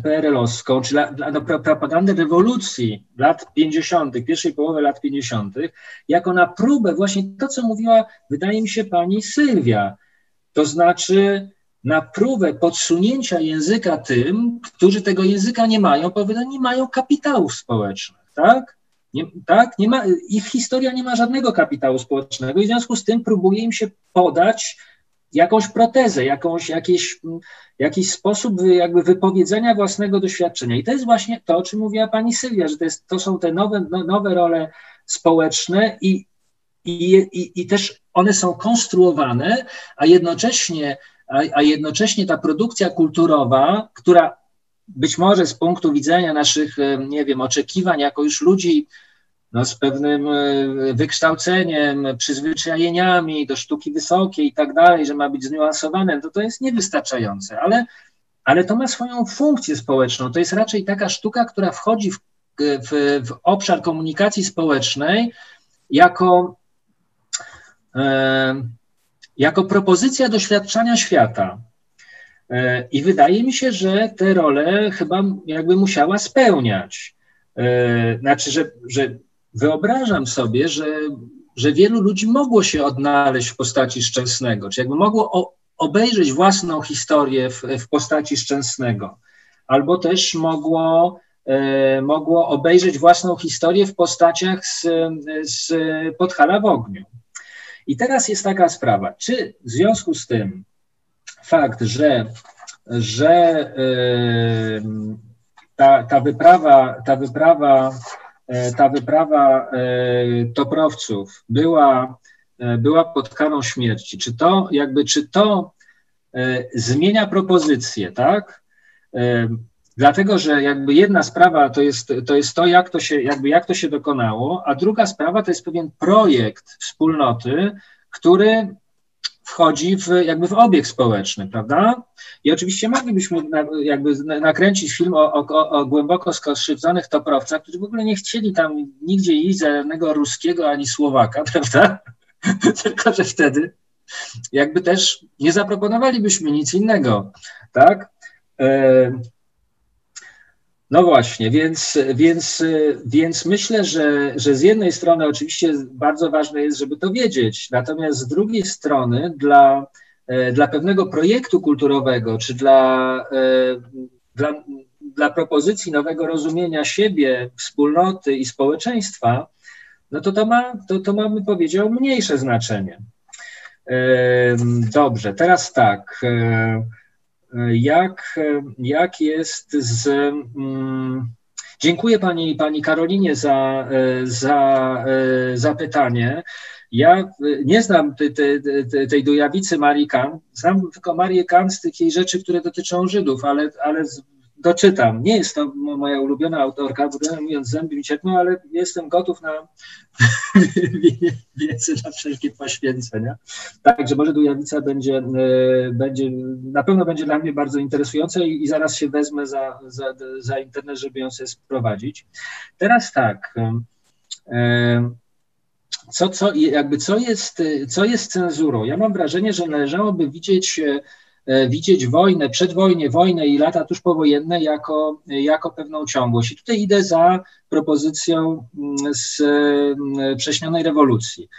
PRL-owską, czy do propagandy rewolucji lat 50., pierwszej połowy lat 50., jako na próbę właśnie to, co mówiła, wydaje mi się, pani Sylwia, to znaczy na próbę podsunięcia języka tym, którzy tego języka nie mają, powiedzą, nie mają kapitałów społecznych, tak? Nie, tak? Nie ma, ich historia nie ma żadnego kapitału społecznego i w związku z tym próbuje im się podać jakąś protezę, jakąś, jakieś, jakiś sposób jakby wypowiedzenia własnego doświadczenia. I to jest właśnie to, o czym mówiła pani Sylwia, że to, jest, to są te nowe, no, nowe role społeczne i, i, i, i też one są konstruowane, a jednocześnie, a, a jednocześnie ta produkcja kulturowa, która być może z punktu widzenia naszych, nie wiem, oczekiwań jako już ludzi no, z pewnym e, wykształceniem, przyzwyczajeniami do sztuki wysokiej i tak dalej, że ma być zniuansowane, to to jest niewystarczające, ale, ale to ma swoją funkcję społeczną. To jest raczej taka sztuka, która wchodzi w, w, w obszar komunikacji społecznej jako, e, jako propozycja doświadczania świata. E, I wydaje mi się, że te role chyba jakby musiała spełniać. E, znaczy, że, że wyobrażam sobie, że, że wielu ludzi mogło się odnaleźć w postaci Szczęsnego, czy jakby mogło o, obejrzeć własną historię w, w postaci Szczęsnego, albo też mogło, e, mogło obejrzeć własną historię w postaciach z, z Podhala w ogniu. I teraz jest taka sprawa, czy w związku z tym fakt, że, że e, ta, ta wyprawa, ta wyprawa ta wyprawa e, toprowców była, e, była pod karą śmierci, czy to jakby, czy to zmienia propozycję, tak? Dlatego, że jakby jedna sprawa to jest, to jest to, jak to, się, jakby jak to się dokonało, a druga sprawa to jest pewien projekt wspólnoty, który wchodzi w, jakby w obieg społeczny, prawda? I oczywiście moglibyśmy na, jakby nakręcić film o, o, o głęboko skrzywdzonych toprowcach, którzy w ogóle nie chcieli tam nigdzie iść za żadnego ruskiego ani Słowaka, prawda? Tylko, że wtedy jakby też nie zaproponowalibyśmy nic innego, tak? E, No właśnie, więc, więc, więc myślę, że, że z jednej strony oczywiście bardzo ważne jest, żeby to wiedzieć, natomiast z drugiej strony dla, dla pewnego projektu kulturowego, czy dla, dla, dla propozycji nowego rozumienia siebie, wspólnoty i społeczeństwa, no to to ma, to, to ma, bym powiedział, mniejsze znaczenie. Dobrze, teraz tak. Jak, jak jest z. Mm, dziękuję pani, pani Karolinie za, za zapytanie. Ja nie znam tej, tej, tej dojawicy Marii Kant, znam tylko Marię Kant z takich rzeczy, które dotyczą Żydów, ale, ale doczytam. Nie jest to moja ulubiona autorka, mówiąc zęby mi cierpią, ale jestem gotów na wiedzę, na wszelkie poświęcenia. Także może Dujawica będzie, e, będzie, na pewno będzie dla mnie bardzo interesująca i, i zaraz się wezmę za, za, za internet, żeby ją sobie sprowadzić. Teraz tak, e, co, co, jakby co, jest, co jest cenzurą? Ja mam wrażenie, że należałoby widzieć widzieć wojnę, przedwojnie, wojnę i lata tuż powojenne jako, jako pewną ciągłość. I tutaj idę za propozycją mm, z mm, prześnionej rewolucji.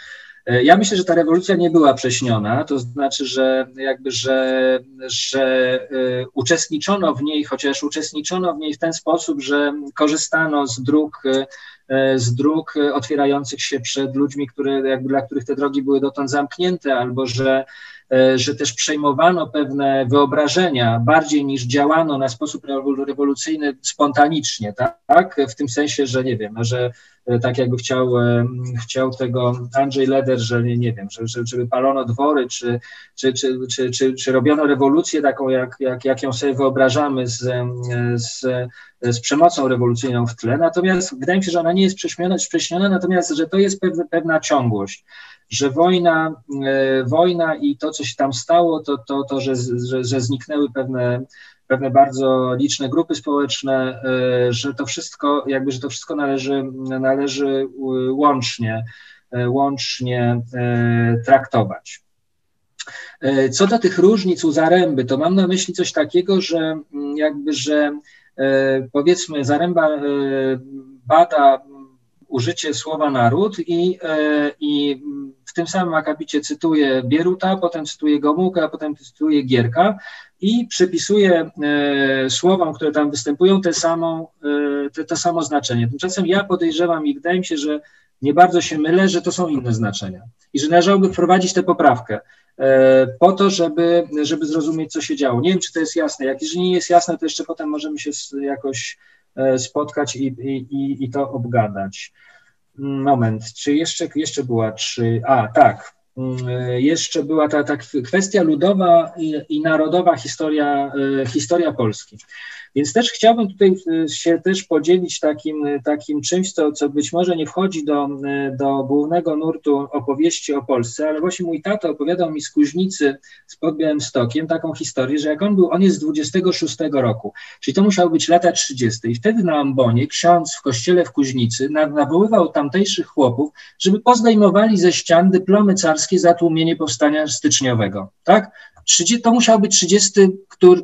E, ja myślę, że ta rewolucja nie była prześniona, to znaczy, że jakby, że, że e, uczestniczono w niej, chociaż uczestniczono w niej w ten sposób, że korzystano z dróg, z dróg otwierających się przed ludźmi, które, jakby, dla których te drogi były dotąd zamknięte, albo że E, że też przejmowano pewne wyobrażenia bardziej niż działano na sposób rewolucyjny spontanicznie, tak? W tym sensie, że nie wiem, że e, tak jakby chciał, e, chciał tego Andrzej Leder, że nie, wiem, że, żeby palono dwory, czy, czy, czy, czy, czy, czy robiono rewolucję taką, jak, jak, jak ją sobie wyobrażamy z, z, z przemocą rewolucyjną w tle. Natomiast wydaje mi się, że ona nie jest prześmiona, natomiast że to jest pewna, pewna ciągłość że wojna, e, wojna i to, co się tam stało, to, to, to że, że, że zniknęły pewne, pewne bardzo liczne grupy społeczne, e, że to wszystko, jakby, że to wszystko należy, należy łącznie, e, łącznie traktować. Co do tych różnic u Zaręby, to mam na myśli coś takiego, że jakby, że powiedzmy Zaręba bada użycie słowa naród i, i tym samym akapicie cytuję Bieruta, potem cytuję Gomułkę, potem cytuję Gierka i przypisuję e, słowom, które tam występują, te samą, e, te, to samo znaczenie. Tymczasem ja podejrzewam i wydaje mi się, że nie bardzo się mylę, że to są inne znaczenia i że należałoby wprowadzić tę poprawkę e, po to, żeby, żeby zrozumieć, co się działo. Nie wiem, czy to jest jasne. Jak jeżeli nie jest jasne, to jeszcze potem możemy się jakoś e, spotkać i, i, i to obgadać. Moment, czy jeszcze, jeszcze była, czy, a tak, mm, jeszcze była ta, ta kwestia ludowa i, i narodowa historia, e, historia Polski. Więc też chciałbym tutaj e, się też podzielić takim, takim czymś, co, co być może nie wchodzi do, e, do głównego nurtu opowieści o Polsce, ale właśnie mój tata opowiadał mi z Kuźnicy spod Białymstokiem taką historię, że jak on był, on jest z 26 roku, czyli to musiały być lata 30. I wtedy na Ambonie ksiądz w kościele w Kuźnicy nawoływał tamtejszych chłopów, żeby pozdejmowali ze ścian dyplomy carskie za tłumienie powstania styczniowego. Tak? To musiał być 30, który,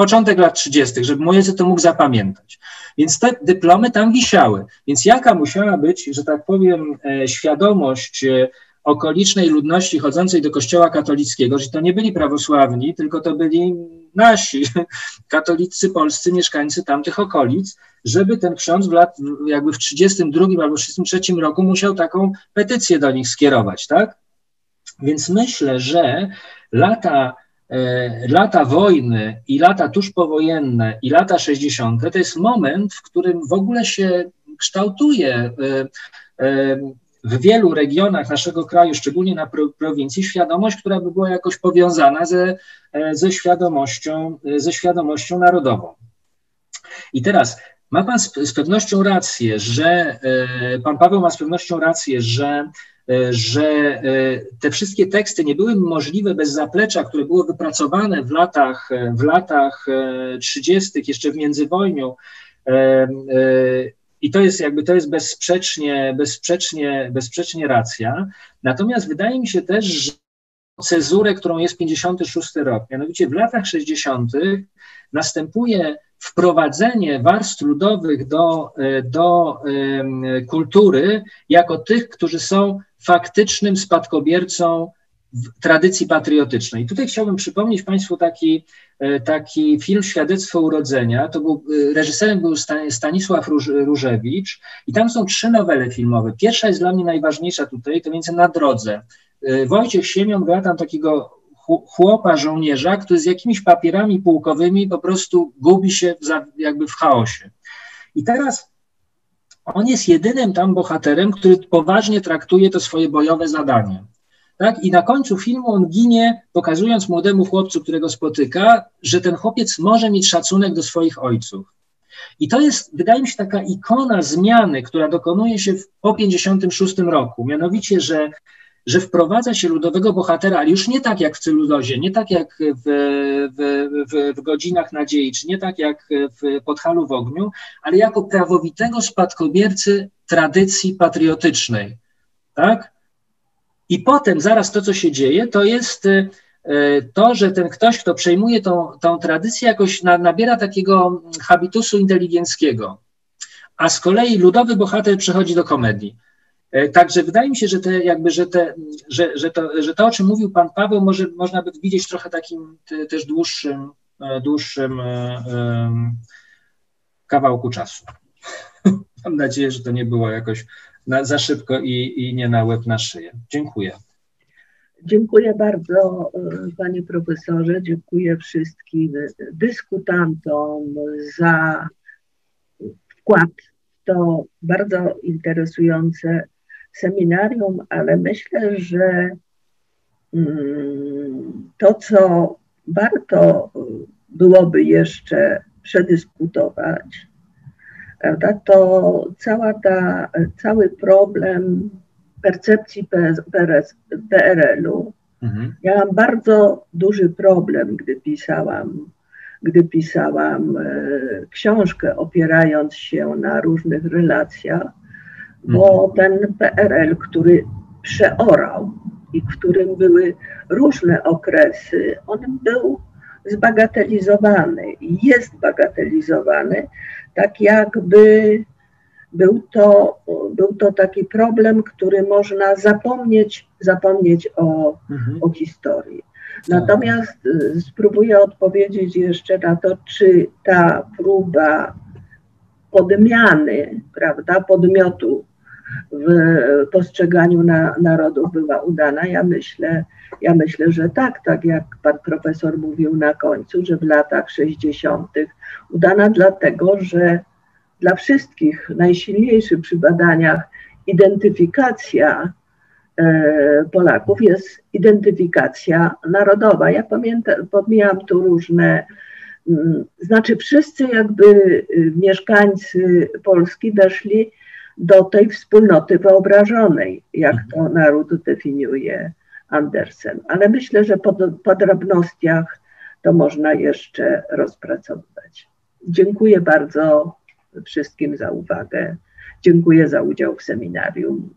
początek lat 30., żeby mój ojciec to mógł zapamiętać. Więc te dyplomy tam wisiały. Więc jaka musiała być, że tak powiem, e, świadomość e, okolicznej ludności chodzącej do kościoła katolickiego, że to nie byli prawosławni, tylko to byli nasi katolicy polscy mieszkańcy tamtych okolic, żeby ten ksiądz w lat, jakby w 32 albo 33 roku musiał taką petycję do nich skierować, tak? Więc myślę, że lata lata wojny i lata tuż powojenne i lata 60. to jest moment, w którym w ogóle się kształtuje e, e, w wielu regionach naszego kraju, szczególnie na prowincji, świadomość, która by była jakoś powiązana ze, ze, świadomością, ze świadomością narodową. I teraz ma Pan z, pewnością rację, że Pan Paweł ma z pewnością rację, że E, że e, te wszystkie teksty nie były możliwe bez zaplecza, które było wypracowane w latach, e, w latach 30., jeszcze w międzywojniu. I to jest jakby to jest bezsprzecznie, bezsprzecznie, bezsprzecznie racja. Natomiast wydaje mi się też, że cezurę, którą jest 56 rok. Mianowicie w latach 60. następuje wprowadzenie warstw ludowych do, e, do kultury jako tych, którzy są faktycznym spadkobiercą tradycji patriotycznej. Tutaj chciałbym przypomnieć Państwu taki, e, taki film Świadectwo Urodzenia. To był, e, reżyserem był Stanisław Różewicz i tam są trzy nowele filmowe. Pierwsza jest dla mnie najważniejsza tutaj, to między Na drodze. Wojciech Siemion gra tam takiego chłopa, żołnierza, który z jakimiś papierami pułkowymi po prostu gubi się w, jakby w chaosie. I teraz on jest jedynym tam bohaterem, który poważnie traktuje to swoje bojowe zadanie. Tak? I na końcu filmu on ginie, pokazując młodemu chłopcu, którego spotyka, że ten chłopiec może mieć szacunek do swoich ojców. I to jest, wydaje mi się, taka ikona zmiany, która dokonuje się po 56 roku. Mianowicie, że że wprowadza się ludowego bohatera, ale już nie tak jak w celulozie, nie tak jak w, w, w, w godzinach nadziei, czy nie tak jak w Podhalu w ogniu, ale jako prawowitego spadkobiercy tradycji patriotycznej. Tak? I potem zaraz to, co się dzieje, to jest e, to, że ten ktoś, kto przejmuje tą, tą tradycję, jakoś na, nabiera takiego habitusu inteligenckiego. A z kolei ludowy bohater przechodzi do komedii. E, także wydaje mi się, że, te, jakby, że, te, że, że, to, że to, o czym mówił Pan Paweł, może, można by widzieć trochę takim te, też dłuższym, e, dłuższym um, kawałku czasu. Mam nadzieję, że to nie było jakoś na, za szybko i, i nie na łeb na szyję. Dziękuję. Dziękuję bardzo Panie Profesorze, dziękuję wszystkim dyskutantom za wkład w to bardzo interesujące seminarium, ale myślę, że mm, to, co warto byłoby jeszcze przedyskutować, prawda, to cała ta, cały problem percepcji PRL-u. Mhm. Ja mam bardzo duży problem, gdy pisałam, gdy pisałam e, książkę opierając się na różnych relacjach, bo mhm. ten PRL, który przeorał i w którym były różne okresy, on był zbagatelizowany i jest bagatelizowany, tak jakby był to, był to taki problem, który można zapomnieć, zapomnieć o, mhm. o historii. Natomiast y, spróbuję odpowiedzieć jeszcze na to, czy ta próba podmiany, prawda, podmiotu w postrzeganiu na, narodów była udana. Ja myślę, ja myślę, że tak, tak jak pan profesor mówił na końcu, że w latach 60. udana dlatego, że dla wszystkich najsilniejszy przy badaniach identyfikacja e, Polaków jest identyfikacja narodowa. Ja pamiętam, pomijam tu różne, mm, znaczy wszyscy jakby y, mieszkańcy Polski weszli do tej wspólnoty wyobrażonej, jak to mhm. naród definiuje Andersen. Ale myślę, że po podrobnostiach to można jeszcze rozpracowywać. Dziękuję bardzo wszystkim za uwagę. Dziękuję za udział w seminarium.